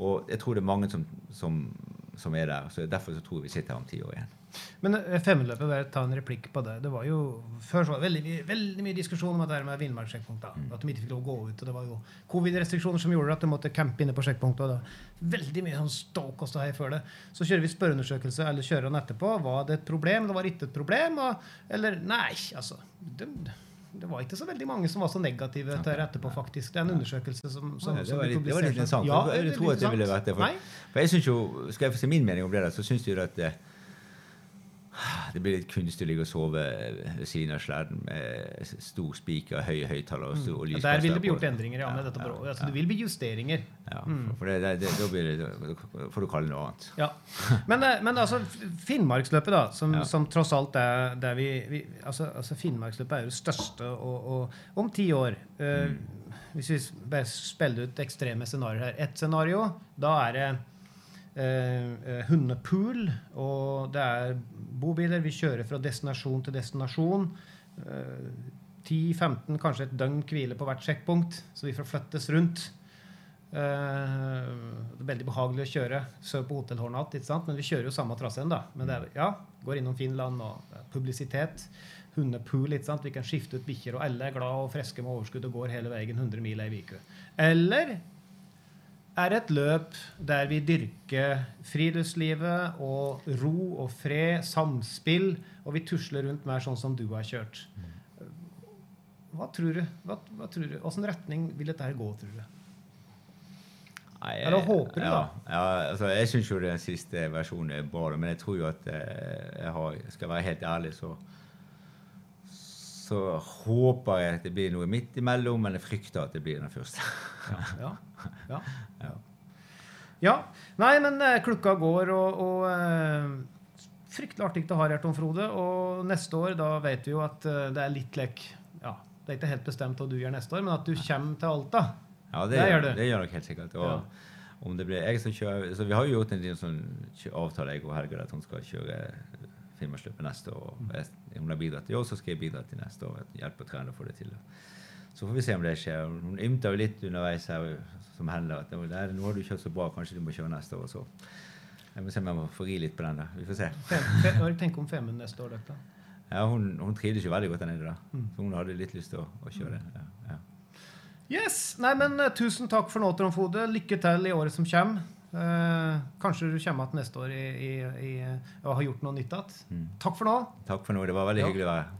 Og jeg tror det er mange som, som, som er der. så Derfor så tror jeg vi sitter her om ti år igjen. Men eh, femmeløpet, bare ta en replikk på det. Det var jo Før så var det veldig, mye- veldig mye diskusjon om det her med villmarkssjekkpunkt. Mm. At de ikke fikk lov å gå ut. og Det var jo covid-restriksjoner som gjorde at de måtte campe inne på sjekkpunktet. det Veldig mye sånn ståk og ståhei før det. Så kjører vi spørreundersøkelse, eller kjører han etterpå. Var det et problem, Det var det ikke et problem? Og, eller nei, altså. Det, det var ikke så veldig mange som var så negative til det etterpå, faktisk. Det er en undersøkelse som, som, Ja, det var litt, det var litt interessant. Ja, det, det det, tror at det ville vært det. For, jeg synes jo, Skal jeg få si min mening om det, så syns jeg at det, det blir litt kunstig å ligge og sove ved siden av sledden med stor spiker, høye høyttalere og stor Ja, lyskastere. Der vil det bli gjort endringer, ja. med dette ja, Altså, det vil bli justeringer. Ja, for- for det, det, da blir det, da får du kalle det noe annet. Ja. Men, eh, men altså, Finnmarksløpet, da, som, Ja. som tross alt er der vi, vi altså, altså Finnmarksløpet er jo det største og, og om ti år eh, Hvis vi bare spiller ut ekstreme scenarioer her Ett scenario, da er det eh, eh, hundepool, og det er bobiler. Vi kjører fra destinasjon til destinasjon. Eh, 10-15, kanskje et døgn hvile på hvert sjekkpunkt, så vi får flyttes rundt. Eh, det er veldig behagelig å kjøre. Sør på hotellhårnatt, ikke sant? men vi kjører jo samme traseen. da. Men det er, ja, går innom Finland og publisitet. Hundepool. ikke sant? Vi kan skifte ut bikkjer, og alle er glad og friske med overskudd og går hele veien 100 mil ei uke. Eller er et løp der vi dyrker friluftslivet og ro og fred, samspill, og vi tusler rundt mer sånn som du har kjørt. Hva tror du? Hva, hva tror du? Hvilken retning vil dette her gå, tror du? Nei, Eller håper du, ja, da? Ja, altså, jeg syns jo den siste versjonen er bra, men jeg tror jo at eh, jeg har, skal være helt ærlig, så så håper jeg at det blir noe midt imellom, men jeg frykter at det blir den første. Ja. ja. ja. (laughs) ja. Nei, men eh, klokka går, og, og eh, Fryktelig artig å ha her, Tom Frode. Og neste år, da vet vi jo at eh, det er litt lek Ja, det er ikke helt bestemt hva du gjør neste år, men at du kommer til Alta. Ja, det, Det gjør gjør, du. det gjør nok helt sikkert. Og Ja. om det blir jeg som kjører, så Vi har jo gjort en liten sånn avtale jeg og Helga at hun skal kjøre Finnmarksløpet neste år. Mm. Om hun har bidratt i år, så skal jeg bidra til neste år. Hjelpe å trene og få det til. Så får vi se om det skjer. Hun ymter jo litt underveis her som hender at «Nei, nå har du kjørt så bra, kanskje du må kjøre neste år. Så jeg må se om jeg må få ri litt på den. da. Vi får se. Hva tenker om Femund neste år? Dette? Ja, hun, hun trivdes jo veldig godt der nede. da. Mm. Så hun hadde litt lyst til å, å kjøre det. Ja, ja. Yes! Nei, men eh, Tusen takk for nå, Trond Fode. Lykke til i året som kommer. Eh, kanskje du kommer igjen neste år i, i, i, og har gjort noe nytt igjen. Mm. Takk for nå. Takk for nå. Det var veldig Ja. hyggelig å være her.